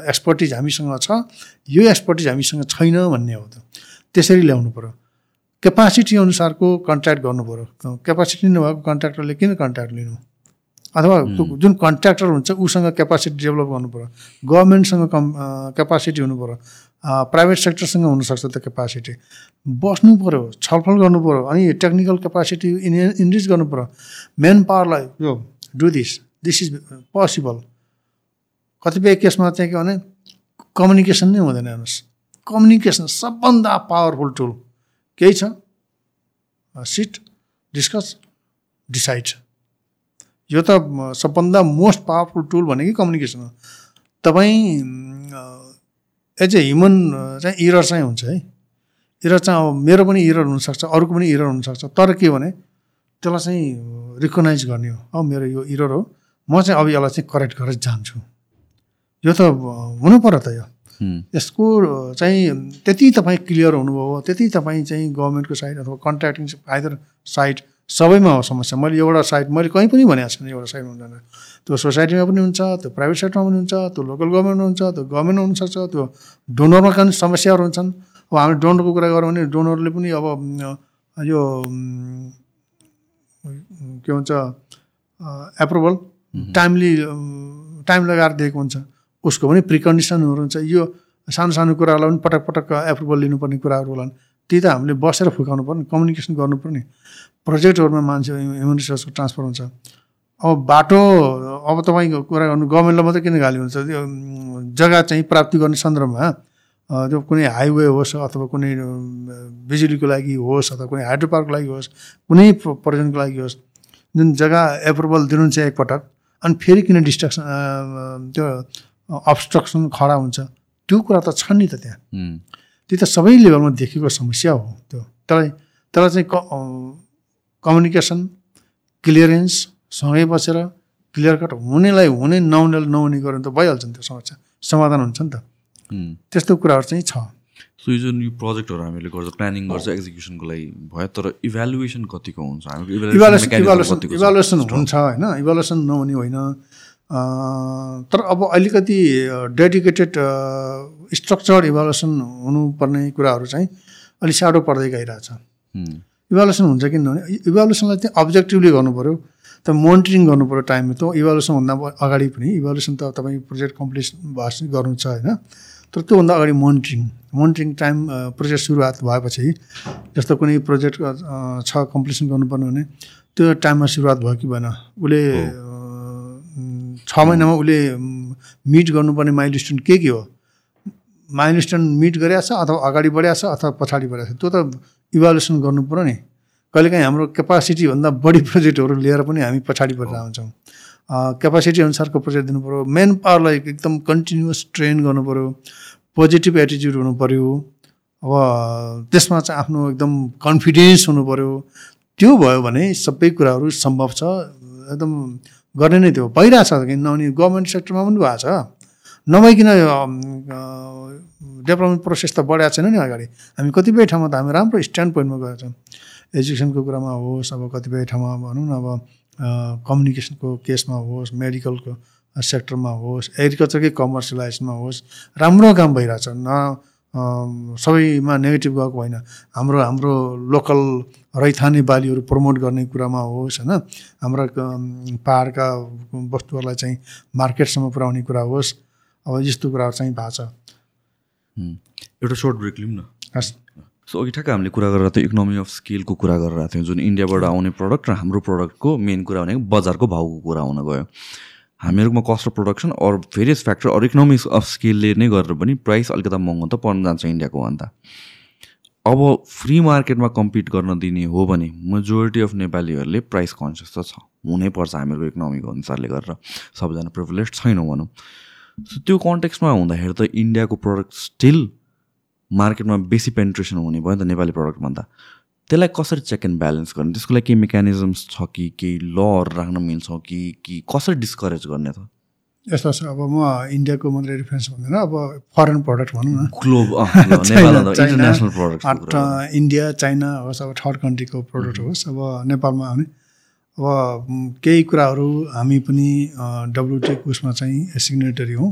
एक्सपर्टिज हामीसँग छ यो एक्सपर्टिज हामीसँग छैन भन्ने हो त। त्यसरी ल्याउनु पऱ्यो क्यापासिटी अनुसारको कन्ट्र्याक्ट गर्नु पऱ्यो क्यापासिटी नभएको कन्ट्र्याक्टरले किन कन्ट्र्याक्ट लिनु? अथवा जुन कन्ट्र्याक्टर हुन्छ उसँग क्यापासिटी डेभलप पऱ्यो गभर्मेन्टसँग कम क्यापासिटी हुनु पऱ्यो प्राइभेट सेक्टरसँग हुनसक्छ त्यो क्यापासिटी बस्नु पऱ्यो छलफल गर्नु पऱ्यो अनि टेक्निकल क्यापासिटी इन्क्रिज गर्नु पऱ्यो मेन पावरलाई यो do this this is possible कतिपय केसमा चाहिँ के भने कम्युनिकेसन नै हुँदैन हेर्नुहोस्। कम्युनिकेसन सबभन्दा पावरफुल टुल केही छ? सिट डिस्कस डिसाइड यो त सबभन्दा मोस्ट पावरफुल टुल भनेकै कम्युनिकेसन हो। तपाईँ एज ए ह्युमन चाहिँ इरर चाहिँ हुन्छ है। इरर चाहिँ अब मेरो पनि इरर हुनसक्छ अरूको पनि इरर हुनसक्छ। तर के भने त्यसलाई चाहिँ रिकगनाइज गर्ने हो। मेरो यो इरर हो। म चाहिँ अब यसलाई चाहिँ करेक्ट गरेर जान्छु। यो त हुनु पऱ्यो त यो। यसको चाहिँ त्यति तपाईँ क्लियर हुनुभयो त्यति तपाईँ चाहिँ गभर्मेन्टको साइड अथवा कन्ट्राक्टिङ आइदर साइड सबैमा हो समस्या। मैले एउटा साइड मैले कहीँ पनि भनेको छैन एउटा साइडमा हुँदैन। त्यो सोसाइटीमा पनि हुन्छ त्यो प्राइभेट सेक्टरमा पनि हुन्छ त्यो लोकल गभर्मेन्टमा हुन्छ त्यो गभर्मेन्ट हुनसक्छ त्यो डोनरमा पनि समस्याहरू हुन्छन्। अब हामी डोनरको कुरा गरौँ भने डोनरले पनि अब यो के भन्छ एप्रुभल टाइमली टाइम लगाएर दिएको हुन्छ। उसको पनि प्रिकन्डिसनहरू हुन्छ यो सानो सानो कुराहरूलाई पनि पटक पटक एप्रुभल लिनुपर्ने कुराहरू होला ती त हामीले बसेर फुकाउनु पर्ने कम्युनिकेसन गर्नुपर्ने प्रोजेक्टहरूमा मान्छे ह्युमन रिसोर्सको ट्रान्सफर हुन्छ। अब बाटो अब तपाईँको कुरा गर्नु गभर्मेन्टलाई मात्रै किन गाली हुन्छ? त्यो जग्गा चाहिँ प्राप्ति गर्ने सन्दर्भमा त्यो कुनै हाइवे होस् अथवा कुनै बिजुलीको लागि होस् अथवा कुनै हाइड्रो पार्कको लागि होस् कुनै पर्यटनको लागि होस् जुन जग्गा एप्रुभल दिनुहुन्छ एकपटक अनि फेरि किन डिस्ट्रक्सन त्यो अब्स्ट्रक्सन खडा हुन्छ? त्यो कुरा त छ नि त त्यहाँ। त्यो त सबै लेभलमा देखेको समस्या हो त्यो। तर तर चाहिँ कम्युनिकेसन क्लियरेन्स सँगै बसेर क्लियर कट हुनेलाई हुने नहुनेलाई नहुने गऱ्यो भने त भइहाल्छ नि त्यो समस्या। समाधान हुन्छ नि त। त्यस्तो कुराहरू चाहिँ छ। सो यो जुन यो प्रोजेक्टहरू हामीले गर्छ प्लानिङ गर्छ एक्जिक्युसनको लागि भयो तर इभ्यालुएसन कतिको हुन्छ? इभ्यालुएसन हुन्छ होइन? इभ्यालुएसन नहुने होइन। तर अब अलिकति डेडिकेटेड स्ट्रक्चर्ड इभ्यालुएसन हुनुपर्ने कुराहरू चाहिँ अलिक साह्रो पर्दै गइरहेछ। इभ्यालुएसन हुन्छ कि नहुने? इभ्यालुएसनलाई चाहिँ अब्जेक्टिभली गर्नु पऱ्यो त मोनिटरिङ गर्नु पऱ्यो टाइममा त इभ्यालुएसनभन्दा अगाडि पनि इभ्यालुएसन त तपाईँ प्रोजेक्ट कम्प्लिट भएको गर्नु छ होइन? तर त्योभन्दा अगाडि मोनिटरिङ मोनिटरिङ टाइम प्रोजेक्ट सुरुवात भएपछि जस्तो कुनै प्रोजेक्ट छ कम्प्लिसन गर्नुपर्ने भने त्यो टाइममा सुरुवात भयो कि भएन। उसले छ महिनामा उसले मिट गर्नुपर्ने माइल स्टोन के के हो? माइल स्टोन मिट गरिरहेको छ अथवा अगाडि बढिरहेको छ अथवा पछाडि बढिरहेको छ त्यो त इभ्यालुएसन गर्नु पऱ्यो नि। कहिलेकाहीँ हाम्रो क्यापासिटीभन्दा बढी प्रोजेक्टहरू लिएर पनि हामी पछाडि बढेर आउँछौँ। क्यापासिटी अनुसारको प्रोजेक्ट दिनु पऱ्यो। मेन पावरलाई एकदम कन्टिन्युस ट्रेन गर्नु पऱ्यो। पोजिटिभ एटिच्युड हुनु पऱ्यो अब त्यसमा चाहिँ आफ्नो एकदम कन्फिडेन्स हुनु पऱ्यो त्यो भयो भने सबै कुराहरू सम्भव छ एकदम गर्ने नै त्यो। भइरहेछ किनभने गभर्मेन्ट सेक्टरमा पनि भएको छ। नभइकन डेभलपमेन्ट प्रोसेस त बढाएको छैन नि अगाडि। हामी कतिपय ठाउँमा त हामी राम्रो स्ट्यान्ड पोइन्टमा गएको छौँ। एजुकेसनको कुरामा होस् अब कतिपय ठाउँमा भनौँ न अब कम्युनिकेसनको केसमा होस् मेडिकलको सेक्टरमा होस् एग्रिकल्चरकै कमर्सियलाइजमा होस् राम्रो काम भइरहेछ। न सबैमा नेगेटिभ गएको होइन। हाम्रो हाम्रो लोकल रैथाने बालीहरू प्रमोट गर्ने कुरामा होस् होइन। हाम्रा पाहाडका वस्तुहरूलाई चाहिँ मार्केटसम्म पुर्याउने कुरा होस्। अब यस्तो कुराहरू चाहिँ भएको छ। एउटा सर्ट ब्रेक लिउँ न। हस्। सो अघि ठ्याक्क हामीले कुरा गरेर थियो इकोनोमी अफ स्केलको कुरा गरिरहेको थियौँ जुन इन्डियाबाट आउने प्रडक्ट र हाम्रो प्रडक्टको मेन कुरा भनेको बजारको भाउको कुरा हुन गयो। हामीहरूकोमा कस्ट अफ प्रोडक्सन अरू भेरियस फ्याक्टर अरू इकोनोमिक्स अफ स्केलले नै गरेर पनि प्राइस अलिकति महँगो त पर्न जान्छ इन्डियाको भन्दा। अब फ्री मार्केटमा कम्पिट गर्न दिने हो भने मेजोरिटी अफ नेपालीहरूले प्राइस कन्सियस त छ। हुनैपर्छ हामीहरूको इकोनोमीको अनुसारले गरेर। सबैजना प्रिभिलेज छैनौँ भनौँ। सो त्यो कन्टेक्समा हुँदाखेरि त इन्डियाको प्रडक्ट स्टिल मार्केटमा बेसी पेन्ट्रेसन हुने भयो नि त नेपाली प्रडक्टभन्दा त्यसलाई कसरी चेक एन्ड ब्यालेन्स गर्ने? त्यसको लागि केही मेकानिजम्स छ कि केही लहरू राख्न मिल्छ कि कि कसरी डिस्करेज गर्ने त? यस्तो छ अब म इन्डियाको मात्रै रिफरेन्स भन्दैन अब फरेन प्रडक्ट भनौँ न। Globe international product India China होस् अब थर्ड कन्ट्रीको प्रडक्ट होस् अब नेपालमा आउने। अब केही कुराहरू हामी पनि डब्लुटिएको उसमा चाहिँ सिग्नेटरी हौँ।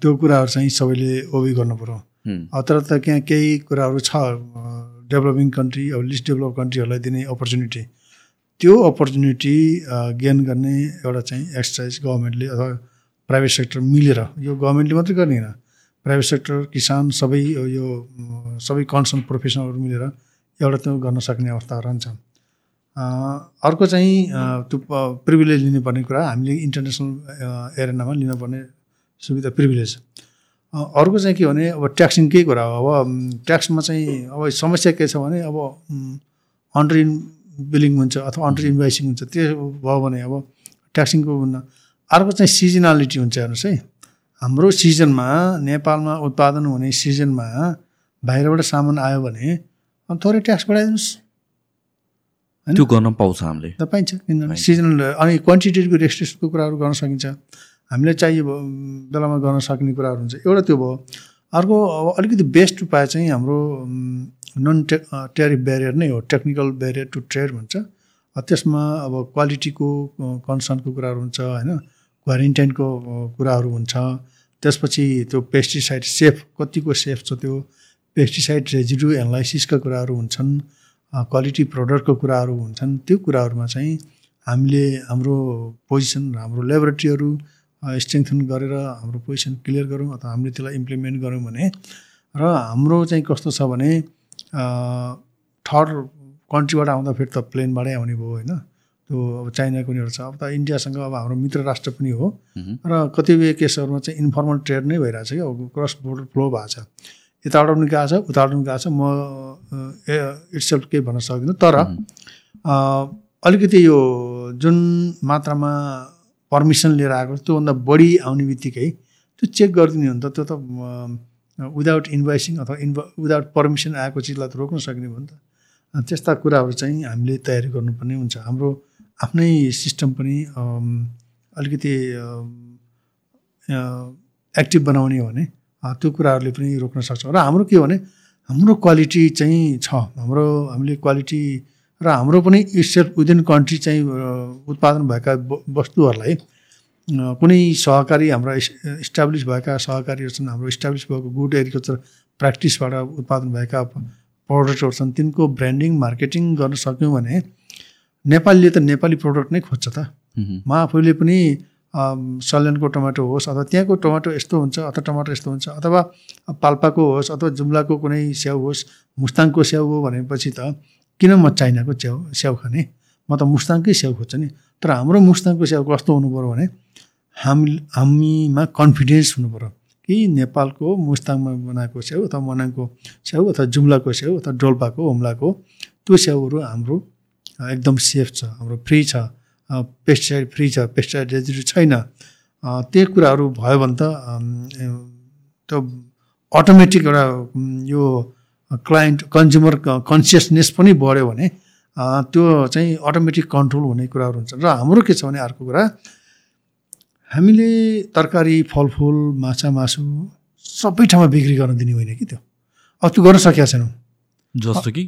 त्यो कुराहरू चाहिँ सबैले ओबी गर्नु पऱ्यो तर त त्यहाँ केही कुराहरू छ डेभलपिङ कन्ट्री अब लिस्ट डेभलप कन्ट्रीहरूलाई दिने अपर्च्युनिटी त्यो अपर्च्युनिटी गेन गर्ने एउटा चाहिँ एक्सर्साइज गभर्मेन्टले अथवा प्राइभेट सेक्टर मिलेर यो गभर्मेन्टले मात्रै गर्ने होइन। प्राइभेट सेक्टर किसान सबै यो सबै कन्सर्न प्रोफेसनलहरू मिलेर एउटा त्यो गर्न सक्ने अवस्था रहन्छ अर्को चाहिँ त्यो प्रिभिलेज लिनुपर्ने कुरा हामीले इन्टरनेसनल एरेनामा लिनुपर्ने सुविधा प्रिभिलेज अर्को चाहिँ के भने अब ट्याक्सिङकै कुरा हो। अब ट्याक्समा चाहिँ अब समस्या के छ भने अब अन्डर इन बिलिङ हुन्छ अथवा अन्डर इन्भाइसिङ हुन्छ त्यो भयो भने अब ट्याक्सिङको अर्को चाहिँ सिजनालिटी हुन्छ हेर्नुहोस् है। हाम्रो सिजनमा नेपालमा उत्पादन हुने सिजनमा बाहिरबाट सामान आयो भने थोरै ट्याक्स बढाइदिनुहोस्। त्यो गर्न पाउँछ हामीले। त पाइन्छ। किन? सिजनल अनि क्वान्टिटीको रेस्ट्रिक्सनको कुराहरू गर्न सकिन्छ। हामीले चाहियो बेलामा गर्न सक्ने कुराहरू हुन्छ। एउटा त्यो भयो। अर्को अब अलिकति बेस्ट उपाय चाहिँ हाम्रो नन टे टेरिफ ब्यारियर नै हो। टेक्निकल ब्यारियर टु ट्रेड भन्छ। त्यसमा अब क्वालिटीको कन्सर्नको कुराहरू हुन्छ होइन? क्वारेन्टाइनको कुराहरू हुन्छ। त्यसपछि त्यो पेस्टिसाइड सेफ कतिको सेफ छ त्यो? पेस्टिसाइड रेजिडु एनालाइसिसका कुराहरू हुन्छन्। क्वालिटी प्रडक्टको कुराहरू हुन्छन्। त्यो कुराहरूमा चाहिँ हामीले हाम्रो पोजिसन हाम्रो लेबोरेटरीहरू स्ट्रेङ्थन गरेर हाम्रो पोजिसन क्लियर गरौँ अथवा हामीले त्यसलाई इम्प्लिमेन्ट गऱ्यौँ भने र हाम्रो चाहिँ कस्तो छ भने थर्ड कन्ट्रीबाट आउँदा फेरि त प्लेनबाटै आउने भयो होइन। त्यो अब चाइनाको नि छ। अब त इन्डियासँग अब हाम्रो मित्र राष्ट्र पनि हो। र कतिपय केसहरूमा चाहिँ इन्फर्मल ट्रेड नै भइरहेको छ कि अब क्रस बोर्डर फ्लो भएको छ। यताबाट पनि गएको छ उताबाट पनि गएको छ। म इट्सेल्फ केही भन्न सक्दिनँ। तर अलिकति यो जुन मात्रामा पर्मिसन लिएर आएको त्योभन्दा बढी आउने बित्तिकै त्यो चेक गरिदिने हो नि त। त्यो त विदाउट इन्भाइसिङ अथवा इन्भ विदाउट पर्मिसन आएको चिजलाई त रोक्न सक्ने भयो नि त। त्यस्ता कुराहरू चाहिँ हामीले तयारी गर्नुपर्ने हुन्छ। हाम्रो आफ्नै सिस्टम पनि अलिकति एक्टिभ बनाउने हो भने त्यो कुराहरूले पनि रोक्न सक्छौँ। र हाम्रो के हो भने हाम्रो क्वालिटी चाहिँ छ। हाम्रो हामीले क्वालिटी र हाम्रो पनि सेल्फ विदिन कन्ट्री चाहिँ उत्पादन भएका वस्तुहरूलाई कुनै सहकारी हाम्रा इस्टाब्लिस भएका सहकारीहरू छन् हाम्रो इस्टाब्लिस भएको गुड एग्रिकल्चर प्र्याक्टिसबाट उत्पादन भएका प्रडक्टहरू छन् तिनको ब्रान्डिङ मार्केटिङ गर्न सक्यौँ भने नेपालीले त नेपाली प्रडक्ट नै खोज्छ त। म आफूले पनि सल्यानको टमाटो होस् अथवा त्यहाँको टमाटो यस्तो हुन्छ अथवा टमाटर यस्तो हुन्छ अथवा पाल्पाको होस् अथवा जुम्लाको कुनै स्याउ होस् मुस्ताङको स्याउ हो भनेपछि त किन म चाइनाको च्याउ स्याउ खाने? म त मुस्ताङकै स्याउ खोज्छु नि। तर हाम्रो मुस्ताङको स्याउ कस्तो पऱ्यो भने हामी हामीमा कन्फिडेन्स पऱ्यो कि नेपालको मुस्ताङमा बनाएको स्याउ अथवा मनाङको स्याउ अथवा जुम्लाको स्याउ अथवा डोल्पाको हुम्लाको त्यो स्याउहरू हाम्रो एकदम सेफ छ हाम्रो फ्री छ पेस्टिसाइड फ्री छ पेस्टिसाइड रेजिडु छैन। त्यो कुराहरू भयो भने त त्यो अटोमेटिक एउटा यो क्लाइन्ट कन्ज्युमर कन्सियसनेस पनि बढ्यो भने त्यो चाहिँ अटोमेटिक कन्ट्रोल हुने कुराहरू हुन्छ। र हाम्रो के छ भने अर्को कुरा हामीले तरकारी फलफुल माछा मासु सबै ठाउँमा बिक्री गर्न दिने होइन कि त्यो? अब त्यो गर्न सकेका छैनौँ। जस्तो कि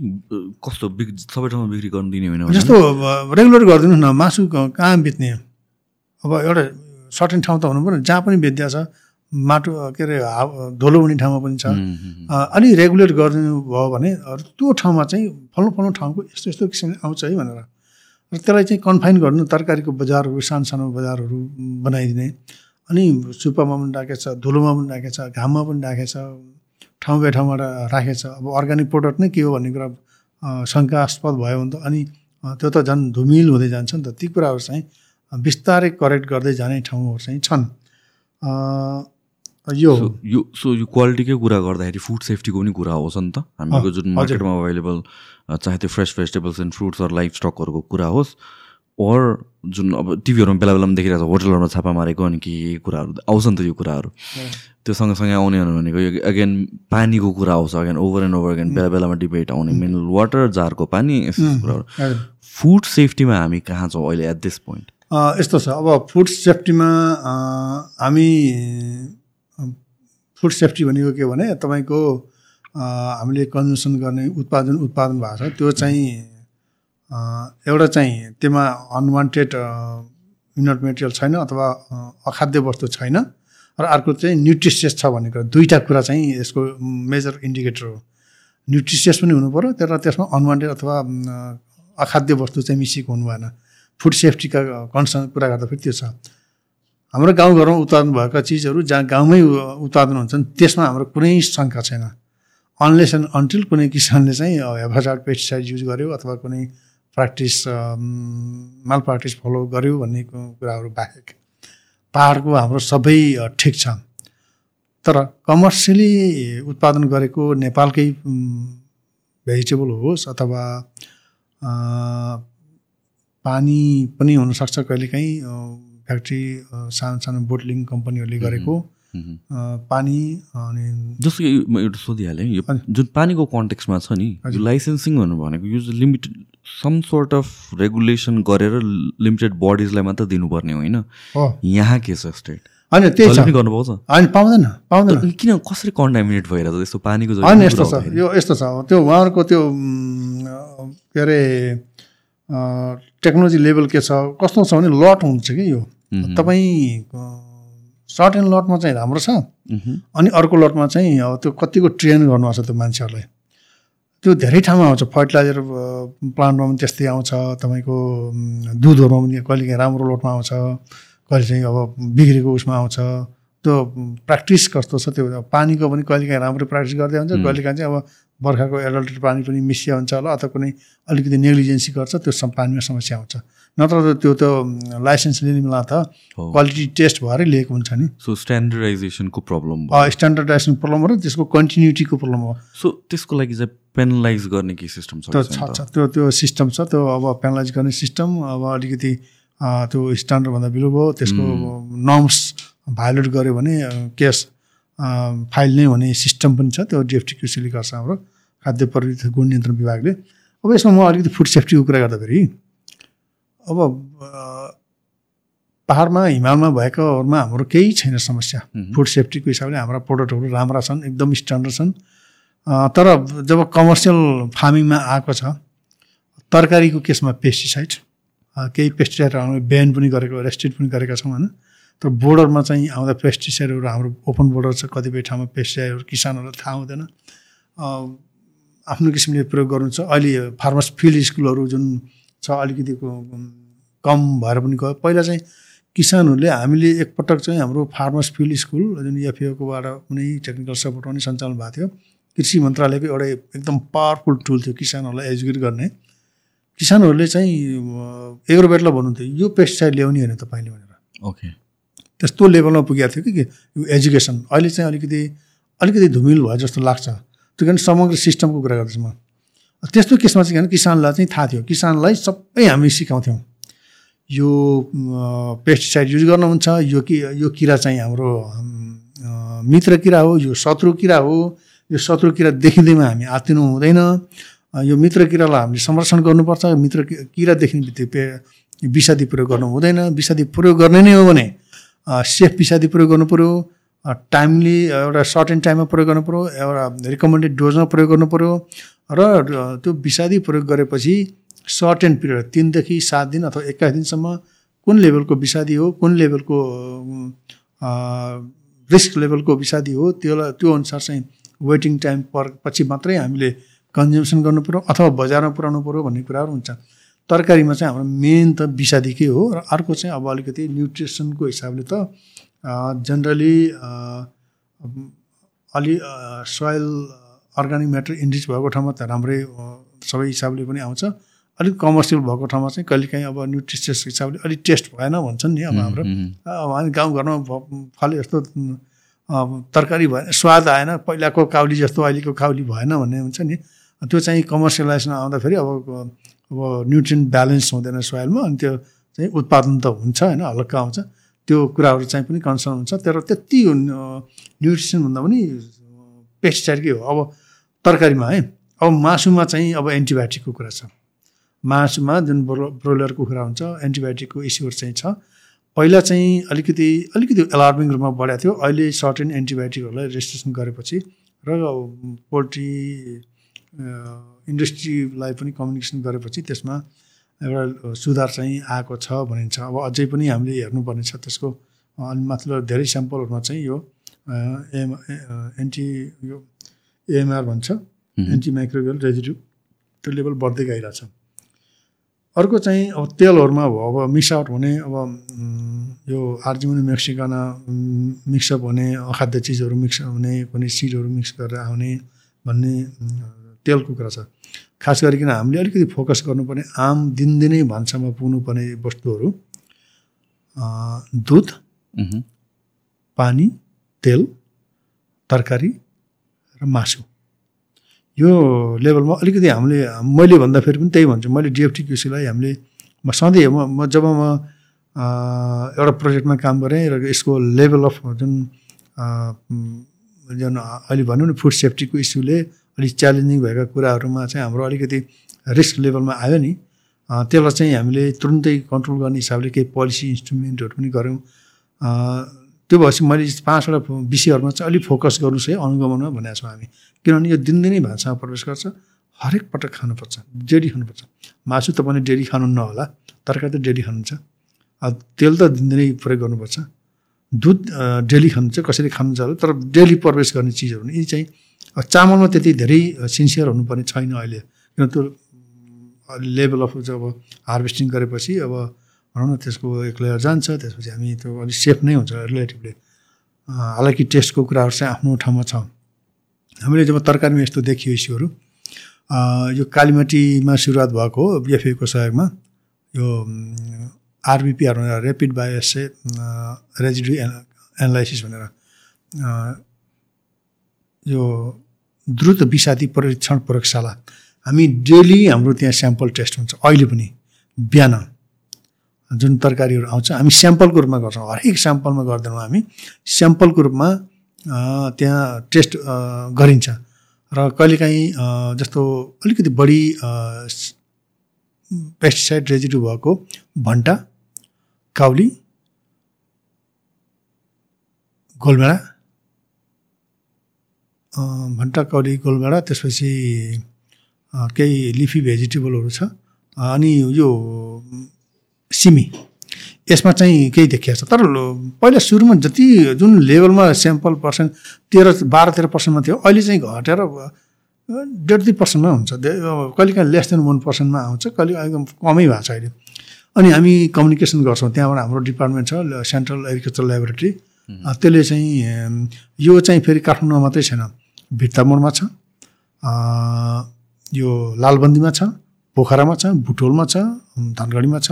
कस्तो बिक सबै ठाउँमा बिक्री गर्नु दिने होइन जस्तो रेगुलर गरिदिनुहोस् न मासु कहाँ बेच्ने अब एउटा सर्टेन ठाउँ त हुनु पऱ्यो जहाँ पनि बेच्दा छ माटो के अरे हावा धुलो हुने ठाउँमा पनि छ। अलि रेगुलेट गरिदिनु भयो भने त्यो ठाउँमा चाहिँ फल्नु फल्नु ठाउँको यस्तो यस्तो किसिमले आउँछ है भनेर। र त्यसलाई चाहिँ कन्फाइन गर्नु तरकारीको बजारहरू सानो सानो बजारहरू बनाइदिने। अनि सुपामा पनि राखेछ धुलोमा पनि राखेछ घाममा पनि राखेछ ठाउँ बे ठाउँबाट राखेछ अब अर्ग्यानिक प्रडक्ट नै के हो भन्ने कुरा शङ्कास्पद भयो भने त अनि त्यो त झन् धुमिल हुँदै जान्छ नि त। ती कुराहरू चाहिँ बिस्तारै करेक्ट गर्दै जाने ठाउँहरू चाहिँ छन्। यो यो सो यो क्वालिटीकै कुरा गर्दाखेरि फुड सेफ्टीको पनि कुरा होस् नि त। हामीको जुन मार्केटमा अभाइलेबल चाहे त्यो fresh vegetables and fruits or life स्टकहरूको कुरा होस् ओर जुन अब टिभीहरूमा बेला बेलामा देखिरहेको छ होटलहरूमा छापा मारेको अनि के कुराहरू आउँछ नि त यो कुराहरू। त्यो सँगसँगै आउने भनेको यो अगेन पानीको कुरा आउँछ again over and over again बेला बेलामा डिबेट आउने मिनरल वाटर जारको पानी यस्तो कुराहरू। फुड सेफ्टीमा हामी कहाँ छौँ अहिले एट दिस पोइन्ट यस्तो छ। अब फुड सेफ्टीमा हामी फुड सेफ्टी भनेको के भने तपाईँको हामीले कन्जम्सन गर्ने उत्पादन उत्पादन भएको छ त्यो चाहिँ एउटा चाहिँ त्यसमा अनवान्टेड इनट मेटेरियल छैन अथवा अखाद्य वस्तु छैन र अर्को चाहिँ न्युट्रिसियस छ भन्ने कुरा। दुईवटा कुरा चाहिँ यसको मेजर इन्डिकेटर हो। न्युट्रिसियस पनि पऱ्यो तर त्यसमा अनवान्टेड अथवा अखाद्य वस्तु चाहिँ मिसिएको हुनु भएन। फुड सेफ्टीका कन्सर्न कुरा गर्दा फेरि त्यो छ। हाम्रो गाउँघरमा उत्पादन भएका चिजहरू जहाँ गाउँमै उत्पादन हुन्छन् त्यसमा हाम्रो कुनै शङ्का छैन। अनलेस एन्ड अन्टिल कुनै किसानले चाहिँ हेफाजार्ड पेस्टिसाइड युज गर्यो अथवा कुनै प्र्याक्टिस माल प्र्याक्टिस फलो गर्यो भन्ने कुराहरू बाहेक। पाहाडको हाम्रो सबै ठिक छ। तर कमर्सियली उत्पादन गरेको नेपालकै भेजिटेबल होस् अथवा पानी पनि हुनसक्छ कहिलेकाहीँ फ्याक्ट्री सानो सानो बोटलिङ कम्पनीहरूले गरेको पानी अनि जस्तो कि म एउटा सोधिहालेँ यो जुन पानीको कन्टेक्समा छ नि यो लाइसेन्सिङ भन्नु भनेको यो limited some sort of regulation गरेर लिमिटेड बडिजलाई मात्र दिनुपर्ने होइन? यहाँ के छ स्टेट? होइन त्यही पाउँछ होइन पाउँदैन पाउँदैन। किन कसरी कन्टामिनेट भइरहेछ त्यस्तो पानीको होइन यस्तो छ। यो यस्तो छ। त्यो उहाँहरूको त्यो के अरे टेक्नोलोजी लेभल के छ कस्तो छ भने लट हुन्छ कि यो? तपाईँ सर्ट एन्ड लटमा चाहिँ राम्रो छ? अनि अर्को लटमा चाहिँ अब त्यो कतिको ट्रेन गर्नुपर्छ त्यो मान्छेहरूलाई? त्यो धेरै ठाउँमा आउँछ। फर्टिलाइजर प्लान्टमा पनि त्यस्तै आउँछ। तपाईँको दुधहरूमा पनि कहिलेकाहीँ राम्रो लोटमा आउँछ। कहिले चाहिँ अब बिग्रेको उसमा आउँछ। त्यो प्र्याक्टिस कस्तो छ त्यो पानीको पनि कहिलेकाहीँ राम्रो प्र्याक्टिस गर्दै हुन्छ। कहिलेकाहीँ चाहिँ अब बर्खाको एडल्टेड पानी पनि मिसिया हुन्छ होला। अथवा कुनै अलिकति नेग्लिजेन्सी गर्छ त्यो पानीमा समस्या आउँछ नत्र त त्यो त लाइसेन्स लिने बेला त क्वालिटी टेस्ट भएरै लिएको हुन्छ नि। सो स्ट्यान्डर्डाइजेसनको प्रब्लम स्ट्यान्डर्डाइजेसन प्रब्लम हो र त्यसको कन्टिन्युटीको प्रब्लम हो सो त्यसको लागि चाहिँ पेनलाइज गर्ने के सिस्टम छ त्यो छ त्यो त्यो सिस्टम छ। त्यो अब पेनलाइज गर्ने सिस्टम अब अलिकति त्यो स्ट्यान्डर्डभन्दा बिलो भयो। त्यसको नर्म्स भायोलेट गऱ्यो भने केस फाइल नै हुने सिस्टम पनि छ। त्यो डिएफटिक्युसीले गर्छ हाम्रो। खाद्य प्रविधि गुण नियन्त्रण विभागले। अब यसमा म अलिकति फुड सेफ्टीको कुरा गर्दाखेरि अब पाहाडमा हिमालमा भएकोहरूमा हाम्रो केही छैन समस्या। फुड सेफ्टीको हिसाबले हाम्रा प्रडक्टहरू राम्रा छन् एकदम स्ट्यान्डर्ड छन्। तर जब कमर्सियल फार्मिङमा आएको छ तरकारीको केसमा पेस्टिसाइड केही पेस्टिसाइडहरू ब्यान पनि गरेको रेस्ट्रिक्ट पनि गरेका छौँ होइन। तर बोर्डरमा चाहिँ आउँदा पेस्टिसाइडहरू हाम्रो ओपन बोर्डर छ कतिपय ठाउँमा पेस्टिसाइडहरू किसानहरूलाई थाहा हुँदैन। आफ्नो किसिमले प्रयोग गर्नु छ अहिले फार्मर्स फिल्ड स्कुलहरू जुन छ अलिकति कम भएर पनि गयो। पहिला चाहिँ किसानहरूले हामीले एकपटक चाहिँ हाम्रो फार्मर्स फिल्ड स्कुल जुन एफएओकोबाट कुनै टेक्निकल सपोर्ट पनि सञ्चालन भएको थियो कृषि मन्त्रालयको एउटा एकदम पावरफुल टुल थियो किसानहरूलाई एजुकेट गर्ने। किसानहरूले चाहिँ एग्रोबेटलाई भन्नुहुन्थ्यो यो पेस्टिसाइड ल्याउने होइन तपाईँले भनेर। ओके। त्यस्तो लेभलमा पुगेको थियो कि यो एजुकेसन। अहिले चाहिँ अलिकति अलिकति धुमिल भयो जस्तो लाग्छ। त्यो कारण समग्र सिस्टमको कुरा गर्दैछु म। त्यस्तो केसमा चाहिँ किसानलाई चाहिँ थाहा थियो। किसानलाई सबै हामी सिकाउँथ्यौँ। यो पेस्टिसाइड युज गर्नुहुन्छ यो कि यो किरा चाहिँ हाम्रो मित्र किरा हो यो शत्रु किरा हो। यो शत्रु किरा देखिँदैमा हामी आत्तिनु हुँदैन। यो मित्र किरालाई हामीले संरक्षण गर्नुपर्छ। मित्र किरा देख्ने बित्तिकै विषादी प्रयोग गर्नु हुँदैन। विषादी प्रयोग गर्ने नै हो भने सेफ विषादी प्रयोग गर्नु पऱ्यो टाइमली एउटा सर्ट एन्ड टाइममा प्रयोग गर्नु पऱ्यो एउटा रिकमेन्डेड डोजमा प्रयोग गर्नु पऱ्यो र त्यो विषादी प्रयोग गरेपछि सर्ट एन्ड पिरियड तिनदेखि सात दिन अथवा एक्काइस दिनसम्म कुन लेभलको विषादी हो कुन लेभलको रिस्क लेभलको विषादी हो त्यसलाई त्यो अनुसार चाहिँ वेटिङ टाइम पर पछि मात्रै हामीले कन्ज्युम्सन गर्नु पऱ्यो अथवा बजारमा पुऱ्याउनु पऱ्यो भन्ने कुराहरू हुन्छ। तरकारीमा चाहिँ हाम्रो मेन त विषादीकै हो र अर्को चाहिँ अब अलिकति न्युट्रिसनको हिसाबले त जेनरली अलि सोइल अर्ग्यानिक म्याटर इन्डिज भएको ठाउँमा त राम्रै सबै हिसाबले पनि आउँछ। अलिक कमर्सियल भएको ठाउँमा चाहिँ कहिलेकाहीँ अब न्युट्रिसियस हिसाबले अलिक टेस्ट भएन भन्छन् नि अब हाम्रो। अब हामी गाउँघरमा फले जस्तो तरकारी भएन स्वाद आएन पहिलाको काउली जस्तो अहिलेको काउली भएन भन्ने हुन्छ नि। त्यो चाहिँ कमर्सियलाइजमा आउँदाखेरि अब अब न्युट्रिन ब्यालेन्स हुँदैन सोइलमा अनि त्यो चाहिँ उत्पादन त हुन्छ होइन हल्का आउँछ। त्यो कुराहरू चाहिँ पनि कन्सर्न हुन्छ। तर त्यति न्युट्रिसनभन्दा पनि पेस्टिसाइडकै हो। अब तरकारीमा है। अब मासुमा चाहिँ अब एन्टिबायोटिकको कुरा छ। मासुमा जुन ब्रो ब्रोइलर कुखुरा हुन्छ एन्टिबायोटिकको इस्युहरू चाहिँ छ। पहिला चाहिँ अलिकति अलिकति एलार्मिङ रूपमा बढाएको थियो। अहिले सर्टेन एन्टिबायोटिकहरूलाई रेजिस्ट्रेसन गरेपछि र पोल्ट्री इन्डस्ट्रीलाई पनि कम्युनिकेसन गरेपछि त्यसमा एउटा सुधार चाहिँ आएको छ भनिन्छ। अब अझै पनि हामीले हेर्नुपर्ने छ त्यसको अनि माथिल्लो धेरै स्याम्पलहरूमा चाहिँ यो एम एन्टी यो एएमआर भन्छ एन्टी माइक्रोबियल रेजिड्यु त्यो लेभल बढ्दै गइरहेछ। अर्को चाहिँ अब तेलहरूमा भयो अब मिक्सआउट हुने अब यो आर्जिमुनी मेक्सिकाना मिक्सअप हुने अखाद्य चिजहरू मिक्स हुने कुनै सिडहरू मिक्स गरेर आउने भन्ने तेलको कुरा छ। खास गरिकन हामीले अलिकति फोकस गर्नुपर्ने आम दिनदिनै भान्सामा पुग्नुपर्ने वस्तुहरू दुध पानी तेल तरकारी र मासु। यो लेभलमा अलिकति हामीले मैले भन्दाखेरि पनि त्यही भन्छु। मैले डिएफटी हामीले म सधैँ म म जब म एउटा प्रोजेक्टमा काम गरेँ र यसको लेभल अफ जुन जुन अहिले भनौँ न फुड सेफ्टीको इस्युले अलिक च्यालेन्जिङ भएका कुराहरूमा चाहिँ हाम्रो अलिकति रिस्क लेभलमा आयो नि। त्यसलाई चाहिँ हामीले तुरुन्तै कन्ट्रोल गर्ने हिसाबले केही पोलिसी इन्स्ट्रुमेन्टहरू पनि गऱ्यौँ। त्यो भएपछि मैले पाँचवटा विषयहरूमा चाहिँ अलिक फोकस गर्नुहोस् है अनुगमनमा भनेको छौँ हामी। किनभने यो दिनदिनै भान्सामा प्रवेश गर्छ हरेक पटक खानुपर्छ डेली खानुपर्छ। मासु तपाईँले डेली खानु नहोला तरकारी त डेली खानुहुन्छ। तेल त दिनदिनै प्रयोग गर्नुपर्छ। दुध डेली खानुहुन्छ कसैले खानुहुन्छ होला तर डेली प्रवेश गर्ने चिजहरू यी चाहिँ। चामलमा त्यति धेरै सिन्सियर हुनुपर्ने छैन अहिले। किन त्यो लेभल अफ जब हार्भेस्टिङ गरेपछि अब भनौँ न त्यसको एक जान्छ त्यसपछि हामी त्यो अलिक सेफ नै हुन्छ रिलेटिभली हालाकि टेस्टको कुराहरू चाहिँ आफ्नो ठाउँमा छ। हामीले जब तरकारीमा यस्तो देखियो इस्युहरू यो कालीमाटीमा सुरुवात भएको हो बिएफएको सहयोगमा। यो आरबिपीहरू ऱ्यापिड बायोएसए रेजिडु एनालाइसिस भनेर यो द्रुत विषादी परीक्षण प्रयोगशाला। हामी डेली हाम्रो त्यहाँ स्याम्पल टेस्ट हुन्छ अहिले पनि बिहान। जुन तरकारीहरू आउँछ हामी स्याम्पलको रूपमा गर्छौँ। हरेक स्याम्पलमा गर्दैनौँ हामी। स्याम्पलको रूपमा त्यहाँ टेस्ट गरिन्छ। र कहिलेकाहीँ जस्तो अलिकति बढी पेस्टिसाइड रेजिडु भएको भन्टा काउली गोलभेडा भन्टा काउली गोलभेडा त्यसपछि केही लिफी भेजिटेबलहरू छ। अनि यो सिमी। यसमा चाहिँ केही देखिएको छ। तर पहिला सुरुमा जति जुन लेभलमा स्याम्पल पर्सेन्ट तेह्र बाह्र तेह्र पर्सेन्टमा थियो अहिले चाहिँ घटेर डेढ दुई पर्सेन्टमा हुन्छ। कहिलेकाहीँ लेस देन वान पर्सेन्टमा आउँछ। कहिले एकदम कमै भएको छ अहिले। अनि हामी कम्युनिकेसन गर्छौँ। त्यहाँबाट हाम्रो डिपार्टमेन्ट छ सेन्ट्रल एग्रिकल्चर ल्याबोरेटरी त्यसले चाहिँ यो चाहिँ फेरि काठमाडौँमा मात्रै छैन। भित्तामोडमा छ। यो लालबन्दीमा छ पोखरामा छ भुटोलमा छ धनगढीमा छ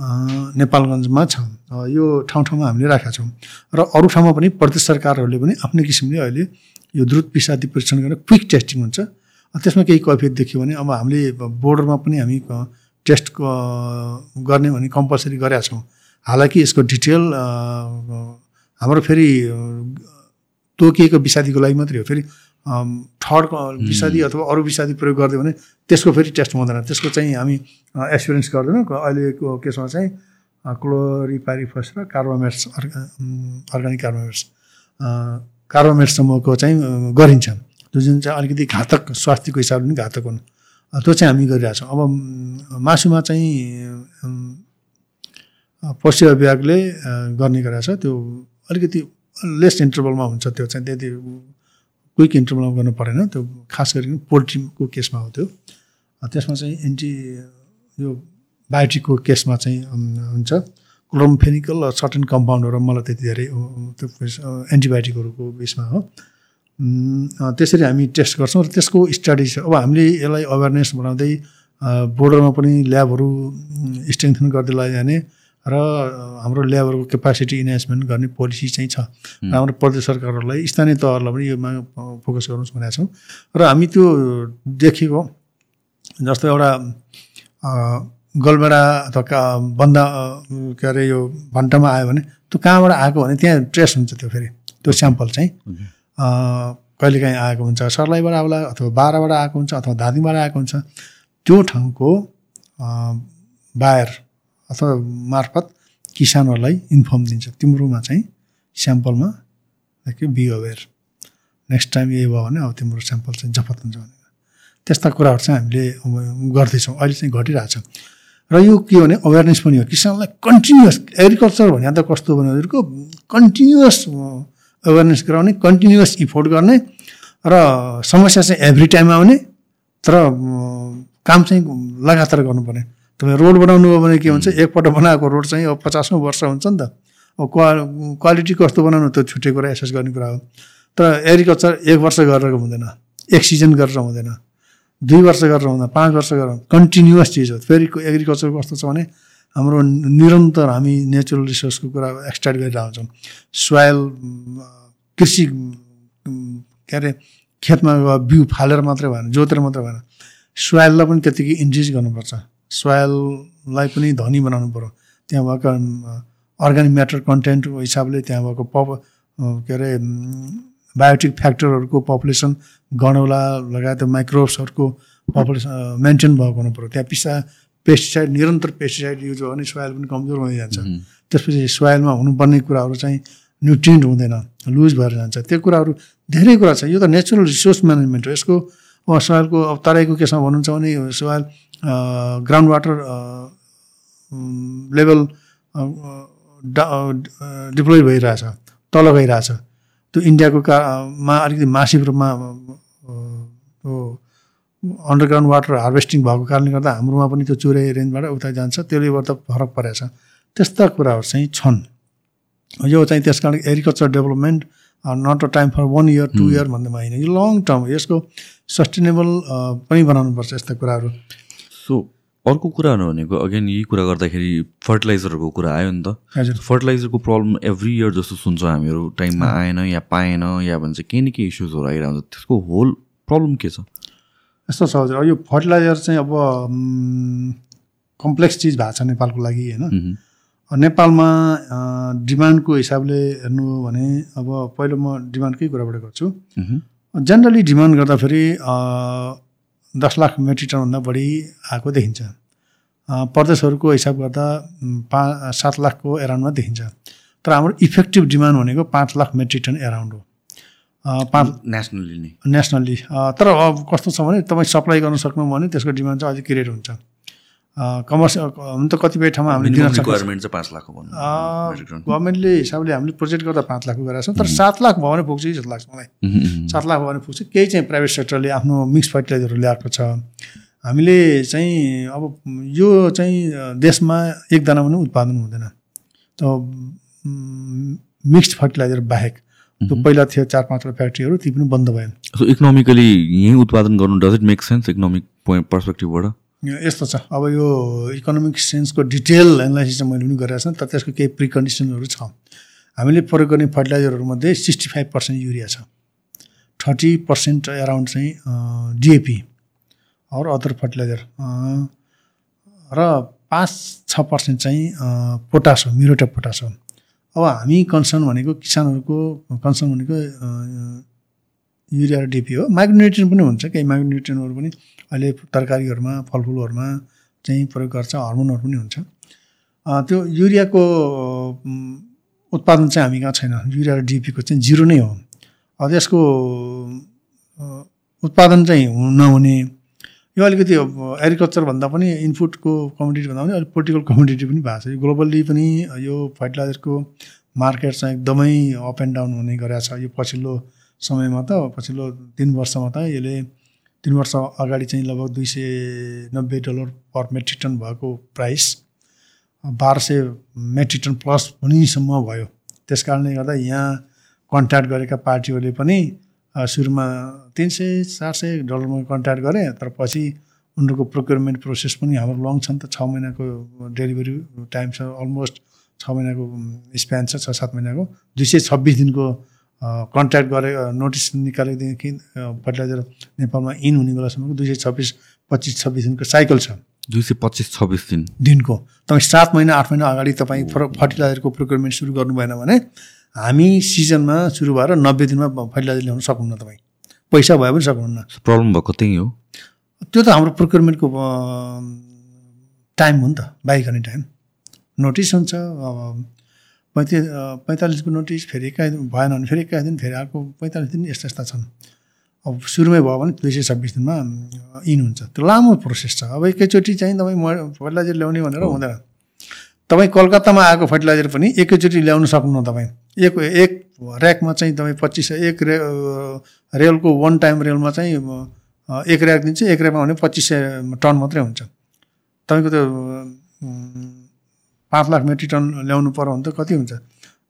नेपालगञ्जमा छ यो ठाउँ ठाउँमा हामीले राखेका छौँ। र अरू ठाउँमा पनि प्रदेश सरकारहरूले पनि आफ्नै किसिमले अहिले यो द्रुत विषादी परीक्षण गरेर क्विक टेस्टिङ हुन्छ। त्यसमा केही कैफियत देखियो भने अब हामीले बोर्डरमा पनि हामी टेस्ट गर्ने भने कम्पलसरी गरेका छौँ। हालाकि यसको डिटेल हाम्रो फेरि तोकिएको विषादीको लागि मात्रै हो। फेरि थर्ड विषादी अथवा अरू विषादी प्रयोग गरिदियो भने त्यसको फेरि टेस्ट हुँदैन। त्यसको चाहिँ हामी एक्सपिरियन्स गर्दैनौँ। अहिलेको केसमा चाहिँ क्लोरिपारिफस र कार्बोमेट्स अर्ग्यानिक कार्बोमेट्स कार्बोमेट्स समूहको चाहिँ गरिन्छ। त्यो जुन चाहिँ अलिकति घातक स्वास्थ्यको हिसाबले पनि घातक हुन्। त्यो चाहिँ हामी गरिरहेछौँ अब मासुमा चाहिँ पशु विभागले गर्ने गरेको छ। त्यो अलिकति लेस इन्टरभलमा हुन्छ। त्यो चाहिँ त्यति क्विक इन्टरभलमा गर्नु परेन त्यो खास गरिकन पोल्ट्रीको केसमा हो त्यो। त्यसमा चाहिँ एन्टी यो बायोटिकको केसमा चाहिँ हुन्छ। क्लोरोमफेनिकल सर्टन कम्पाउन्डहरू मलाई त्यति धेरै त्यो एन्टिबायोटिकहरूको उयसमा हो। त्यसरी हामी टेस्ट गर्छौँ र त्यसको स्टडी छ। अब हामीले यसलाई अवेरनेस बनाउँदै बोर्डरमा पनि ल्याबहरू स्ट्रेङ्थन गर्दै भने र हाम्रो ल्याबरको क्यापासिटी इन्हान्समेन्ट गर्ने पोलिसी चाहिँ छ। हाम्रो प्रदेश सरकारहरूलाई स्थानीय तहहरूलाई पनि योमा फोकस गर्नुहोस् भनेका छौँ। र हामी त्यो देखेको जस्तो एउटा गलबेडा अथवा बन्दा के अरे यो भन्टामा आयो भने त्यो कहाँबाट आएको भने त्यहाँ ट्रेस हुन्छ त्यो फेरि त्यो स्याम्पल चाहिँ। कहिलेकाहीँ आएको हुन्छ सर्लाईबाट आउला अथवा बाह्रबाट आएको हुन्छ अथवा धादिङबाट आएको हुन्छ। त्यो ठाउँको बायर अथवा मार्फत किसानहरूलाई इन्फर्म दिन्छ। तिम्रोमा चाहिँ स्याम्पलमा के बी अवेर नेक्स्ट टाइम यही भयो भने अब तिम्रो स्याम्पल चाहिँ जफत हुन्छ भनेर। त्यस्ता कुराहरू चाहिँ हामीले गर्दैछौँ। अहिले चाहिँ घटिरहेछ। र यो के भने अवेरनेस पनि हो। किसानलाई कन्टिन्युस एग्रिकल्चर भने त कस्तो भनेको कन्टिन्युस अवेरनेस गराउने कन्टिन्युस इफोर्ट गर्ने र समस्या चाहिँ एभ्री टाइम आउने। तर काम चाहिँ लगातार गर्नुपर्ने। तपाईँ रोड बनाउनु हो भने के हुन्छ एकपल्ट बनाएको रोड चाहिँ अब पचासौँ वर्ष हुन्छ नि त। अब क्वा क्वालिटी कस्तो बनाउनु त्यो छुट्टै कुरा एसेस गर्ने कुरा हो। तर एग्रिकल्चर एक वर्ष गरेर हुँदैन एक सिजन गरेर हुँदैन दुई वर्ष गरेर हुँदैन पाँच वर्ष गरेर कन्टिन्युस चिज हो। फेरि एग्रिकल्चर कस्तो छ भने हाम्रो निरन्तर हामी नेचुरल रिसोर्सको कुरा एक्सट्राक्ट गरिरहन्छौँ सोयल कृषि के अरे खेतमा बिउ फालेर मात्रै भएन जोतेर मात्रै भएन। सोयललाई पनि त्यत्तिकै इन्क्रिज गर्नुपर्छ। सोयललाई पनि धनी बनाउनु पऱ्यो त्यहाँ भएको अर्ग्यानिक म्याटर कन्टेन्टको हिसाबले त्यहाँ भएको पप के अरे बायोटिक फ्याक्टरहरूको पपुलेसन गणौला लगायत माइक्रोब्सहरूको पपुलेसन मेन्टेन भएको हुनु पऱ्यो त्यहाँ पिसा पेस्टिसाइड निरन्तर पेस्टिसाइड युज हो भने सोयल पनि कमजोर हुँदै जान्छ त्यसपछि सोयलमा हुनुपर्ने कुराहरू चाहिँ न्युट्रिन्ट हुँदैन लुज भएर जान्छ। त्यो कुराहरू धेरै कुरा छ। यो त नेचुरल रिसोर्स म्यानेजमेन्ट हो। यसको सोयलको अब तराईको केसमा भन्नुहुन्छ भने soil ground water level deplete भइरहेछ तल गइरहेछ। त्यो इन्डियाको का मा अलिकति मासिक रूपमा अन्डरग्राउन्ड वाटर हार्भेस्टिङ भएको कारणले गर्दा हाम्रोमा पनि त्यो चुरे रेन्जबाट उता जान्छ त्यसले गर्दा फरक परेको छ त्यस्ता कुराहरू चाहिँ छन्। यो चाहिँ त्यस कारण agriculture development not a time for one year two year भन्दैमा होइन यो लङ टर्म यसको सस्टेनेबल पनि बनाउनुपर्छ यस्ता कुराहरू। सो अर्को कुरा भनेको अगेन यही कुरा गर्दाखेरि फर्टिलाइजरहरूको कुरा आयो नि त। हजुर। फर्टिलाइजरको प्रब्लम एभ्री इयर जस्तो सुन्छौँ हामीहरू टाइममा आएन या पाएन या भन्छ केही न केही इस्युजहरू आइरहन्छ। त्यसको होल प्रब्लम के छ? यस्तो छ हजुर। यो फर्टिलाइजर चाहिँ अब कम्प्लेक्स चिज भएको छ नेपालको लागि होइन? नेपालमा डिमान्डको हिसाबले हेर्नु हो भने अब पहिलो म डिमान्डकै कुराबाट गर्छु। जेनरली डिमान्ड गर्दाखेरि दस लाख मेट्रिक टनभन्दा बढी आएको देखिन्छ। प्रदेशहरूको हिसाब गर्दा पा सात लाखको एराउन्डमा देखिन्छ। तर हाम्रो इफेक्टिभ डिमान्ड भनेको पाँच लाख मेट्रिक टन एराउन्ड हो। पाँच नेसनल्ली नै। नेसनल्ली। तर अब कस्तो छ भने तपाईँ सप्लाई गर्न सक्नु भने त्यसको डिमान्ड चाहिँ अझै क्रिएट हुन्छ। कमर्सियल हुन त कतिपय ठाउँमा हामीले दिन गभर्मेन्ट चाहिँ पाँच लाख गभर्मेन्टले हिसाबले हामीले प्रोजेक्ट गर्दा पाँच लाखको गरेका छौँ तर सात लाख भयो भने पुग्छ जस्तो लाग्छ मलाई। सात लाख भयो भने पुग्छ। केही चाहिँ प्राइभेट सेक्टरले आफ्नो मिक्स फर्टिलाइजरहरू ल्याएको छ। हामीले चाहिँ अब यो चाहिँ देशमा एकजना पनि उत्पादन हुँदैन। त मिक्स्ड फर्टिलाइजर बाहेक त्यो पहिला थियो चार पाँचवटा फ्याक्ट्रीहरू ती पनि बन्द भएन। सो इकोनोमिकली यहीँ उत्पादन गर्नु does it make sense economic point पर्सपेक्टिभबाट यस्तो छ। अब यो इकोनोमिक सेन्सको डिटेल एनालाइसिस चाहिँ मैले पनि गरेको छु तर त्यसको केही प्रिकन्डिसनहरू छ। हामीले प्रयोग गर्ने फर्टिलाइजरहरूमध्ये सिक्सटी फाइभ पर्सेन्ट युरिया छ। थर्टी पर्सेन्ट एराउन्ड चाहिँ डिएपी अरू अदर फर्टिलाइजर र पाँच छ पर्सेन्ट चाहिँ पोटास हो मिरोटा पोटास हो। अब हामी कन्सर्न भनेको किसानहरूको कन्सर्न भनेको युरिया र डिपी हो। माइक्रोन्युट्रियन पनि हुन्छ। केही माइक्रोन्युट्रियनहरू पनि अहिले तरकारीहरूमा फलफुलहरूमा चाहिँ प्रयोग गर्छ। हर्मोनहरू पनि हुन्छ। त्यो युरियाको उत्पादन चाहिँ हामी कहाँ छैन। युरिया र डिपीको चाहिँ जिरो नै हो। अब यसको उत्पादन चाहिँ नहुने। यो अलिकति एग्रिकल्चर भन्दा पनि इनपुटको कमोडिटी भन्दा पनि अलिक पोलिटिकल कमोडिटी पनि भएको छ। यो ग्लोबल्ली पनि यो फर्टिलाइजरको मार्केट चाहिँ एकदमै अप एन्ड डाउन हुने गरेको छ। यो पछिल्लो समयमा त पछिल्लो तिन वर्षमा त यसले तिन वर्ष अगाडि चाहिँ लगभग दुई सय नब्बे डलर पर मेट्रिक टन भएको प्राइस बाह्र सय मेट्रिक टन प्लस हुनेसम्म भयो। त्यस कारणले गर्दा यहाँ कन्ट्याक्ट गरेका पार्टीहरूले पनि सुरुमा तिन सय चार सय डलरमा कन्ट्याक्ट गरे तर पछि उनीहरूको प्रोक्योरमेन्ट प्रोसेस पनि हाम्रो लङ छ नि त छ महिनाको डेलिभरी टाइम छ अलमोस्ट छ महिनाको स्प्यान छ छ सात महिनाको। दुई सय छब्बिस दिनको कन्ट्याक्ट गरे नोटिस निकालेदेखि फर्टिलाइजर नेपालमा इन हुने बेलासम्मको दुई सय छब्बिस पच्चिस छब्बिस दिनको साइकल छ। दुई सय पच्चिस छब्बिस दिन। दिनको। तपाईँ सात महिना आठ महिना अगाडि तपाईँ फर्टिलाइजरको प्रोक्योरमेन्ट सुरु गर्नु भएन भने हामी सिजनमा सुरु भएर नब्बे दिनमा फर्टिलाइजर ल्याउन सक्नुहुन्न तपाईँ। पैसा भए पनि सक्नुहुन्न। प्रब्लम भएको त्यही हो। त्यो त हाम्रो प्रोक्योरमेन्टको टाइम हो नि त बाइक गर्ने टाइम। नोटिस हुन्छ पैँतिस पैँतालिसको नोटिस फेरि एकाइस दिन भएन भने फेरि एकाइस दिन फेरि अर्को पैँतालिस दिन यस्ता यस्ता छन्। अब सुरुमै भयो भने दुई सय छब्बिस दिनमा इन हुन्छ। त्यो लामो प्रोसेस छ। अब एकैचोटि चाहिँ तपाईँ म फर्टिलाइजर ल्याउने भनेर हुँदैन। तपाईँ कलकत्तामा आएको फर्टिलाइजर पनि एकैचोटि ल्याउनु सक्नुहुन्न तपाईँ। एक एक ऱ्याकमा चाहिँ तपाईँ पच्चिस एक रे रेलको वान टाइम रेलमा चाहिँ एक ऱ्याक दिन्छ। एक ऱ्याकमा भने पच्चिस सय टन मात्रै हुन्छ। तपाईँको त्यो पाँच लाख मेट्रिक टन ल्याउनु पऱ्यो भने त कति हुन्छ?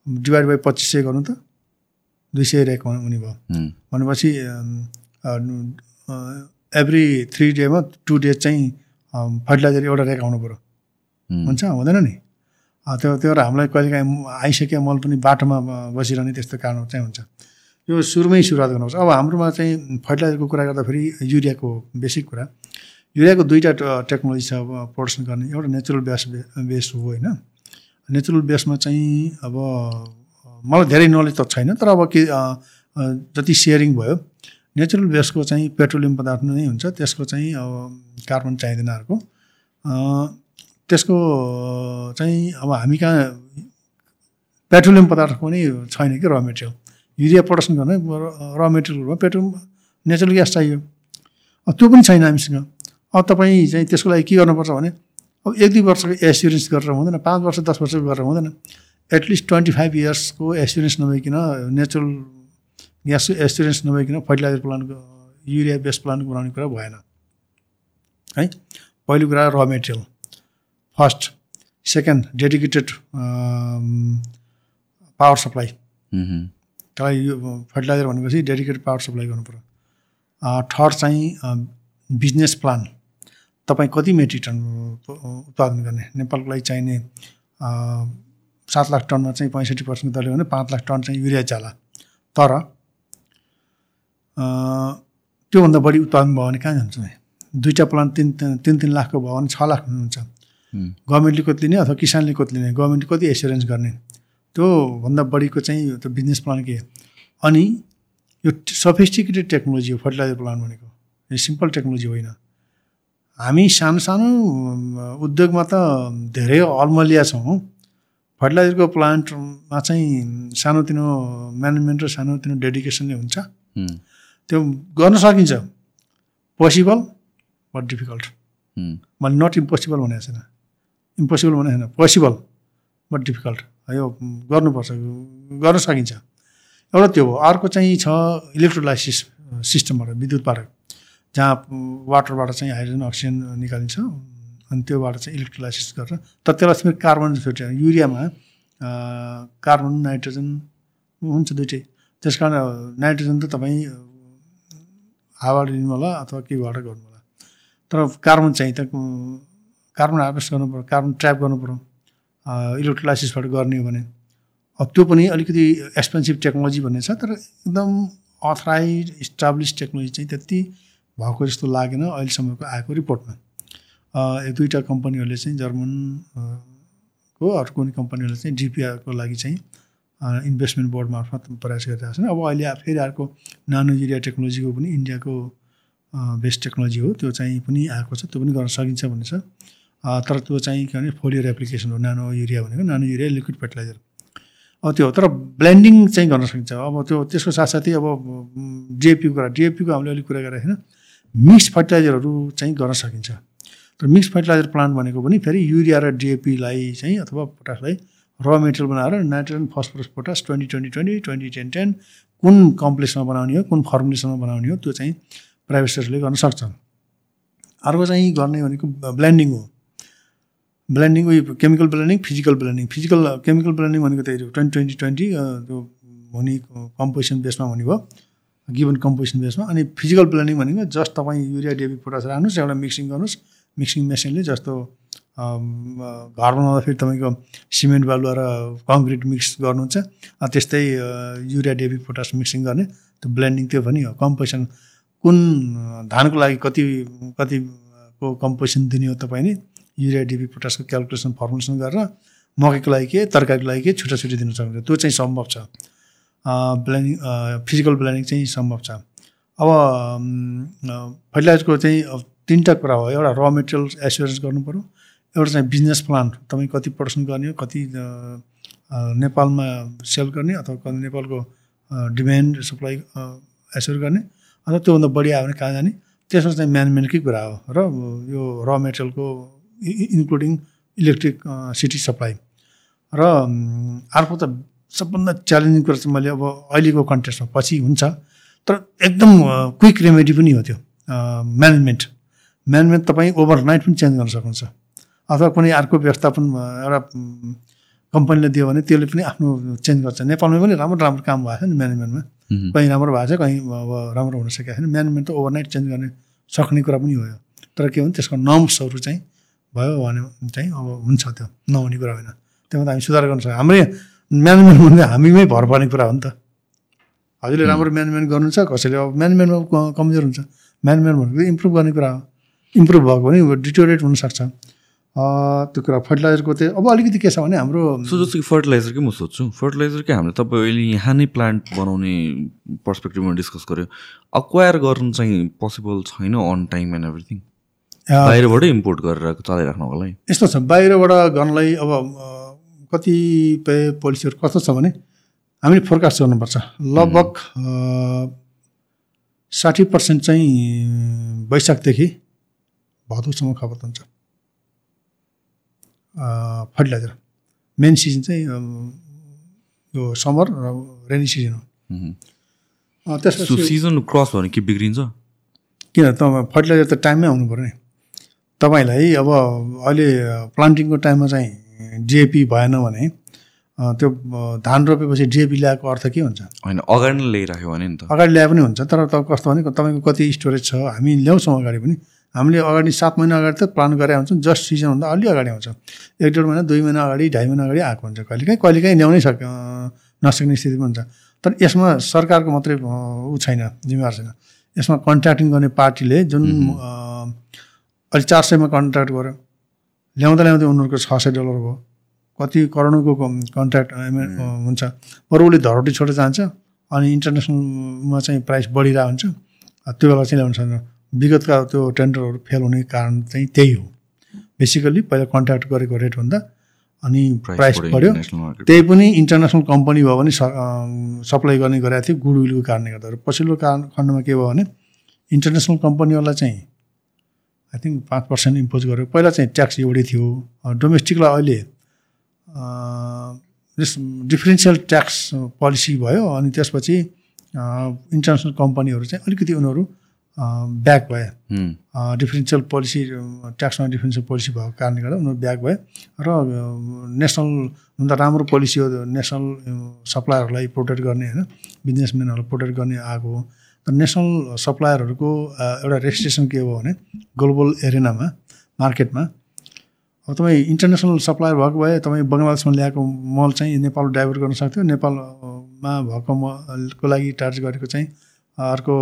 डिभाइड बाई पच्चिस सय गर्नु त दुई सय रेक हुने भयो। भनेपछि एभ्री थ्री डेमा टु डेज चाहिँ फर्टिलाइजर एउटा रेक आउनु पऱ्यो हुन्छ? हुँदैन नि? त्यो त्यो भएर हामीलाई कहिलेकाहीँ आइसक्यो मल पनि बाटोमा बसिरहने त्यस्तो कारण चाहिँ हुन्छ। यो सुरुमै सुरुवात गर्नुपर्छ अब हाम्रोमा चाहिँ फर्टिलाइजरको कुरा गर्दाखेरि युरियाको बेसिक कुरा। युरियाको दुईवटा टेक्नोलोजी छ अब प्रडक्सन गर्ने। एउटा नेचुरल बेस बेस हो होइन। नेचुरल बेसमा चाहिँ अब मलाई धेरै नलेज त छैन तर अब के जति सेयरिङ भयो नेचुरल बेसको चाहिँ पेट्रोलियम पदार्थ नै हुन्छ। त्यसको चाहिँ अब कार्बन चाहिँदैन अर्को। त्यसको चाहिँ अब हामी कहाँ पेट्रोलियम पदार्थ पनि छैन कि र मेटेरियल युरिया प्रडक्सन गर्ने र मेटेरियलहरूमा पेट्रोल नेचुरल ग्यास चाहियो। त्यो पनि छैन हामीसँग। अब तपाईँ चाहिँ त्यसको लागि के गर्नुपर्छ भने अब एक दुई वर्षको एस्युरेन्स गरेर हुँदैन पाँच वर्ष दस वर्षको गरेर हुँदैन एटलिस्ट ट्वेन्टी फाइभ इयर्सको एस्युरेन्स नभइकन नेचुरल ग्यासको एस्युरेन्स नभइकन फर्टिलाइजर प्लान्टको युरिया बेस प्लान्ट बनाउने कुरा भएन। है? पहिलो कुरा raw material first second dedicated power supply त्यसलाई यो फर्टिलाइजर भनेपछि डेडिकेटेड पावर सप्लाई गर्नु पऱ्यो थर्ड चाहिँ बिजनेस प्लान तपाईँ कति मेट्रिक टन उत्पादन गर्ने? नेपालको लागि चाहिने सात लाख टनमा चाहिँ पैँसठी पर्सेन्ट दल्यो भने पाँच लाख टन चाहिँ युरिया जाला। तर त्योभन्दा बढी उत्पादन भयो भने कहाँ जान्छ? दुईवटा प्लान्ट तिन तिन तिन लाखको भयो भने छ लाख हुन्छ गभर्मेन्टले कति लिने अथवा किसानले कति लिने? गभर्मेन्टले कति एसुरेन्स गर्ने? त्योभन्दा बढीको चाहिँ त्यो बिजनेस प्लान के? अनि यो सफिस्टिकेटेड टेक्नोलोजी हो फर्टिलाइजर प्लान्ट भनेको। यो सिम्पल टेक्नोलोजी होइन। हामी सानो सानो उद्योगमा त धेरै अल्मलिया छौँ। फर्टिलाइजरको प्लान्टमा चाहिँ सानोतिनो म्यानेजमेन्ट र सानोतिनो डेडिकेसनले हुन्छ। त्यो गर्न सकिन्छ। Possible but difficult. मैले नट इम्पोसिबल भनेको छैन। इम्पोसिबल भनेको छैन। Possible but difficult. यो गर्नुपर्छ गर्न सकिन्छ। एउटा त्यो हो। अर्को चाहिँ छ इलेक्ट्रोलाइसिस सिस्टमबाट विद्युतबाट जहाँ वाटरबाट चाहिँ हाइड्रोजन अक्सिजन निकालिन्छ अनि त्योबाट चाहिँ इलेक्ट्रोलाइसिस गरेर तर त्यसलाई फेरि कार्बन छुट्यो युरियामा कार्बन नाइट्रोजन हुन्छ दुइटै। त्यस कारण नाइट्रोजन त तपाईँ हावाबाट लिनु होला अथवा केबाट गर्नु होला तर कार्बन चाहिँ त कार्बन हार्भेस्ट गर्नु पऱ्यो कार्बन ट्र्याप गर्नु पऱ्यो इलेक्ट्रोलाइसिसबाट गर्ने हो भने। अब त्यो पनि अलिकति एक्सपेन्सिभ टेक्नोलोजी भन्ने छ तर एकदम अथराइज इस्टाब्लिस टेक्नोलोजी चाहिँ त्यति भएको जस्तो लागेन अहिलेसम्मको आएको रिपोर्टमा। एक दुईवटा कम्पनीहरूले चाहिँ जर्मन को अर्को कुनै कम्पनीहरूले चाहिँ डिपिआरको लागि चाहिँ इन्भेस्टमेन्ट बोर्ड मार्फत प्रयास गरिरहेको छन्। अब अहिले फेरि अर्को नानो युरिया टेक्नोलोजीको पनि इन्डियाको बेस्ट टेक्नोलोजी हो। त्यो चाहिँ पनि आएको छ त्यो पनि गर्न सकिन्छ भन्ने छ। तर त्यो चाहिँ के भने फोलियर एप्लिकेसन हो नानो युरिया भनेको नानो युरिया लिक्विड फर्टिलाइजर। अब त्यो तर ब्लेन्डिङ चाहिँ गर्न सकिन्छ। अब त्यो त्यसको साथसाथै अब डिएपीको कुरा डिएपीको हामीले अलिक कुरा गरेको छैन। मिक्स फर्टिलाइजरहरू चाहिँ गर्न सकिन्छ। तर मिक्स फर्टिलाइजर प्लान्ट भनेको पनि फेरि युरिया र डिएपीलाई चाहिँ अथवा पोटासलाई र मेटेरियल बनाएर nitrogen phosphorus potash twenty twenty twenty twenty ten ten कुन कम्प्लेक्समा बनाउने हो कुन फर्मुलेसनमा बनाउने हो त्यो चाहिँ प्राइभेट सेक्टरले गर्न सक्छ अर्को चाहिँ गर्ने भनेको ब्लेन्डिङ हो। ब्लेन्डिङ उयो chemical blending physical blending. Physical chemical blending भनेको त्यही ट्वेन्टी ट्वेन्टी ट्वेन्टी त्यो हुने कम्पोजिसन बेसमा हुने भयो। गिभन कम्पोजिसन बेसमा अनि फिजिकल ब्लेन्डिङ भनेको जस्ट तपाईँ युरिया डेबी पोटास राख्नुहोस् एउटा मिक्सिङ गर्नुहोस्। मिक्सिङ मेसिनले जस्तो घर बनाउँदाखेरि तपाईँको सिमेन्ट बालुवा र कङ्क्रिट मिक्स गर्नुहुन्छ। त्यस्तै युरिया डेबी पोटास मिक्सिङ गर्ने। त्यो ब्लेन्डिङ त्यो पनि हो। कम्पोजिसन कुन धानको लागि कति कतिको कम्पोजिसन दिने हो तपाईँले? युरिया डिपी पोटासको क्यालकुलेसन फर्मुलेसन गरेर मकैको लागि के तरकारीको लागि के छुट्टा छुट्टी दिन सक्नुहुन्छ। त्यो चाहिँ सम्भव छ। ब्लेन्डिङ फिजिकल ब्लेन्डिङ चाहिँ सम्भव छ। अब फर्टिलाइजरको चाहिँ तिनवटा कुरा हो। एउटा र मेटेरियल एसुरेन्स गर्नु पऱ्यो एउटा चाहिँ बिजनेस प्लान तपाईँ कति प्रडक्सन गर्ने हो कति नेपालमा सेल गर्ने अथवा नेपालको डिमान्ड सप्लाई एस्योर गर्ने। अथवा त्योभन्दा बढी आयो भने कहाँ जाने? त्यसमा चाहिँ म्यानेजमेन्टकै कुरा हो र यो र मेटेरियलको इन्क्लुडिङ इलेक्ट्रिक सिटी सप्लाई र अर्को त सबभन्दा च्यालेन्जिङ कुरा चाहिँ मैले अब अहिलेको कन्टेस्टमा पछि हुन्छ। तर एकदम क्विक रेमेडी पनि हो त्यो। म्यानेजमेन्ट म्यानेजमेन्ट तपाईँ ओभरनाइट पनि चेन्ज गर्न सक्नुहुन्छ। अथवा कुनै अर्को व्यवस्थापन एउटा कम्पनीले दियो भने त्यसले पनि आफ्नो चेन्ज गर्छ। नेपालमा पनि राम्रो राम्रो काम भएको छ नि म्यानेजमेन्टमा कहीँ राम्रो भएको छ कहीँ अब राम्रो हुन सकेको छैन। म्यानेजमेन्ट त ओभरनाइट चेन्ज गर्ने सक्ने कुरा पनि हो। तर के भने त्यसको नर्म्सहरू चाहिँ भयो भने चाहिँ अब हुन्छ त्यो। नहुने कुरा होइन। त्योमा त हामी सुधार गर्न सक्छौँ हाम्रै म्यानेजमेन्ट भने हामीमै भर पर्ने कुरा हो नि त। हजुरले राम्रो म्यानेजमेन्ट गर्नु छ कसैले अब म्यानेजमेन्टमा कमजोर हुन्छ। म्यानेजमेन्ट भनेको इम्प्रुभ गर्ने कुरा हो। इम्प्रुभ भएको भने डिटोरेट हुनसक्छ। त्यो कुरा फर्टिलाइजरको चाहिँ अब अलिकति के छ भने हाम्रो सो जस्तो कि फर्टिलाइजरकै म सोध्छु। फर्टिलाइजरकै हामीले तपाईँ अहिले यहाँ नै प्लान्ट बनाउने पर्सपेक्टिभमा डिस्कस गऱ्यो अक्वायर गर्नु चाहिँ पोसिबल छैन अन टाइम एन्ड एभ्रिथिङ? बाहिरबाटै इम्पोर्ट गरेर चलाइराख्नको लागि यस्तो छ बाहिरबाट गर्नलाई अब कतिपय पोलिसीहरू कस्तो छ भने हामीले फोरकास्ट गर्नुपर्छ। लगभग साठी पर्सेन्ट चाहिँ वैशाखदेखि भदौसम्म खपत हुन्छ। फर्टिलाइजर। मेन सिजन चाहिँ यो समर र रेनी सिजन हो। त्यसपछि सिजन क्रस भने के बिग्रिन्छ? किन त फर्टिलाइजर त टाइममै आउनु पऱ्यो नि। तपाईँलाई अब अहिले प्लान्टिङको टाइममा चाहिँ डिएपी भएन भने त्यो धान रोपेपछि डिएपी ल्याएको अर्थ के हुन्छ? होइन अगाडि नै ल्याइराख्यो भने नि त। अगाडि ल्याए पनि हुन्छ तर त कस्तो भने तपाईँको कति स्टोरेज छ हामी ल्याउँछौँ अगाडि पनि। हामीले अगाडि सात महिना अगाडि त प्लान गरेर हुन्छौँ जस्ट सिजनभन्दा अलि अगाडि आउँछ एक डेढ महिना दुई महिना अगाडि ढाई महिना अगाडि आएको हुन्छ कहिलेकाहीँ कहिलेकाहीँ ल्याउनै सक नसक्ने स्थिति पनि हुन्छ। तर यसमा सरकारको मात्रै ऊ छैन जिम्मेवार छैन। यसमा कन्ट्र्याक्टिङ गर्ने पार्टीले जुन अहिले चार सयमा कन्ट्र्याक्ट गर्यो। ल्याउँदा ल्याउँदै उनीहरूको छ सय डलर भयो। कति करोडको कन्ट्र्याक्ट हुन्छ। बरु उसले धरोटी छोडेर जान्छ अनि इन्टरनेसनलमा चाहिँ प्राइस बढिरहेको हुन्छ। त्यो बेला चाहिँ ल्याउनु सक्छ विगतका त्यो टेन्डरहरू फेल हुने कारण चाहिँ त्यही हो। बेसिकल्ली पहिला कन्ट्र्याक्ट गरेको रेटभन्दा अनि प्राइस बढ्यो त्यही पनि इन्टरनेसनल कम्पनी भयो भने सप्लाई गर्ने गरेको थियो गुडविलको कारणले गर्दा। पछिल्लो कारण खण्डमा के भयो भने इन्टरनेसनल कम्पनीहरूलाई चाहिँ आई थिङ्क पाँच पर्सेन्ट इम्पोज गर्यो पहिला चाहिँ ट्याक्स एउटै थियो। डोमेस्टिकलाई अहिले डिफ्रेन्सियल ट्याक्स पोलिसी भयो अनि त्यसपछि इन्टरनेसनल कम्पनीहरू चाहिँ अलिकति उनीहरू ब्याक भए। डिफ्रेन्सियल पोलिसी ट्याक्समा डिफ्रेन्सियल पोलिसी भएको कारणले गर्दा उनीहरू ब्याक भए र नेसनल हुन त राम्रो पोलिसी हो नेसनल सप्लायरहरूलाई प्रोटेक्ट गर्ने होइन? बिजनेसम्यानहरूलाई प्रोटेक्ट गर्ने आएको हो नेसनल सप्लायरहरूको एउटा रेजिस्ट्रेसन के हो भने ग्लोबल एरिनामा मार्केटमा। अब तपाईँ इन्टरनेसनल सप्लायर भएको भए तपाईँ बङ्गलादेशमा ल्याएको मल चाहिँ नेपाल डाइभर्ट गर्न सक्थ्यो। नेपालमा भएको मलको लागि चार्ज गरेको चाहिँ अर्को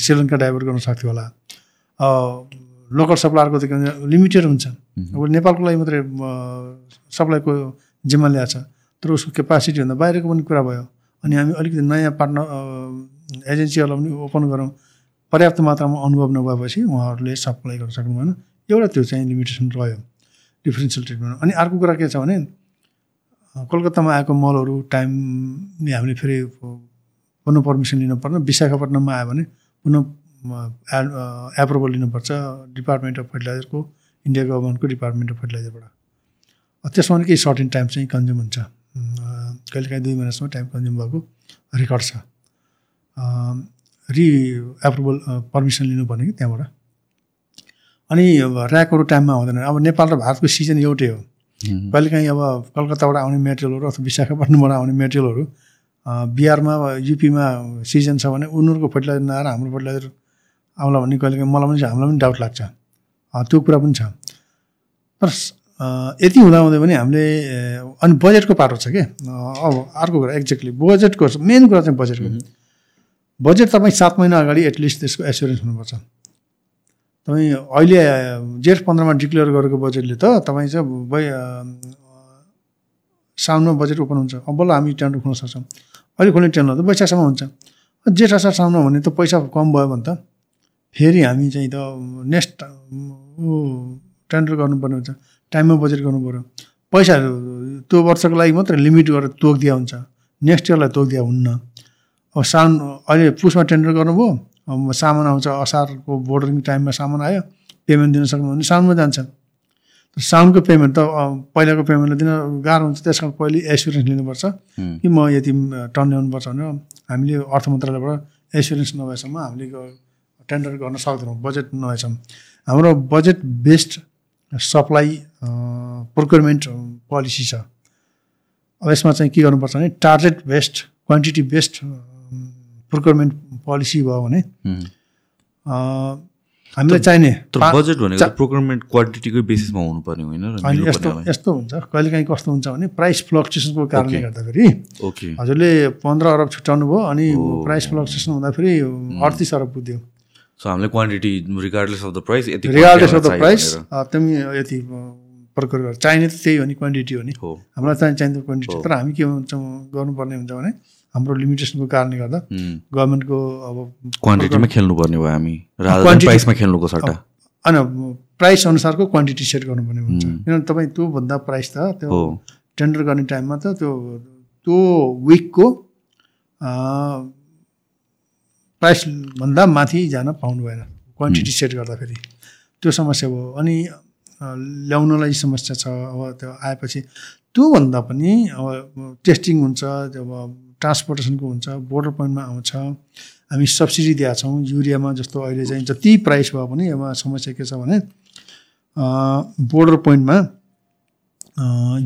श्रीलङ्का डाइभर्ट गर्न सक्थ्यो होला। लोकल सप्लायरको त लिमिटेड हुन्छ। अब नेपालको लागि मात्रै सप्लाईको जिम्मा ल्याएको छ। तर उसको क्यापासिटी भन्दा बाहिरको पनि कुरा भयो। अनि हामी अलिकति नयाँ पार्टनर एजेन्सीहरूलाई पनि ओपन गरौँ। पर्याप्त मात्रामा अनुभव नभएपछि उहाँहरूले सप्लाई गर्न सक्नु भएन एउटा त्यो चाहिँ लिमिटेसन रह्यो। डिफ्रेन्सियल ट्रिटमेन्ट अनि अर्को कुरा के छ भने कलकत्तामा आएको मलहरू टाइमले हामीले फेरि पुनः पर्मिसन लिनु पर्ने विशाखापट्टनममा आयो भने पुनः एप्रुभल लिनुपर्छ डिपार्टमेन्ट अफ फर्टिलाइजरको इन्डिया गभर्मेन्टको डिपार्टमेन्ट अफ फर्टिलाइजरबाट त्यसमा पनि केही सर्टेन टाइम चाहिँ कन्ज्युम हुन्छ। कहिलेकाहीँ दुई महिनासम्म टाइम कन्ज्युम भएको रेकर्ड छ। रि एप्रुभल पर्मिसन लिनुपर्ने कि त्यहाँबाट? अनि ऱ्याकहरू टाइममा आउँदैन। अब नेपाल र भारतको सिजन एउटै हो। कहिलेकाहीँ अब कलकत्ताबाट आउने मेटेरियलहरू अथवा विशाखापट्टनमबाट आउने मेटेरियलहरू बिहारमा युपीमा सिजन छ भने उनीहरूको फर्टिलाइजर नआएर हाम्रो फर्टिलाइजर आउला भन्ने कहिले मलाई पनि हामीलाई पनि डाउट लाग्छ। त्यो कुरा पनि छ। तर यति हुँदा हुँदै पनि हामीले अनि बजेटको पाटो छ क्या अब अर्को कुरा एक्ज्याक्टली बजेटको मेन कुरा चाहिँ बजेटको बजेट तपाईँ सात महिना अगाडि एटलिस्ट त्यसको एस्योरेन्स हुनुपर्छ। तपाईँ अहिले जेठ पन्ध्रमा डिक्लेयर गरेको बजेटले त तपाईँ चाहिँ साउनमा बजेट ओपन हुन्छ। अब बल्ल हामी टेन्डर खुल्न सक्छौँ। अहिले खोल्ने टेन्डर त वैशाखसम्म हुन्छ। जेठ असार साउनमा भने त पैसा कम भयो भने त फेरि हामी चाहिँ त नेक्स्ट ऊ टेन्डर गर्नुपर्ने हुन्छ। टाइममा बजेट गर्नु पऱ्यो पैसाहरू त्यो वर्षको लागि मात्रै लिमिट गरेर तोकिदिया हुन्छ। नेक्स्ट इयरलाई तोकिदिया हुन्न। साउन अहिले पुसमा टेन्डर गर्नुभयो सामान आउँछ असारको बोर्डरिङ टाइममा सामान आयो पेमेन्ट दिन सक्नु भने साउनमा जान्छ साउन्डको पेमेन्ट त पहिलाको पेमेन्टले दिन गाह्रो हुन्छ त्यस कारण पहिले एसुरेन्स लिनुपर्छ कि म यति टर्न ल्याउनुपर्छ भनेर हामीले अर्थ मन्त्रालयबाट एसुरेन्स नभएसम्म हामीले टेन्डर गर्न सक्दैनौँ बजेट नभएसम्म। हाम्रो budget based supply procurement policy छ। अब यसमा चाहिँ के गर्नुपर्छ भने target based quantity based procurement policy भयो भने हामीलाई चाहिने बजेट भनेको प्रोक्योरमेन्ट क्वान्टिटीकै बेसिसमा हुनुपर्ने होइन यस्तो यस्तो हुन्छ। कहिलेकाहीँ कस्तो हुन्छ भने प्राइस फ्लक्चुएसनको कारणले गर्दाखेरि हजुरले पन्ध्र अरब छुट्याउनु भयो अनि प्राइस फ्लक्चुएसन हुँदाखेरि अडतिस अरब पुग्यो सो हामीले quantity regardless of the price यति रिगार्डलेस अफ द प्राइस तिमी यति प्रक्रिया गर चाहिने त त्यही हो नि क्वान्टिटी हो नि। हामीलाई चाहिँ चाहिने क्वान्टिटी तर हामी के हुन्छ गर्नुपर्ने हुन्छ भने हाम्रो लिमिटेसनको कारणले गर्दा गभर्मेन्टको अब क्वान्टिटीमा खेल्नुपर्ने भयो हामी। प्राइसमा खेल्नुको सट्टा। होइन प्राइस अनुसारको क्वान्टिटी सेट गर्नुपर्ने हुन्छ। किनभने तपाईँ त्योभन्दा प्राइस त त्यो टेन्डर गर्ने टाइममा त त्यो त्यो विकको प्राइसभन्दा माथि जान पाउनु भएन। क्वान्टिटी सेट गर्दाखेरि। त्यो समस्या भयो। अनि ल्याउनलाई समस्या छ। अब त्यो आएपछि त्योभन्दा पनि अब टेस्टिङ हुन्छ। अब ट्रान्सपोर्टेसनको हुन्छ बोर्डर पोइन्टमा आउँछ। हामी सब्सिडी दिएका छौँ युरियामा जस्तो अहिले चाहिँ जति प्राइस भयो भने अब समस्या के छ भने बोर्डर पोइन्टमा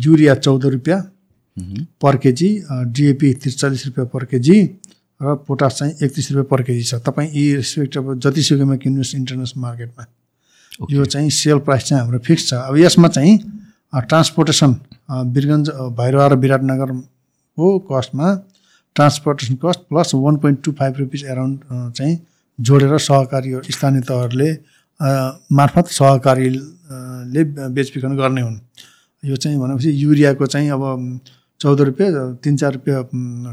युरिया चौध रुपियाँ पर केजी डिएपी त्रिचालिस रुपियाँ पर केजी र पोटास चाहिँ एकतिस रुपियाँ पर केजी छ। तपाईँ यी रेस्पेक्ट अब जतिसुकैमा किन्नुहोस् इन्टरनेसनल मार्केटमा। यो चाहिँ सेल प्राइस चाहिँ हाम्रो फिक्स छ। अब यसमा चाहिँ ट्रान्सपोर्टेसन बिरगन्ज भैरवा र विराटनगरको कस्टमा transportation cost plus one point two five rupees around चाहिँ जोडेर सहकारी स्थानीय तहहरूले मार्फत सहकारीले बेचबिखन गर्ने हुन्। यो चाहिँ भनेपछि युरियाको चाहिँ अब चौध रुपियाँ तिन चार रुपियाँ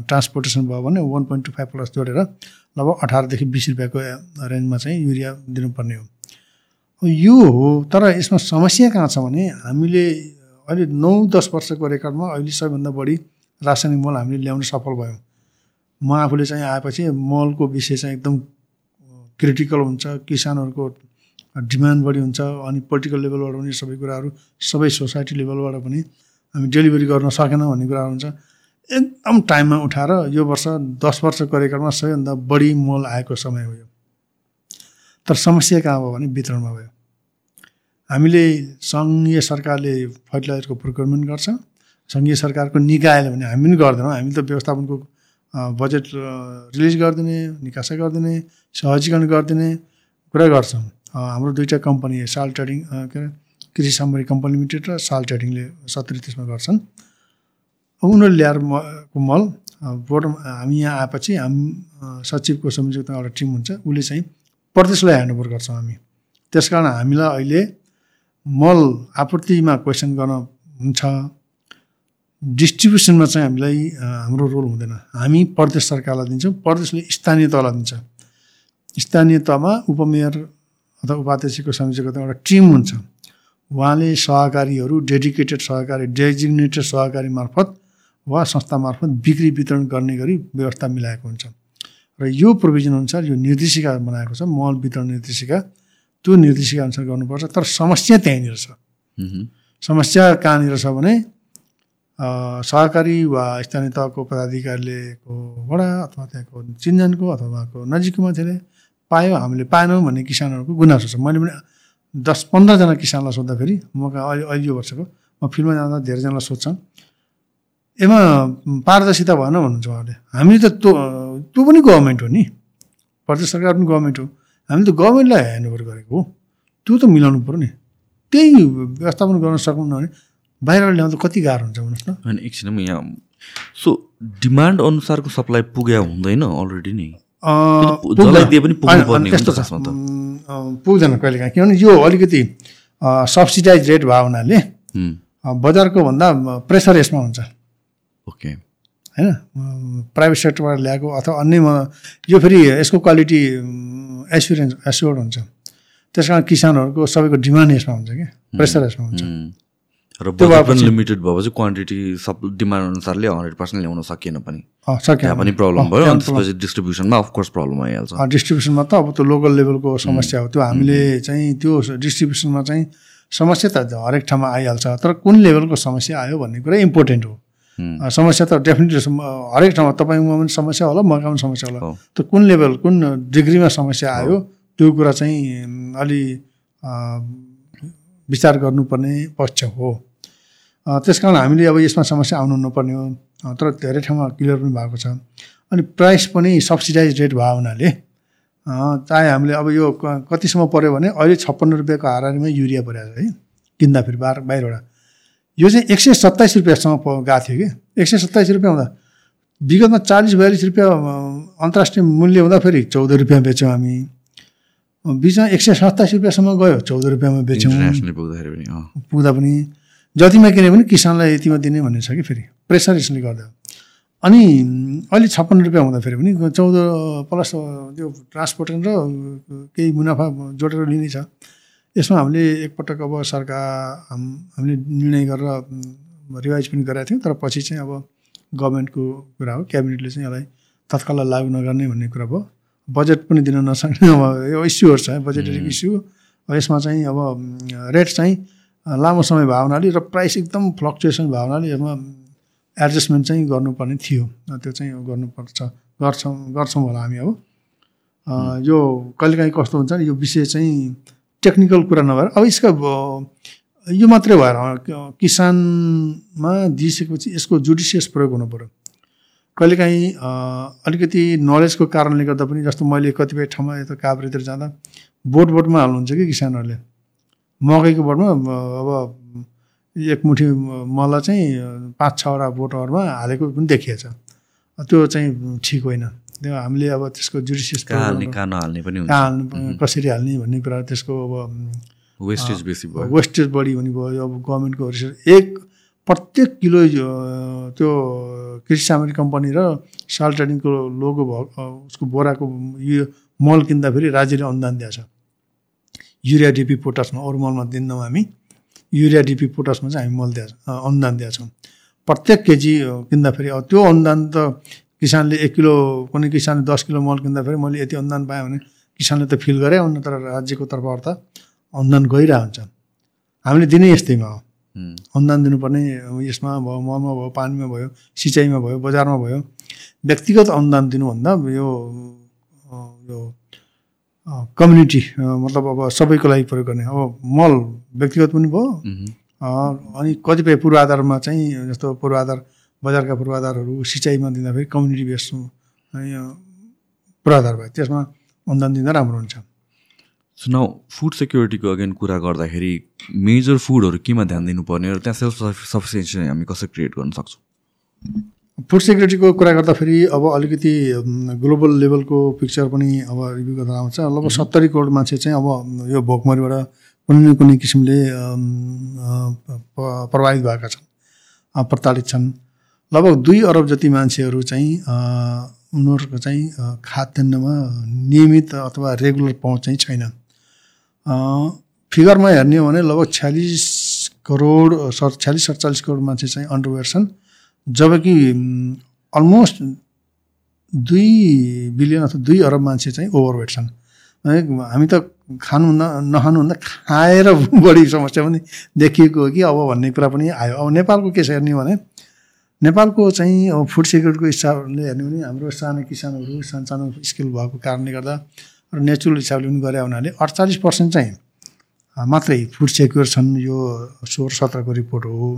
ट्रान्सपोर्टेसन भयो भने one point two five plus जोडेर लगभग अठारदेखि बिस रुपियाँको रेन्जमा चाहिँ युरिया दिनुपर्ने हो। यो हो तर यसमा समस्या कहाँ छ भने हामीले अहिले नौ दस वर्षको रेकर्डमा अहिले सबैभन्दा बढी रासायनिक मल हामीले ल्याउन सफल भयौँ। म आफूले चाहिँ आएपछि मलको विषय चाहिँ एकदम क्रिटिकल हुन्छ किसानहरूको डिमान्ड बढी हुन्छ अनि पोलिटिकल लेभलबाट पनि सबै कुराहरू सबै सोसाइटी लेभलबाट पनि हामी डेलिभरी गर्न सकेनौँ भन्ने कुराहरू हुन्छ। एकदम टाइममा उठाएर यो वर्ष दस वर्षको रेकर्डमा सबैभन्दा बढी मल आएको समय हो यो। तर समस्या कहाँ भयो भने वितरणमा भयो। हामीले सङ्घीय सरकारले फर्टिलाइजरको प्रोक्योरमेन्ट गर्छ सङ्घीय सरकारको निकायले भने हामी पनि गर्दैनौँ। हामी त व्यवस्थापनको बजेट रिलिज गरिदिने निकासा गरिदिने सहजीकरण गरिदिने कुरा गर्छौँ हाम्रो दुईवटा कम्पनी साल ट्रेडिङ के अरे कृषि सामग्री कम्पनी लिमिटेड र साल ट्रेडिङले सत्तरी त्यसमा गर्छन्। उनीहरूले ल्याएर को मल बोर्ड हामी यहाँ आएपछि हाम सचिवको संयुक्त एउटा टिम हुन्छ। उसले चाहिँ प्रदेशलाई ह्यान्डओभर गर्छौँ हामी। त्यस कारण हामीलाई अहिले मल आपूर्तिमा क्वेसन गर्न हुन्छ। डिस्ट्रिब्युसनमा चाहिँ हामीलाई हाम्रो रोल हुँदैन। हामी प्रदेश सरकारलाई दिन्छौँ प्रदेशले स्थानीय तहलाई दिन्छ। स्थानीय तहमा उपमेयर अथवा उपाध्यक्षको संयोजकता एउटा टिम हुन्छ। उहाँले सहकारीहरू डेडिकेटेड सहकारी डेजिग्नेटेड सहकारी मार्फत वा संस्था मार्फत बिक्री वितरण गर्ने गरी व्यवस्था मिलाएको हुन्छ। र यो प्रोभिजन अनुसार यो निर्देशिका बनाएको छ मल वितरण निर्देशिका। त्यो निर्देशिका अनुसार गर्नुपर्छ। तर समस्या त्यहीँनिर छ। समस्या कहाँनिर छ भने सहकारी वा स्थानीय तहको पदाधिकारीले वडा अथवा त्यहाँको चिन्जनको अथवा उहाँको नजिकको मान्छेले पायो हामीले पाएनौँ भन्ने किसानहरूको गुनासो छ। मैले पनि दस पन्ध्रजना किसानलाई सोद्धाखेरि म अहिले अहिले यो वर्षको म फिल्डमा जाँदा धेरैजनालाई सोध्छन् एमा पारदर्शिता भएन भन्नुहुन्छ उहाँले। हामीले त त्यो त्यो पनि गभर्मेन्ट हो नि। प्रदेश सरकार पनि गभर्मेन्ट हो। हामीले त गभर्मेन्टलाई ह्यान्डओभर गरेको हो। त्यो त मिलाउनु पऱ्यो नि। त्यही व्यवस्थापन गर्न सक्नुहुन्न भने बाहिरबाट ल्याउँदा कति गाह्रो हुन्छ भन्नुहोस् न। होइन एकछिन म यहाँ सो डिमान्ड अनुसारको सप्लाई पुग्या हुँदैन अलरेडी नै। पुग्दैन। कहिले काहीँ। किनभने यो अलिकति सब्सिडाइज रेट भयो हुनाले बजारको भन्दा प्रेसर यसमा हुन्छ। ओके होइन प्राइभेट सेक्टरबाट ल्याएको अथवा अन्य यो फेरि यसको क्वालिटी एसुरेन्स एस्योर्ड हुन्छ। त्यस कारण किसानहरूको सबैको डिमान्ड यसमा हुन्छ कि? प्रेसर यसमा हुन्छ। र बजेट पनि लिमिटेड भएपछि क्वान्टिटी सब डिमान्ड अनुसारले हन्ड्रेड पर्सेन्ट ल्याउन सकिएन पनि। त्यहाँ पनि प्रब्लम भयो अनि त्यसपछि डिस्ट्रिब्युसनमा अफकोर्स प्रब्लम आइहाल्छ। डिस्ट्रिब्युसनमा त अब त्यो लोकल लेभलको समस्या हो। त्यो हामीले चाहिँ त्यो डिस्ट्रिब्युसनमा चाहिँ समस्या त हरेक ठाउँमा आइहाल्छ। तर कुन लेभलको समस्या आयो भन्ने कुरा इम्पोर्टेन्ट हो। समस्या त डेफिनेटली हरेक ठाउँमा तपाईँमा पनि समस्या होला मका पनि समस्या होला। त कुन लेभल कुन डिग्रीमा समस्या आयो त्यो कुरा चाहिँ अलि विचार गर्नुपर्ने पक्ष हो। त्यस कारण हामीले अब यसमा समस्या आउनु नपर्ने हो। तर धेरै ठाउँमा क्लियर पनि भएको छ। अनि प्राइस पनि सब्सिडाइज रेट भयो हुनाले चाहे हामीले अब यो कतिसम्म पऱ्यो भने अहिले छप्पन्न रुपियाँको हारारीमै युरिया परेको छ है किन्दाखेरि बाह्र बाहिरबाट। यो चाहिँ एक सय सत्ताइस रुपियाँसम्म गएको थियो कि? एक सय सत्ताइस रुपियाँ हुँदा विगतमा चालिस बयालिस रुपियाँ अन्तर्राष्ट्रिय मूल्य हुँदाखेरि चौध रुपियाँ बेच्यौँ हामी। बिचमा एक सय सत्ताइस रुपियाँसम्म गयो चौध रुपियाँमा बेच्यौँ। पुग्दा पनि। जतिमा किने पनि किसानलाई यतिमा दिने भन्ने छ कि फेरि? प्रेसर यसले गर्दा। अनि अहिले छप्पन्न रुपियाँ हुँदाखेरि पनि चौध प्लस त्यो ट्रान्सपोर्टेसन र केही मुनाफा जोडेर लिने छ। यसमा हामीले एकपटक अब सरकार हामीले निर्णय गरेर रिभाइज पनि गरेका थियौँ तर पछि चाहिँ अब गभर्मेन्टको कुरा हो। क्याबिनेटले चाहिँ यसलाई तत्काल लागु नगर्ने भन्ने कुरा भयो। बजेट पनि दिन नसक्ने अब यो इस्युहरू छ बजेटरी इस्यु यसमा चाहिँ अब रेट चाहिँ लामो समय भयो हुनाले र प्राइस एकदम फ्लक्चुएसन भयो हुनाले यसमा एडजस्टमेन्ट चाहिँ गर्नुपर्ने थियो। त्यो चाहिँ गर्नुपर्छ। गर्छौँ गर्छौँ होला हामी अब। यो कहिलेकाहीँ कस्तो हुन्छ यो विषय चाहिँ टेक्निकल कुरा नभएर अब यसका यो मात्रै भएर किसानमा दिइसकेपछि यसको जुडिसियस प्रयोग हुनु पऱ्यो कहिलेकाहीँ अलिकति नलेजको कारणले गर्दा पनि जस्तो मैले कतिपय ठाउँमा यता काभ्रेतिर जाँदा बोट बोटमा हाल्नुहुन्छ कि किसानहरूले? मकैको बोटमा अब एक मुठी मल चाहिँ पाँच छवटा बोटहरूमा हालेको पनि देखिएछ। त्यो चाहिँ ठिक होइन। त्यो हामीले अब त्यसको जुडिसियस हाल्ने कहाँ नहाल्ने पनि हाल्ने कसरी हाल्ने भन्ने कुरा त्यसको अब वेस्टेज बेसी भयो। वेस्टेज बढी हुने भयो। अब गभर्मेन्टको रिसर्च एक प्रत्येक किलो त्यो कृषि सामग्री कम्पनी र साल ट्रेडिङको लोगो भएको उसको बोराको यो मल किन्दाखेरि राज्यले अनुदान दिएको छ युरिया डिपी पोटासमा अरू मलमा दिन्नौँ हामी। युरिया डिपी पोटासमा चाहिँ हामी मल दिएको अनुदान दिएको छौँ। प्रत्येक केजी किन्दाखेरि अब त्यो अनुदान त किसानले एक किलो कुनै किसानले दस किलो मल किन्दाखेरि मैले यति अनुदान पाएँ भने किसानले त फिल गरे हुन्न तर राज्यको तर्फबाट त अनुदान गइरहेको हुन्छ। हामीले दिने यस्तैमा हो। अनुदान दिनुपर्ने यसमा भयो मलमा भयो पानीमा भयो सिँचाइमा भयो बजारमा भयो। व्यक्तिगत अनुदान दिनुभन्दा यो यो कम्युनिटी मतलब अब सबैको लागि प्रयोग गर्ने अब मल व्यक्तिगत पनि भयो। अनि कतिपय पूर्वाधारमा चाहिँ जस्तो पूर्वाधार बजारका पूर्वाधारहरू सिँचाइमा दिँदाखेरि कम्युनिटी बेस पूर्वाधार भयो। त्यसमा अनुदान दिँदा राम्रो हुन्छ। सो नाउ फुड सेक्युरिटीको अगेन कुरा गर्दाखेरि मेजर फुडहरू केमा ध्यान दिनुपर्ने र त्यहाँ सेल्फ सफिसियन्सी हामी कसरी क्रिएट गर्न सक्छौँ? फुड सेक्युरिटीको कुरा गर्दाखेरि अब अलिकति ग्लोबल लेभलको पिक्चर पनि अब रिभ्यू गर्दा आउँछ। लगभग सत्तरी करोड मान्छे चाहिँ अब यो भोकमरीबाट कुनै न कुनै किसिमले प्रभावित भएका छन् प्रताडित छन्। लगभग दुई अरब जति मान्छेहरू चाहिँ उनीहरूको चाहिँ खाद्यान्नमा नियमित अथवा रेगुलर पहुँच चाहिँ छैन। फिगरमा हेर्ने हो भने लगभग छ्यालिस करोड सत् छ्यालिस सडचालिस करोड मान्छे चाहिँ अन्डरवेयर छन्। जबकि अलमोस्ट दुई बिलियन अथवा दुई अरब मान्छे चाहिँ ओभरवेट छन्। हामी त खानुहुँदा नखानुहुँदा खाएर बढी समस्या पनि देखिएको हो कि अब भन्ने कुरा पनि आयो। अब नेपालको केस हेर्ने भने नेपालको चाहिँ अब फुड सेक्युरिटीको हिसाबले हेर्ने भने हाम्रो सानो किसानहरू सानो सानो स्किल भएको कारणले गर्दा र नेचुरल हिसाबले पनि गरे हुनाले अडचालिस पर्सेन्ट चाहिँ मात्रै फुड सेक्युर छन्। यो सोह्र सत्रको रिपोर्ट हो।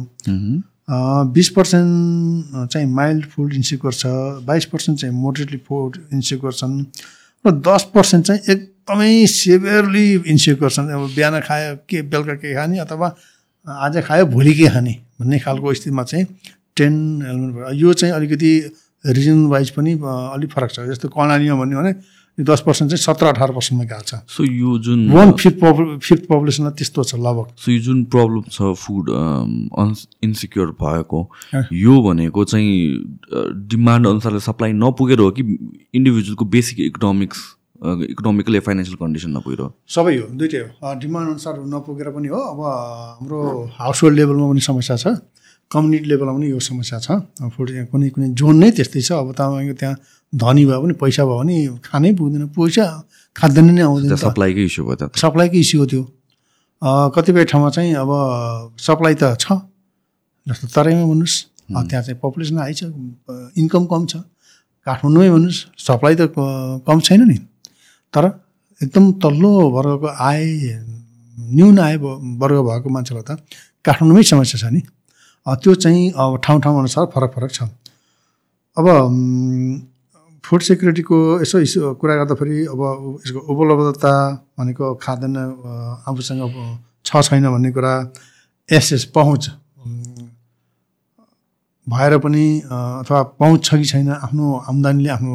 बिस पर्सेन्ट चाहिँ माइल्ड फुड इन्सिक्योर छ बाइस पर्सेन्ट चाहिँ मोडरेटली फुड इन्सिक्योर छन् र दस पर्सेन्ट चाहिँ एकदमै सिभियरली इन्सिक्योर छन् अब बिहान खायो के बेलुका के खाने अथवा आज खायो भोलि के खाने भन्ने खालको स्थितिमा चाहिँ टेन एलिमेन्ट यो चाहिँ अलिकति रिजन वाइज पनि अलिक फरक छ। जस्तो कर्णालीमा भन्यो भने दस पर्सेन्ट चाहिँ सत्र अठार पर्सेन्टमा गएको छ। सो यो जुन वान फिफ्थ फिफ्थ पपुलेसनमा त्यस्तो छ लगभग। सो यो जुन प्रब्लम छ फुड अन इन्सिक्योर भएको यो भनेको चाहिँ डिमान्ड अनुसारले सप्लाई नपुगेर हो कि इन्डिभिजुअलको basic economics economical financial condition नपुगेर सबै हो दुइटै हो। डिमान्ड अनुसार नपुगेर पनि हो। अब हाम्रो हाउस होल्ड लेभलमा पनि समस्या छ। कम्युनिटी लेभलमा पनि यो समस्या छ। फुड कुनै कुनै जोन नै त्यस्तै छ। अब तपाईँको त्यहाँ धनी भयो भने पैसा भयो भने खानै पुग्दैन पैसा खाँदैन नै आउँदैन सप्लाईकै इस्यु भयो त। सप्लाईकै इस्यु हो त्यो। कतिपय ठाउँमा चाहिँ अब सप्लाई त छ जस्तो तराईमा भन्नुहोस्। त्यहाँ चाहिँ पपुलेसन हाई छ इन्कम कम छ। काठमाडौँमै भन्नुहोस् सप्लाई त कम छैन नि। तर एकदम तल्लो वर्गको आय न्यून आय वर्ग भएको मान्छेलाई त काठमाडौँमै समस्या छ नि। त्यो चाहिँ अब ठाउँ ठाउँ अनुसार फरक फरक छ। अब फुड सेक्युरिटीको यसो इस्यु कुरा गर्दाखेरि अब यसको उपलब्धता भनेको खाद्यान्न आफूसँग छ छैन भन्ने कुरा एसएस पहुँच। भएर पनि अथवा पहुँच छ कि छैन आफ्नो आम्दानीले आफ्नो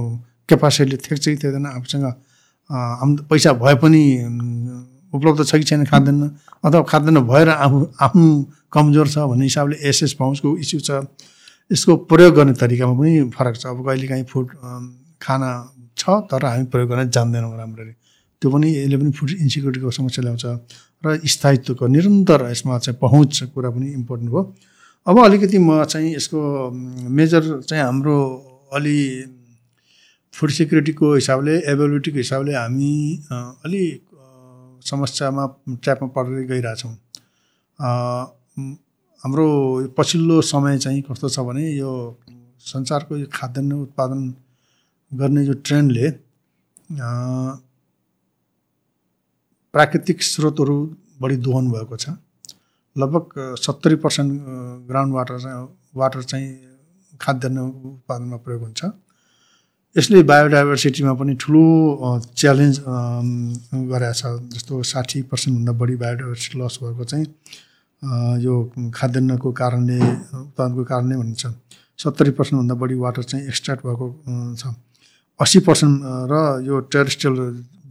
क्यापासिटीले थेक्छ कि थिएन आफूसँग आम पैसा भए पनि उपलब्ध छ कि छैन खाँदैन अथवा खाँदैन भएर आफू आफ्नो कमजोर छ भन्ने हिसाबले एसएस पाउँसको इस्यु छ। यसको प्रयोग गर्ने तरिकामा पनि फरक छ। अब कहिलेकाहीँ फुड खाना छ तर हामी प्रयोग गर्न जान्दैनौँ राम्ररी। त्यो पनि यसले पनि फुड इन्सिक्युरिटीको समस्या ल्याउँछ र स्थायित्वको निरन्तर यसमा चाहिँ पहुँच कुरा पनि इम्पोर्टेन्ट हो। अब अलिकति म चाहिँ यसको मेजर चाहिँ हाम्रो अलि फुड सिक्युरिटीको हिसाबले एभाइलिटीको हिसाबले हामी अलि समस्यामा ट्र्यापमा परेर गइरहेछौँ। हाम्रो पछिल्लो समय चाहिँ कस्तो छ भने यो संसारको यो खाद्यान्न उत्पादन गर्ने यो ट्रेन्डले प्राकृतिक स्रोतहरू बढी दोहन भएको छ। लगभग सत्तरी पर्सेन्ट ग्राउन्ड वाटर वाटर चाहिँ खाद्यान्न उत्पादनमा प्रयोग हुन्छ। यसले बायोडाइभर्सिटीमा पनि ठुलो च्यालेन्ज गरेको छ। जस्तो साठी पर्सेन्टभन्दा बढी बायोडाइभर्सिटी लस भएको चाहिँ यो खाद्यान्नको कारणले उत्पादनको कारणले भनिन्छ। सत्तरी पर्सेन्टभन्दा बढी वाटर चाहिँ एक्सट्र्याक्ट भएको छ। अस्सी पर्सेन्ट र यो टेरेस्ट्रियल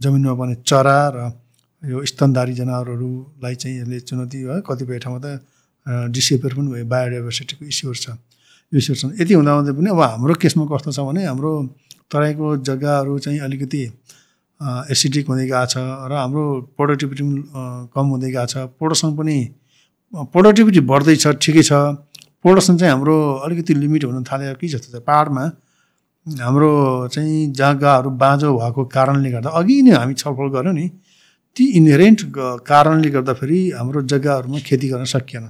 जमिनमा पर्ने चरा र यो स्तनधारी जनावरहरूलाई चाहिँ यसले चुनौती कतिपय ठाउँमा त डिसेपियर पनि भयो। बायोडाइभर्सिटीको इस्युहरू छ। इस्युहरू छन्। यति हुँदा पनि अब हाम्रो केसमा कस्तो छ भने हाम्रो तराईको जग्गाहरू चाहिँ अलिकति एसिडिक हुँदै गएको छ र हाम्रो प्रोडक्टिभिटी पनि कम हुँदै गएको छ। प्रोडक्सन पनि प्रोडक्टिभिटी बढ्दैछ ठिकै छ। प्रोडक्सन चाहिँ हाम्रो अलिकति लिमिट हुन थाल्यो कि जस्तो छ। पाहाडमा हाम्रो चाहिँ जग्गाहरू बाँझो भएको कारणले गर्दा अघि नै हामी छलफल गऱ्यौँ नि ती इनहेरेन्ट कारणले गर्दाखेरि हाम्रो जग्गाहरूमा खेती गर्न सकिएन।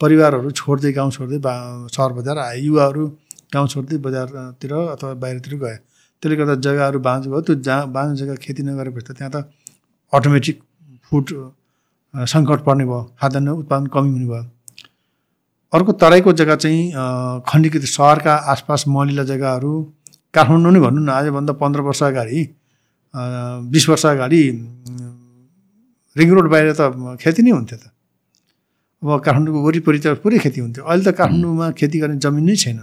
परिवारहरू छोड्दै गाउँ छोड्दै बा सहर बजार आए युवाहरू गाउँ छोड्दै बजारतिर अथवा बाहिरतिर गए। त्यसले गर्दा जग्गाहरू बाँझो भयो। त्यो जहाँ बाँझो जग्गा खेती नगरेपछि त त्यहाँ त अटोमेटिक फुड सङ्कट पर्ने भयो खाद्यान्न उत्पादन कमी हुने भयो। अर्को तराईको जग्गा चाहिँ खण्डीकृत सहरका आसपास मलिला जग्गाहरू काठमाडौँ नै भनौँ न आजभन्दा पन्ध्र वर्ष अगाडि बिस वर्ष अगाडि रिङ रोड बाहिर त खेती नै हुन्थ्यो त। अब काठमाडौँको वरिपरि त पुरै खेती हुन्थ्यो। अहिले त काठमाडौँमा खेती गर्ने जमिन नै छैन।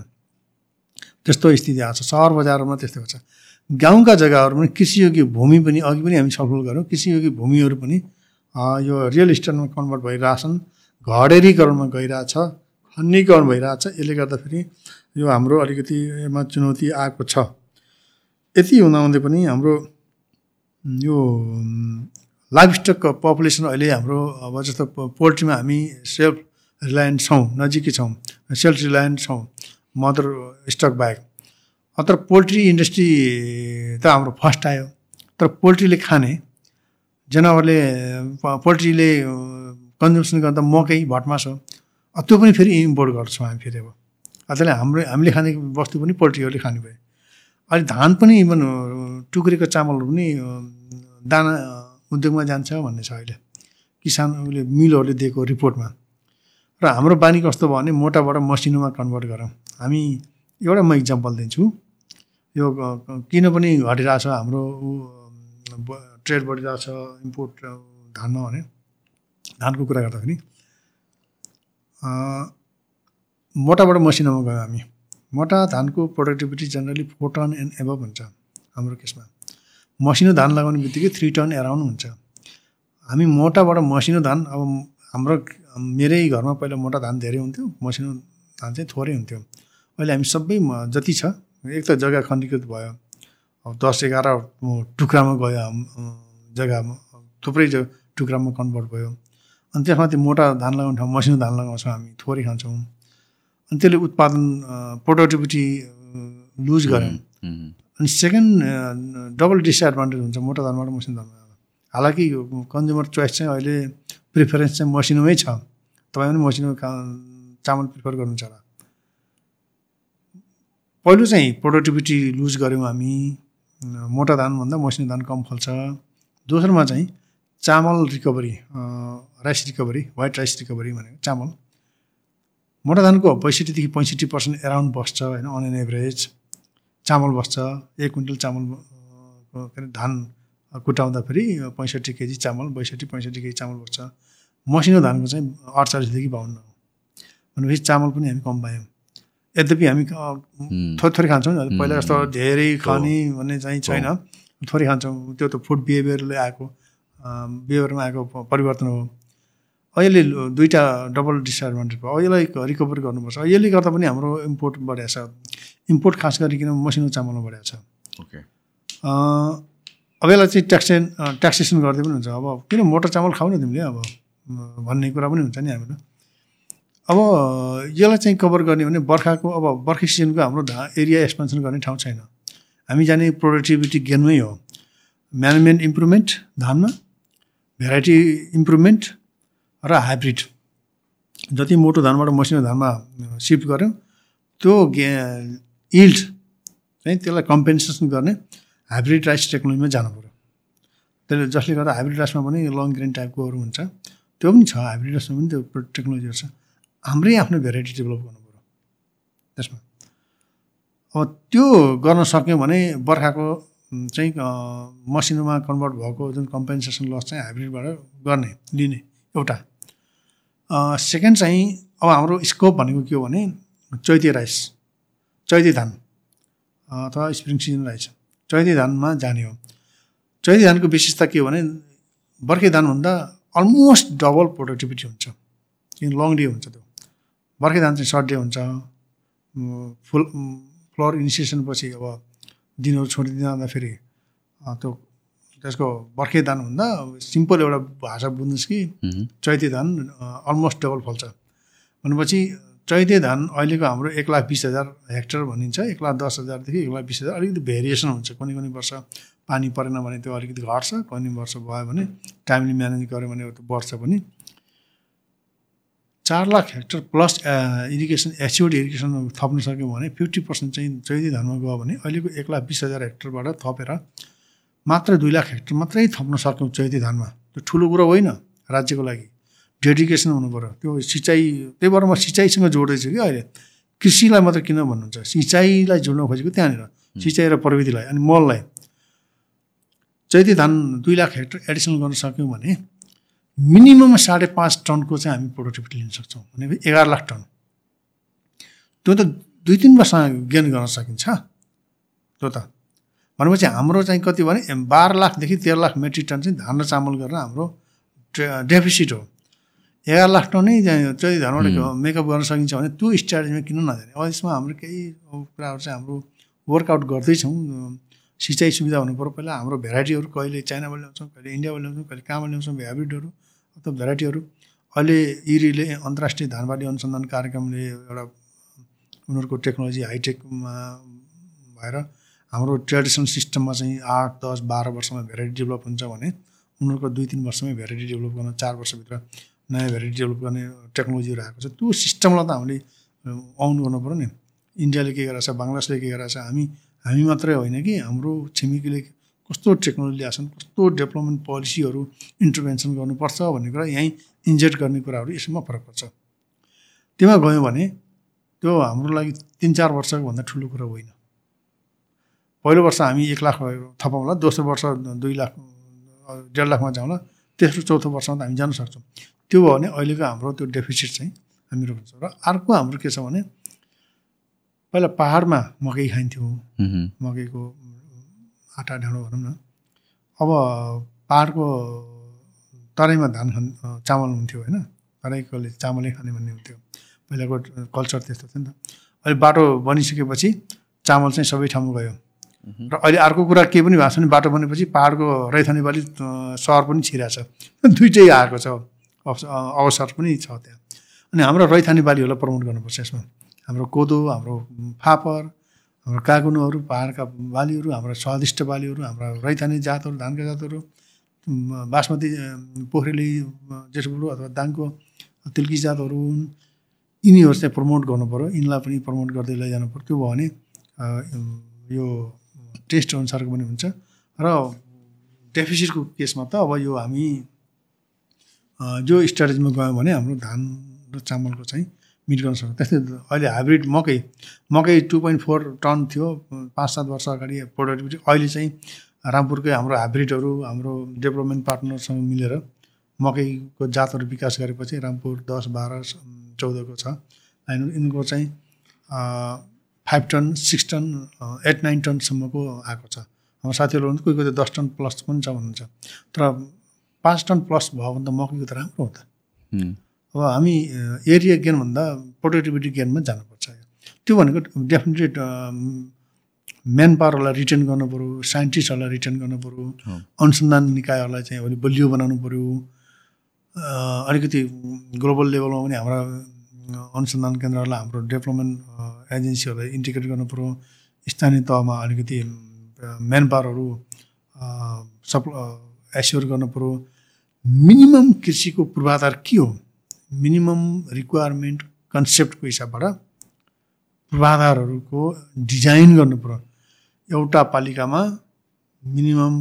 त्यस्तो स्थिति आएको छ। सहर बजारमा त्यस्तै छ। गाउँका जग्गाहरूमा कृषियोग्य भूमि पनि अघि पनि हामी छलफल गऱ्यौँ। कृषियोग्य भूमिहरू पनि यो रियल इस्टेटमा कन्भर्ट भइरहेछन् घडेरीकरणमा गइरहेछ खन्नीकरण भइरहेछ यसले गर्दाखेरि यो हाम्रो अलिकति यसमा चुनौती आएको छ। यति हुँदाहुँदै पनि हाम्रो यो लाइफ स्टक पपुलेसन अहिले हाम्रो अब जस्तो पोल्ट्रीमा हामी सेल्फ रिलायन्स छौँ नजिकै छौँ सेल्फ रिलायन्स छौँ मदर स्टक बाहेक। तर पोल्ट्री इन्डस्ट्री त हाम्रो फर्स्ट आयो। तर पोल्ट्रीले खाने जनावरले पोल्ट्रीले कन्जम्सन गर्दा मकै भटमास हो। त्यो पनि फेरि इम्पोर्ट गर्छौँ हामी फेरि अब। त्यसले हाम्रो हामीले खाने वस्तु पनि पोल्ट्रीहरूले खाने भयो अहिले धान पनि इभन टुक्रेको चामलहरू पनि दाना उद्योगमा जान्छ भन्ने छ अहिले। किसान उसले मिलहरूले दिएको रिपोर्टमा। र हाम्रो बानी कस्तो भयो भने मोटाबाट मसिनोमा कन्भर्ट गरौँ। हामी एउटा म इक्जाम्पल दिन्छु। यो किन पनि घटिरहेछ हाम्रो ट्रेड बढिरहेछ इम्पोर्ट धानमा भने। धानको कुरा गर्दाखेरि मोटाबाट मसिनोमा गयौँ हामी। मोटा धानको productivity generally four ton and above हुन्छ हाम्रो केसमा। मसिनो धान लगाउने बित्तिकै थ्री टन एराउन्ड हुन्छ। हामी मोटाबाट मसिनो धान अब हाम्रो मेरै घरमा पहिला मोटा धान धेरै हुन्थ्यो मसिनो धान चाहिँ थोरै हुन्थ्यो। अहिले हामी सबै जति छ एक त जग्गा खण्डीकृत भयो। दस एघार टुक्रामा गयो जग्गामा। थुप्रै टुक्रामा कन्भर्ट भयो। अनि त्यसमाथि मोटा धान लगाउने ठाउँ मसिनो धान लगाउँछौँ हामी थोरै खान्छौँ। अनि त्यसले उत्पादन प्रोडक्टिभिटी लुज गऱ्यौँ। अनि सेकेन्ड डबल डिसएडभान्टेज हुन्छ मोटा धानबाट मसिनो धानमा हालाकि कन्ज्युमर चोइस चाहिँ अहिले प्रिफरेन्स चाहिँ मसिनोमै छ। तपाईँ पनि मसिनो चामल प्रिफर गर्नुहुन्छ होला। पहिलो चाहिँ प्रोडक्टिभिटी लुज गऱ्यौँ हामी। मोटा धानभन्दा मसिनो धान कम फल्छ। दोस्रोमा चाहिँ चामल recovery rice recovery white rice recovery भनेको चामल। मोटा धानको पैँसठीदेखि पैँसठी पर्सेन्ट एराउन्ड बस्छ होइन अन एन एभरेज चामल बस्छ एक क्विन्टल चामल के अरे धान कुटाउँदाखेरि पैँसठी केजी चामल बैसठी पैँसठी केजी चामल बस्छ। मसिनो धानको चाहिँ अडचालिसदेखि बाहन्न भनेपछि चामल पनि हामी कम पायौँ। यद्यपि हामी थोरै थोरै खान्छौँ नि पहिला जस्तो धेरै खाने भन्ने चाहिँ छैन थोरै खान्छौँ त्यो त फुड बिहेभियरले आएको बिहेभियरमा आएको परिवर्तन हो अहिले दुईवटा डबल डिसएडभान्टेज भयो यसलाई रिकभर गर्नुपर्छ यसले गर्दा पनि हाम्रो इम्पोर्ट बढाएको छ इम्पोर्ट खास गरिकन मसिनो चामलमा बढाएको छ ओके अब यसलाई चाहिँ ट्याक्सेन ट्याक्सेसन गर्दै पनि हुन्छ अब किन मोटर चामल खाऊ न तिमीले अब भन्ने कुरा पनि हुन्छ नि हामीहरू अब यसलाई चाहिँ कभर गर्ने भने बर्खाको अब बर्खा सिजनको हाम्रो एरिया एक्सपेन्सन गर्ने ठाउँ छैन। हामी जाने प्रोडक्टिभिटी गेनमै हो। म्यानेजमेन्ट इम्प्रुभमेन्ट धानमा भेराइटी इम्प्रुभमेन्ट र हाइब्रिड जति मोटो धानबाट मसिनो धानमा सिफ्ट गऱ्यौँ त्यो गे इल्ड चाहिँ त्यसलाई कम्पेन्सेसन गर्ने हाइब्रिड राइस टेक्नोलोजीमा जानु पऱ्यो त्यसले जसले गर्दा हाइब्रिड राइसमा पनि लङ ग्रेन टाइपकोहरू हुन्छ। त्यो पनि छ हाइब्रिड राइसमा पनि त्यो टेक्नोलोजीहरू छ। हाम्रै आफ्नो भेराइटी डेभलप गर्नु पऱ्यो। त्यसमा। अब त्यो गर्न सक्यौँ भने बर्खाको चाहिँ मसिनोमा कन्भर्ट भएको जुन कम्पेन्सेसन लस चाहिँ हाइब्रिडबाट गर्ने लिने एउटा। सेकेन्ड चाहिँ अब हाम्रो स्कोप भनेको के हो भने चैते राइस चैते धान अथवा स्प्रिङ सिजन राइस। चैते धानमा जाने हो। चैते धानको विशेषता के हो भने बर्खे धानभन्दा अलमोस्ट डबल प्रोडक्टिभिटी हुन्छ। किन लङ डे हुन्छ त्यो। बर्खे धान चाहिँ सर्ट डे हुन्छ फुल फ्लोर इनिसिएसन पछि अब दिनहरू छोडिदिँदै जाँदाखेरि त्यो त्यसको बर्खे धान भन्दा सिम्पल एउटा भाषा बुझ्नुहोस् कि चैते धान अलमोस्ट डबल फल्छ। भनेपछि चैते धान अहिलेको हाम्रो एक लाख बिस हजार हेक्टर भनिन्छ एक लाख दस हजारदेखि एक लाख बिस हजार अलिकति भेरिएसन हुन्छ। कुनै कुनै वर्ष पानी परेन भने त्यो अलिकति घट्छ कुनै वर्ष भयो भने टाइमली म्यानेज गऱ्यो भने त्यो बढ्छ पनि। चार लाख हेक्टर प्लस इरिगेसन एसियोड इरिगेसन थप्न सक्यौँ भने फिफ्टी पर्सेन्ट चाहिँ चैती धानमा गयो भने अहिलेको एक लाख बिस हजार हेक्टरबाट थपेर मात्र दुई लाख हेक्टर मात्रै थप्न सक्यौँ चैती धानमा। त्यो ठुलो कुरो होइन राज्यको लागि। डेडिकेसन हुनु पऱ्यो। त्यो सिँचाइ त्यही भएर म सिँचाइसँग जोड्दैछु कि अहिले। कृषिलाई मात्र किन भन्नुहुन्छ? सिँचाइलाई जोड्न खोजेको त्यहाँनिर। सिँचाइ र प्रविधिलाई अनि मललाई। चैती धान दुई लाख हेक्टर एडिसनल गर्न सक्यौँ भने मिनिमम साढे पाँच टनको चाहिँ हामी प्रोडक्टिभिटी लिन सक्छौँ भनेपछि एघार लाख टन। त्यो त दुई तिन वर्षमा गेन गर्न सकिन्छ। त्यो त। भनेपछि हाम्रो चाहिँ कति भने बाह्र लाखदेखि तेह्र लाख मेट्रिक टन चाहिँ धान र चामल गरेर हाम्रो डेफिसिट हो। एघार लाख टनै चाहिँ धानबाट मेकअप गर्न सकिन्छ भने त्यो स्ट्राटेजीमा किन नजाने? अब यसमा हाम्रो केही कुराहरू चाहिँ हाम्रो वर्कआउट गर्दैछौँ। सिँचाइ सुविधा हुनु पऱ्यो। पहिला हाम्रो भेराइटीहरू कहिले चाइनाबाट ल्याउँछौँ कहिले इन्डियाबाट ल्याउँछौँ कहिले कहाँबाट ल्याउँछौँ हाइब्रिडहरू अथवा भेराइटीहरू अहिले इरीले अन्तर्राष्ट्रिय धानबाली अनुसन्धान कार्यक्रमले एउटा उनीहरूको टेक्नोलोजी हाइटेकमा भएर हाम्रो ट्रेडिसनल सिस्टममा चाहिँ आठ दस बाह्र वर्षमा भेराइटी डेभलप हुन्छ भने उनीहरूको दुई तिन वर्षमै भेराइटी डेभलप गर्न चार वर्षभित्र नयाँ भेराइटी डेभलप गर्ने टेक्नोलोजीहरू आएको छ। त्यो सिस्टमलाई त हामीले आउनु गर्नु पऱ्यो नि। इन्डियाले के गरेको छ बङ्गलादेशले के गरेको छ हामी हामी मात्रै होइन कि हाम्रो छिमेकीले कस्तो टेक्नोलोजी ल्याएछन् कस्तो डेभलपमेन्ट पोलिसीहरू इन्टरभेन्सन गर्नुपर्छ भन्ने कुरा यहीँ इन्जेक्ट गर्ने कुराहरू यसमा फरक पर्छ। त्यसमा गयौँ भने त्यो हाम्रो लागि तिन चार वर्षको भन्दा ठुलो कुरा होइन। पहिलो वर्ष हामी एक लाख थपाउँला दोस्रो वर्ष दुई लाख डेढ लाखमा जाउँला तेस्रो चौथो वर्षमा त हामी जान सक्छौँ। त्यो भयो भने अहिलेको हाम्रो त्यो डेफिसिट चाहिँ हामीहरू हुन्छ र अर्को हाम्रो के छ भने पहिला पाहाडमा मकै खाइन्थ्यो मकैको आँटा ढाँडो भनौँ न। अब पाहाडको तराईमा धान खान चामल हुन्थ्यो होइन। तराईकोले चामलै खाने भन्ने हुन्थ्यो। पहिलाको कल्चर त्यस्तो थियो नि त। अहिले बाटो बनिसकेपछि चामल चाहिँ सबै ठाउँमा गयो। र अहिले अर्को कुरा के पनि भएको छ भने बाटो बनेपछि पाहाडको रैथाने बाली सहर पनि छिरहेको छ दुइटै आएको छ। अवसर पनि छ त्यहाँ। अनि हाम्रो रैथाने बालीहरूलाई प्रमोट गर्नुपर्छ यसमा। हाम्रो कोदो हाम्रो फापर हाम्रो कागुनोहरू पाहाडका बालीहरू हाम्रो स्वादिष्ट बालीहरू हाम्रा रैथाने जातहरू धानका जातहरू बासमती पोखरेली जेठबुडो अथवा दाङको तिल्की जातहरू हुन्। यिनीहरू चाहिँ प्रमोट गर्नु पऱ्यो यिनलाई पनि प्रमोट गर्दै लैजानु पऱ्यो त्यो भयो भने यो टेस्ट अनुसारको पनि हुन्छ। र डेफिसिटको केसमा त अब यो हामी जो स्ट्राटेजीमा गयौँ भने हाम्रो धान र चामलको चाहिँ मिट गर्न सक्छ। त्यस्तै अहिले हाइब्रिड मकै मकै टु पोइन्ट फोर टन थियो पाँच सात वर्ष अगाडि प्रोडक्टिभिटी अहिले चाहिँ रामपुरकै हाम्रो हाइब्रिडहरू हाम्रो डेभलपमेन्ट पार्टनरसँग मिलेर मकैको जातहरू विकास गरेपछि रामपुर दस बाह्र चौधको छ। होइन यिनको चाहिँ five ton six ton eight nine टनसम्मको आएको छ। हाम्रो साथीहरू कोही कोही दस टन प्लस पनि छ भन्नुहुन्छ। तर पाँच टन प्लस भयो भने त मकैको त राम्रो हो त। अब हामी एरिया गेनभन्दा प्रोडक्टिभिटी गेनमा जानुपर्छ। त्यो भनेको डेफिनेटली म्यान पावरहरूलाई रिटर्न गर्नु पऱ्यो साइन्टिस्टहरूलाई रिटर्न गर्नु पऱ्यो अनुसन्धान निकायहरूलाई चाहिँ अलिक बलियो बनाउनु पऱ्यो अलिकति ग्लोबल लेभलमा पनि हाम्रा अनुसन्धान केन्द्रहरूलाई हाम्रो डेभलपमेन्ट एजेन्सीहरूलाई इन्टिग्रेट गर्नु पऱ्यो स्थानीय तहमा अलिकति म्यान पावरहरू सप् एस्योर गर्नु पऱ्यो मिनिमम कृषिको पूर्वाधार के हो? मिनिमम रिक्वायरमेन्ट कन्सेप्टको हिसाबबाट पूर्वाधारहरूको डिजाइन गर्नु पऱ्यो एउटा पालिकामा मिनिमम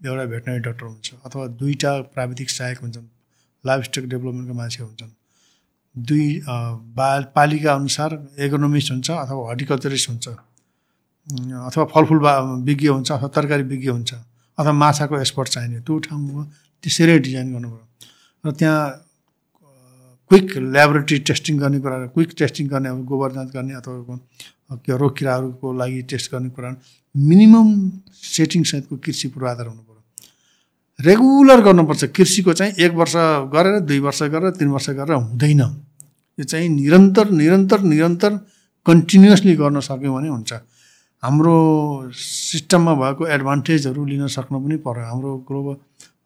एउटा भेटनरी डक्टर हुन्छ अथवा दुईवटा प्राविधिक सहायक हुन्छन् लाइफ स्टक डेभलपमेन्टको मान्छे हुन्छन्। दुई पालिका अनुसार इकोनोमिस्ट हुन्छ अथवा हर्टिकल्चरिस्ट हुन्छ। अथवा फलफुल विज्ञ हुन्छ अथवा तरकारी विज्ञ हुन्छ अथवा माछाको एक्सपर्ट चाहिने त्यो ठाउँमा त्यसरी डिजाइन गर्नु र त्यहाँ क्विक ल्याबोरेटरी टेस्टिङ गर्ने कुरा क्विक टेस्टिङ गर्ने अब गोबर जाँच गर्ने अथवा के रोग किराहरूको लागि टेस्ट गर्ने कुरा मिनिमम सेटिङ सहितको कृषि पूर्वाधार हुनु पऱ्यो रेगुलर गर्नुपर्छ। कृषिको चाहिँ एक वर्ष गरेर दुई वर्ष गरेर तिन वर्ष गरेर हुँदैन। यो चाहिँ निरन्तर निरन्तर निरन्तर कन्टिन्युसली गर्न सक्यौँ भने हुन्छ। हाम्रो सिस्टममा भएको एडभान्टेजहरू लिन सक्नु पनि पऱ्यो हाम्रो ग्लोबल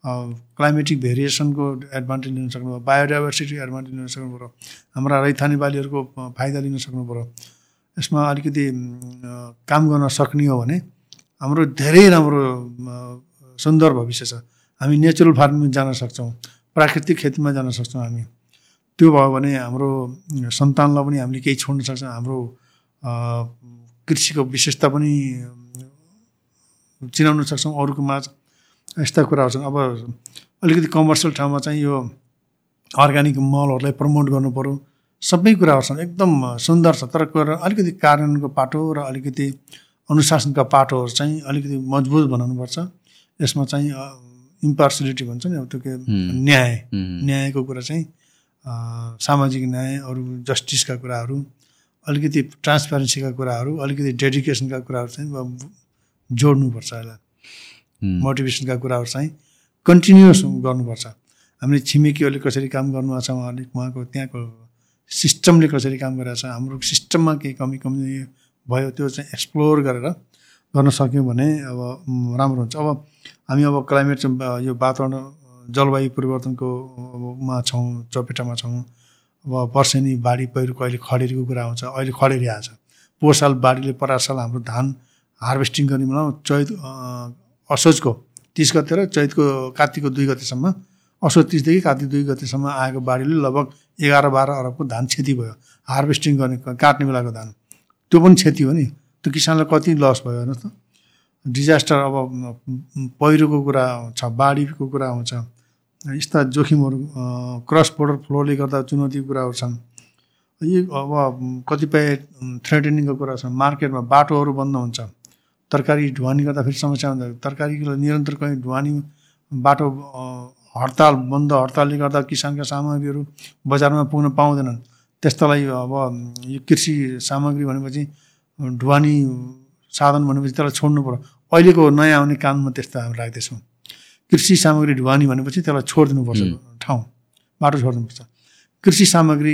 क्लाइमेटिक भेरिएसनको एडभान्टेज लिन सक्नु पऱ्यो बायोडाइभर्सिटी एडभान्टेज लिन सक्नु पऱ्यो हाम्रा रैथाने बालीहरूको फाइदा लिन सक्नु पऱ्यो यसमा अलिकति काम गर्न सक्ने हो भने हाम्रो धेरै राम्रो सुन्दर भविष्य छ। हामी नेचुरल फार्मिङ जान सक्छौँ प्राकृतिक खेतीमा जान सक्छौँ हामी। त्यो भयो भने हाम्रो सन्तानलाई पनि हामीले केही छोड्न सक्छौँ। हाम्रो कृषिको विशेषता पनि चिनाउन सक्छौँ अरूको माझ यस्ता कुराहरू छन्। अब अलिकति कमर्सियल ठाउँमा चाहिँ यो अर्ग्यानिक मलहरूलाई प्रमोट पऱ्यो सबै कुराहरू छन्। एकदम सुन्दर छ। तर अलिकति कार्यान्वयनको पाटो र अलिकति अनुशासनका पाटोहरू चाहिँ अलिकति मजबुत बनाउनुपर्छ। यसमा चाहिँ इम्पार्सिलिटी भन्छ नि अब त्यो के न्याय। न्यायको कुरा चाहिँ सामाजिक न्याय अरू जस्टिसका कुराहरू अलिकति ट्रान्सप्यारेन्सीका कुराहरू अलिकति डेडिकेसनका कुराहरू चाहिँ जोड्नुपर्छ यसलाई। मोटिभेसनका कुराहरू चाहिँ कन्टिन्युस गर्नुपर्छ। हामीले छिमेकीहरूले कसरी काम गर्नुभएको छ उहाँले उहाँको त्यहाँको सिस्टमले कसरी काम गरिरहेको छ हाम्रो सिस्टममा केही कमी कमी भयो त्यो चाहिँ एक्सप्लोर गरेर गर्न सक्यौँ भने अब राम्रो हुन्छ। अब हामी अब क्लाइमेट यो वातावरण जलवायु परिवर्तनको मा छौँ चपेटामा छौँ। अब वर्षेनी बाढी पहिरोको अहिले खडेरीको कुरा आउँछ अहिले खडेरी आएछ। पोहोर साल बाढीले परार साल हाम्रो धान हार्भेस्टिङ गर्ने बेलामा चैत असोजको तिस गते र चैतको कार्तिकको दुई गतेसम्म असोज तिसदेखि कार्तिक दुई गतेसम्म आएको बाढीले लगभग एघार बाह्र अरबको धान क्षति भयो। हार्भेस्टिङ गर्ने काट्ने बेलाको धान। त्यो पनि क्षति हो नि। त्यो किसानलाई कति लस भयो हेर्नुहोस् त। डिजास्टर अब पहिरोको कुरा छ बाढीको कुरा आउँछ यस्ता जोखिमहरू क्रस बोर्डर फ्लोले गर्दा चुनौतीको कुराहरू छन्। यी अब कतिपय थ्रेटनिङको कुरा छ मार्केटमा बाटोहरू बन्द हुन्छ। तरकारी ढुवानी गर्दा फेरि समस्या हुन्छ। तरकारीको निरन्तर कहीँ ढुवानी बाटो हडताल बन्द हडतालले गर्दा किसानका सामग्रीहरू बजारमा पुग्न पाउँदैनन्। त्यस्तालाई अब यो कृषि सामग्री भनेपछि ढुवानी साधन भनेपछि त्यसलाई छोड्नु पऱ्यो अहिलेको नयाँ आउने कानुनमा त्यस्तो हामी राख्दैछौँ। कृषि सामग्री ढुवानी भनेपछि त्यसलाई छोडिदिनुपर्छ ठाउँ बाटो छोडिदिनुपर्छ। कृषि सामग्री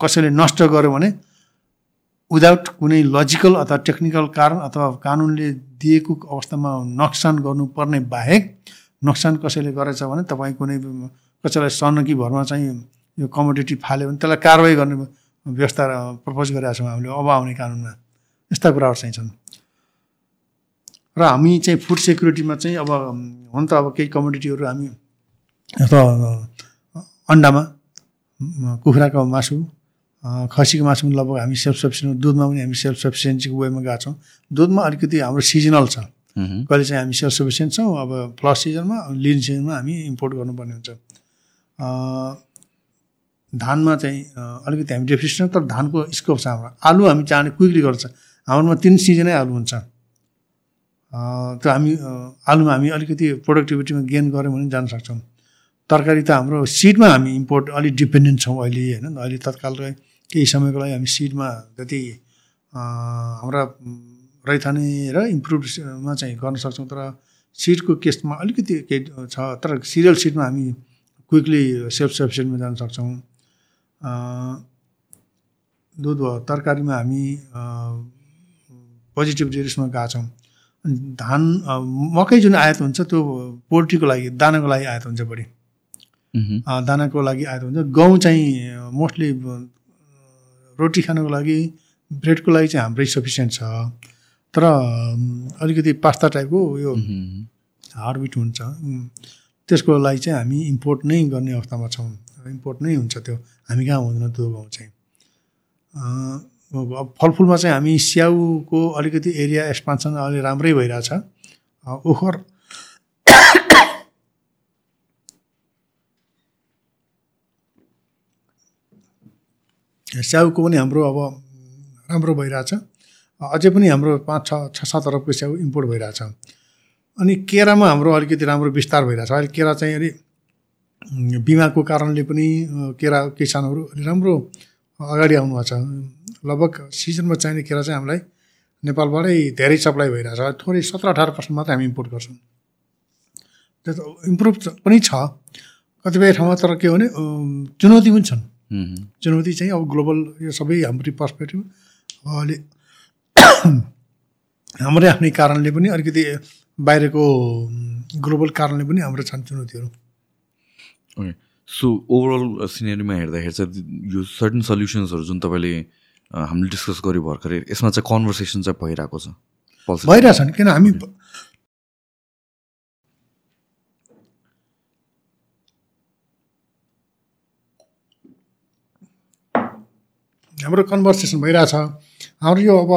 कसैले नष्ट गर्यो भने विदाउट कुनै लजिकल अथवा टेक्निकल कारण अथवा कानुनले दिएको अवस्थामा नोक्सान गर्नुपर्ने बाहेक नोक्सान कसैले गरेछ भने तपाईँ कुनै कसैलाई सनकी भरमा चाहिँ यो कमोडिटी फाल्यो भने त्यसलाई कारवाही गर्ने व्यवस्था प्रपोज गरेका छौँ हामीले अब आउने कानुनमा। यस्ता कुराहरू चाहिँ छन्। र हामी चाहिँ फुड सेक्युरिटीमा चाहिँ अब हुन त अब केही कमोडिटीहरू हामी अथवा अन्डामा कुखुराको मासु खसीको मासु पनि लगभग हामी सेल्फ सफिसियन्ट दुधमा पनि हामी सेल्फ सफिसियन्सीको वेमा गएको छौँ। दुधमा अलिकति हाम्रो सिजनल छ। कहिले चाहिँ हामी सेल्फ सफिसियन्ट छौँ अब फ्लस सिजनमा लिन सिजनमा हामी इम्पोर्ट गर्नुपर्ने हुन्छ। धानमा चाहिँ अलिकति हामी डेफिसिट छौँ तर धानको स्कोप छ हाम्रो। आलु हामी चाहने क्विकली गर्छ। हाम्रोमा तिन सिजनै आलु हुन्छ। त्यो हामी आलुमा हामी अलिकति प्रोडक्टिभिटीमा गेन गऱ्यौँ भने जान सक्छौँ। तरकारी त हाम्रो सिडमा हामी इम्पोर्ट अलिक डिपेन्डेन्ट छौँ अहिले होइन? अहिले तत्काल केही समयको लागि हामी सिडमा जति हाम्रा रैथाने र इम्प्रुभमा चाहिँ गर्न सक्छौँ तर सिडको केसमा अलिकति केही छ तर सिरियल सिडमा हामी क्विकली सेल्फ सफिसियन्टमा जान सक्छौँ। दुध भयो तरकारीमा हामी पोजिटिभ डिरेक्सनमा गएको छौँ। धान मकै जुन आयात हुन्छ त्यो पोल्ट्रीको लागि दानाको लागि आयात हुन्छ बढी। दानाको लागि आयात हुन्छ। गहुँ चाहिँ मोस्टली रोटी खानको लागि ब्रेडको लागि चाहिँ हाम्रै सफिसियन्ट छ। तर अलिकति पास्ता टाइपको यो हार्डविट हुन्छ। त्यसको लागि चाहिँ हामी इम्पोर्ट नै गर्ने अवस्थामा छौँ। इम्पोर्ट नै हुन्छ त्यो। हामी कहाँ हुँदैन त्यो गाउँ चाहिँ। अब फलफुलमा चाहिँ हामी स्याउको अलिकति एरिया एक्सपान्सन अहिले राम्रै भइरहेछ। ओखर स्याउको पनि हाम्रो अब राम्रो भइरहेछ। अझै पनि हाम्रो पाँच छ छ सात अरबको स्याउ इम्पोर्ट भइरहेछ। अनि केरामा हाम्रो अलिकति राम्रो विस्तार भइरहेछ। अहिले केरा चाहिँ अलि बिमाको कारणले पनि केरा किसानहरू अलि राम्रो अगाडि आउनुभएको छ। लगभग सिजनमा चाहिने केरा चाहिँ हामीलाई नेपालबाटै धेरै सप्लाई भइरहेछ। थोरै सत्र अठार पर्सेन्ट मात्रै हामी इम्पोर्ट गर्छौँ। त्यो इम्प्रुभ पनि छ। कतिपय ठाउँमा तर के भने चुनौती पनि छन्। चुनौती चाहिँ अब ग्लोबल यो सबै हाम्रो पर्सपेक्टिभ अहिले हाम्रै आफ्नै कारणले पनि अलिकति बाहिरको ग्लोबल कारणले पनि हाम्रो छन् चुनौतीहरू। ओके सो ओभरअल सिनेरीमा हेर्दाखेरि चाहिँ यो सर्टन सल्युसन्सहरू जुन तपाईँले हामीले डिस्कस गऱ्यो भर्खरै यसमा चाहिँ कन्भर्सेसन चाहिँ भइरहेको छ? भइरहेछ नि किन हामी हाम्रो कन्भर्सेसन भइरहेछ। हाम्रो यो अब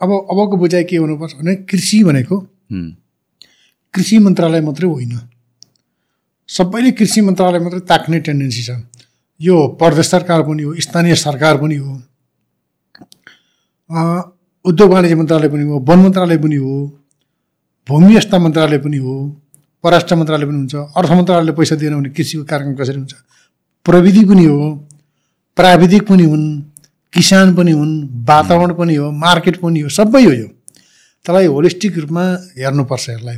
अब अबको बुझाइ के हुनुपर्छ भने कृषि भनेको कृषि मन्त्रालय मात्रै होइन। सबैले कृषि मन्त्रालय मात्रै ताक्ने टेन्डेन्सी छ। यो प्रदेश सरकार पनि हो स्थानीय सरकार पनि हो। उद्योग वाणिज्य मन्त्रालय पनि हो वन मन्त्रालय पनि हो भूमि व्यवस्था मन्त्रालय पनि हो परराष्ट्र मन्त्रालय पनि हुन्छ अर्थ मन्त्रालयले पैसा दिएन भने कृषिको कार्यक्रम कसरी हुन्छ? प्रविधि पनि हो प्राविधिक पनि हुन्। किसान पनि हुन् वातावरण पनि हो मार्केट पनि हो सबै हो यो। त्यसलाई होलिस्टिक रूपमा हेर्नुपर्छ यसलाई।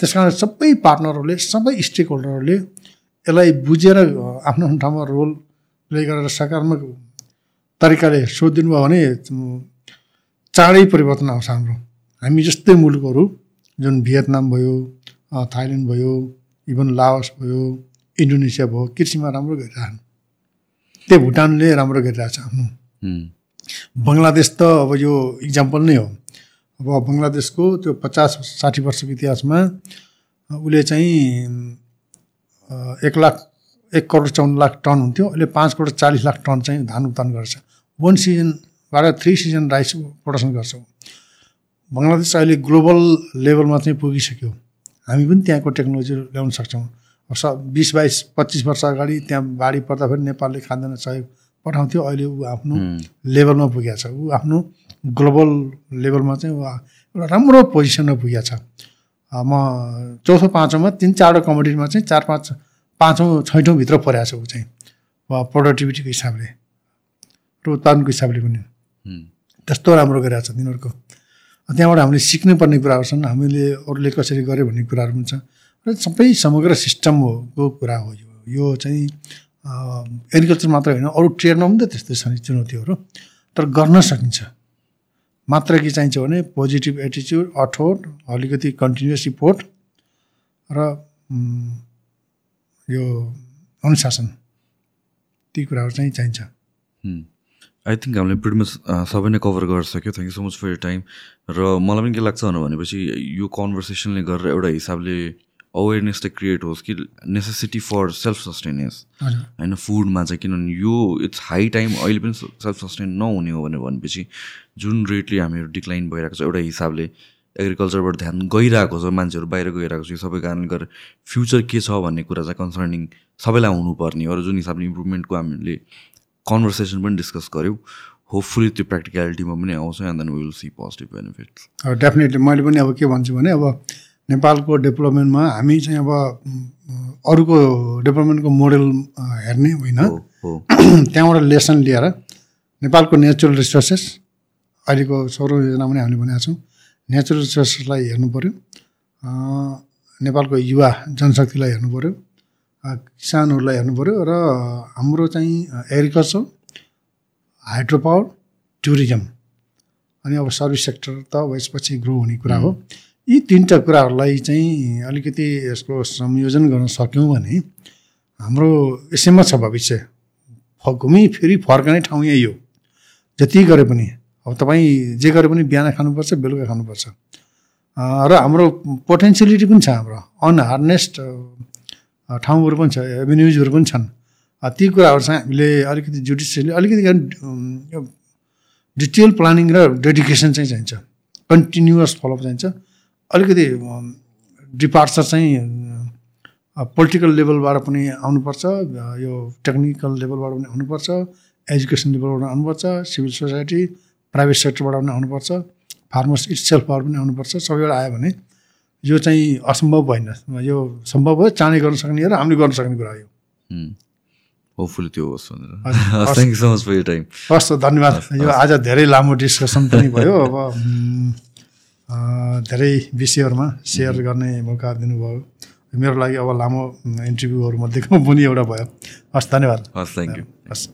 त्यस कारण सबै पार्टनरहरूले सबै स्टेक होल्डरहरूले यसलाई बुझेर आफ्नो आफ्नो ठाउँमा रोल प्ले गरेर सकारात्मक तरिकाले सोधिदिनु भयो भने चाँडै परिवर्तन आउँछ हाम्रो। हामी जस्तै मुलुकहरू जुन भियतनाम भयो थाइल्यान्ड भयो इभन लाओस भयो इन्डोनेसिया भयो कृषिमा राम्रो गरिरहेको त्यही भुटानले राम्रो गरिरहेछ आफ्नो। बङ्गलादेश त अब यो इक्जाम्पल नै हो। अब बङ्गलादेशको त्यो पचास साठी वर्षको इतिहासमा उसले चाहिँ एक लाख एक करोड चौन्न लाख टन हुन्थ्यो। अहिले पाँच करोड चालिस लाख टन चाहिँ धान उत्पादन गर्छ। वान सिजनबाट थ्री सिजन राइस प्रडक्सन गर्छौँ। बङ्गलादेश अहिले ग्लोबल लेभलमा चाहिँ पुगिसक्यो। हामी पनि त्यहाँको टेक्नोलोजी ल्याउन सक्छौँ। बिस बाइस पच्चिस वर्ष अगाडि त्यहाँ बाढी पर्दाखेरि नेपालले खाँदैन सहयोग पठाउँथ्यो अहिले ऊ आफ्नो लेभलमा पुगेको छ। ऊ आफ्नो ग्लोबल लेभलमा चाहिँ ऊ एउटा राम्रो पोजिसनमा पुगेको छ। म चौथो पाँचौँमा तिन चारवटा कमोडिटीमा चाहिँ चार पाँच पाँचौँ छैटौँभित्र परेको छ ऊ चाहिँ। प्रोडक्टिभिटीको हिसाबले र उत्पादनको हिसाबले पनि। त्यस्तो राम्रो गरिरहेको छ तिनीहरूको। त्यहाँबाट हामीले सिक्नुपर्ने कुराहरू छन्। हामीले अरूले कसरी गर्यो भन्ने कुराहरू पनि छ। र सबै समग्र सिस्टमको कुरा हो यो। यो चाहिँ एग्रिकल्चर मात्र होइन अरू ट्रेडमा पनि त त्यस्तै छ नि चुनौतीहरू तर गर्न सकिन्छ। मात्र के चाहिन्छ भने पोजिटिभ एटिच्युड अठोट अलिकति कन्टिन्युस इफोर्ट र यो अनुशासन ती कुराहरू चाहिँ चाहिन्छ। आई थिङ्क हामीले प्रिटमच सबै नै कभर गरिसक्यो। Thank you so much for your time र मलाई पनि के लाग्छ भनेपछि यो कन्भर्सेसनले गरेर एउटा हिसाबले अवेरनेस त क्रिएट होस् कि नेसेसिटी फर सेल्फ सस्टेनेन्स होइन फुडमा चाहिँ किनभने यो इट्स हाई टाइम अहिले पनि सेल्फ सस्टेन नहुने हो भनेर भनेपछि जुन रेटले हामीहरू डिक्लाइन भइरहेको छ एउटा हिसाबले एग्रिकल्चरबाट ध्यान गइरहेको छ मान्छेहरू बाहिर गइरहेको छ यो सबै कारणले गर्दा फ्युचर के छ भन्ने कुरा चाहिँ कन्सर्निङ सबैलाई हुनुपर्ने हो। र जुन हिसाबले इम्प्रुभमेन्टको हामीले कन्भर्सेसन पनि डिस्कस गऱ्यौँ होपफुली त्यो प्र्याक्टिकलिटीमा पनि आउँछ and then will see positive benefits definitely मैले पनि अब के भन्छु भने अब नेपालको डेभलपमेन्टमा हामी चाहिँ अब अरूको डेभलपमेन्टको मोडल हेर्ने होइन। त्यहाँबाट लेसन लिएर नेपालको नेचुरल रिसोर्सेस अहिलेको सौर योजना पनि हामीले भनेका छौँ नेचुरल रिसोर्सेसलाई हेर्नु पऱ्यो नेपालको युवा जनशक्तिलाई हेर्नु पऱ्यो किसानहरूलाई हेर्नु पऱ्यो र हाम्रो चाहिँ एग्रिकल्चर हाइड्रो पावर टुरिज्म अनि अब सर्भिस सेक्टर त अब यसपछि ग्रो हुने कुरा हो। यी तिनवटा कुराहरूलाई चाहिँ अलिकति यसको संयोजन गर्न सक्यौँ भने हाम्रो यसैमा छ भविष्य। घुमी फेरि फर्कने ठाउँ यही हो। जति गरे पनि। अब तपाईँ जे गरे पनि बिहान खानुपर्छ बेलुका खानुपर्छ। र हाम्रो पोटेन्सियलिटी पनि छ हाम्रो। अनहार्नेस्ड ठाउँहरू पनि छ एभेन्युजहरू पनि छन्। ती कुराहरू चाहिँ हामीले अलिकति जुडिसियली अलिकति डिटेल प्लानिङ र डेडिकेसन चाहिँ चाहिन्छ। कन्टिन्युस फलोअप चाहिन्छ। अलिकति डिपार्चर चाहिँ पोलिटिकल लेभलबाट पनि आउनुपर्छ यो टेक्निकल लेभलबाट पनि आउनुपर्छ एजुकेसन लेभलबाट आउनुपर्छ सिभिल सोसाइटी प्राइभेट सेक्टरबाट पनि आउनुपर्छ फार्मर्स इट सेल्फबाट पनि आउनुपर्छ सबैबाट आयो भने यो चाहिँ असम्भव होइन यो सम्भव हो चाँडै गर्न सक्ने र हामीले गर्न सक्ने कुरा हो होपफुली त्यो होस् भनेर। Thank you so much for your time हस् धन्यवाद। यो आज धेरै लामो डिस्कसन पनि भयो अब धेरै विषयहरूमा सेयर गर्ने मौका दिनुभयो। मेरो लागि अब लामो इन्टरभ्यूहरूमध्येको पनि एउटा भयो। हस् धन्यवाद। हस् थ्याङ्क यू हस्।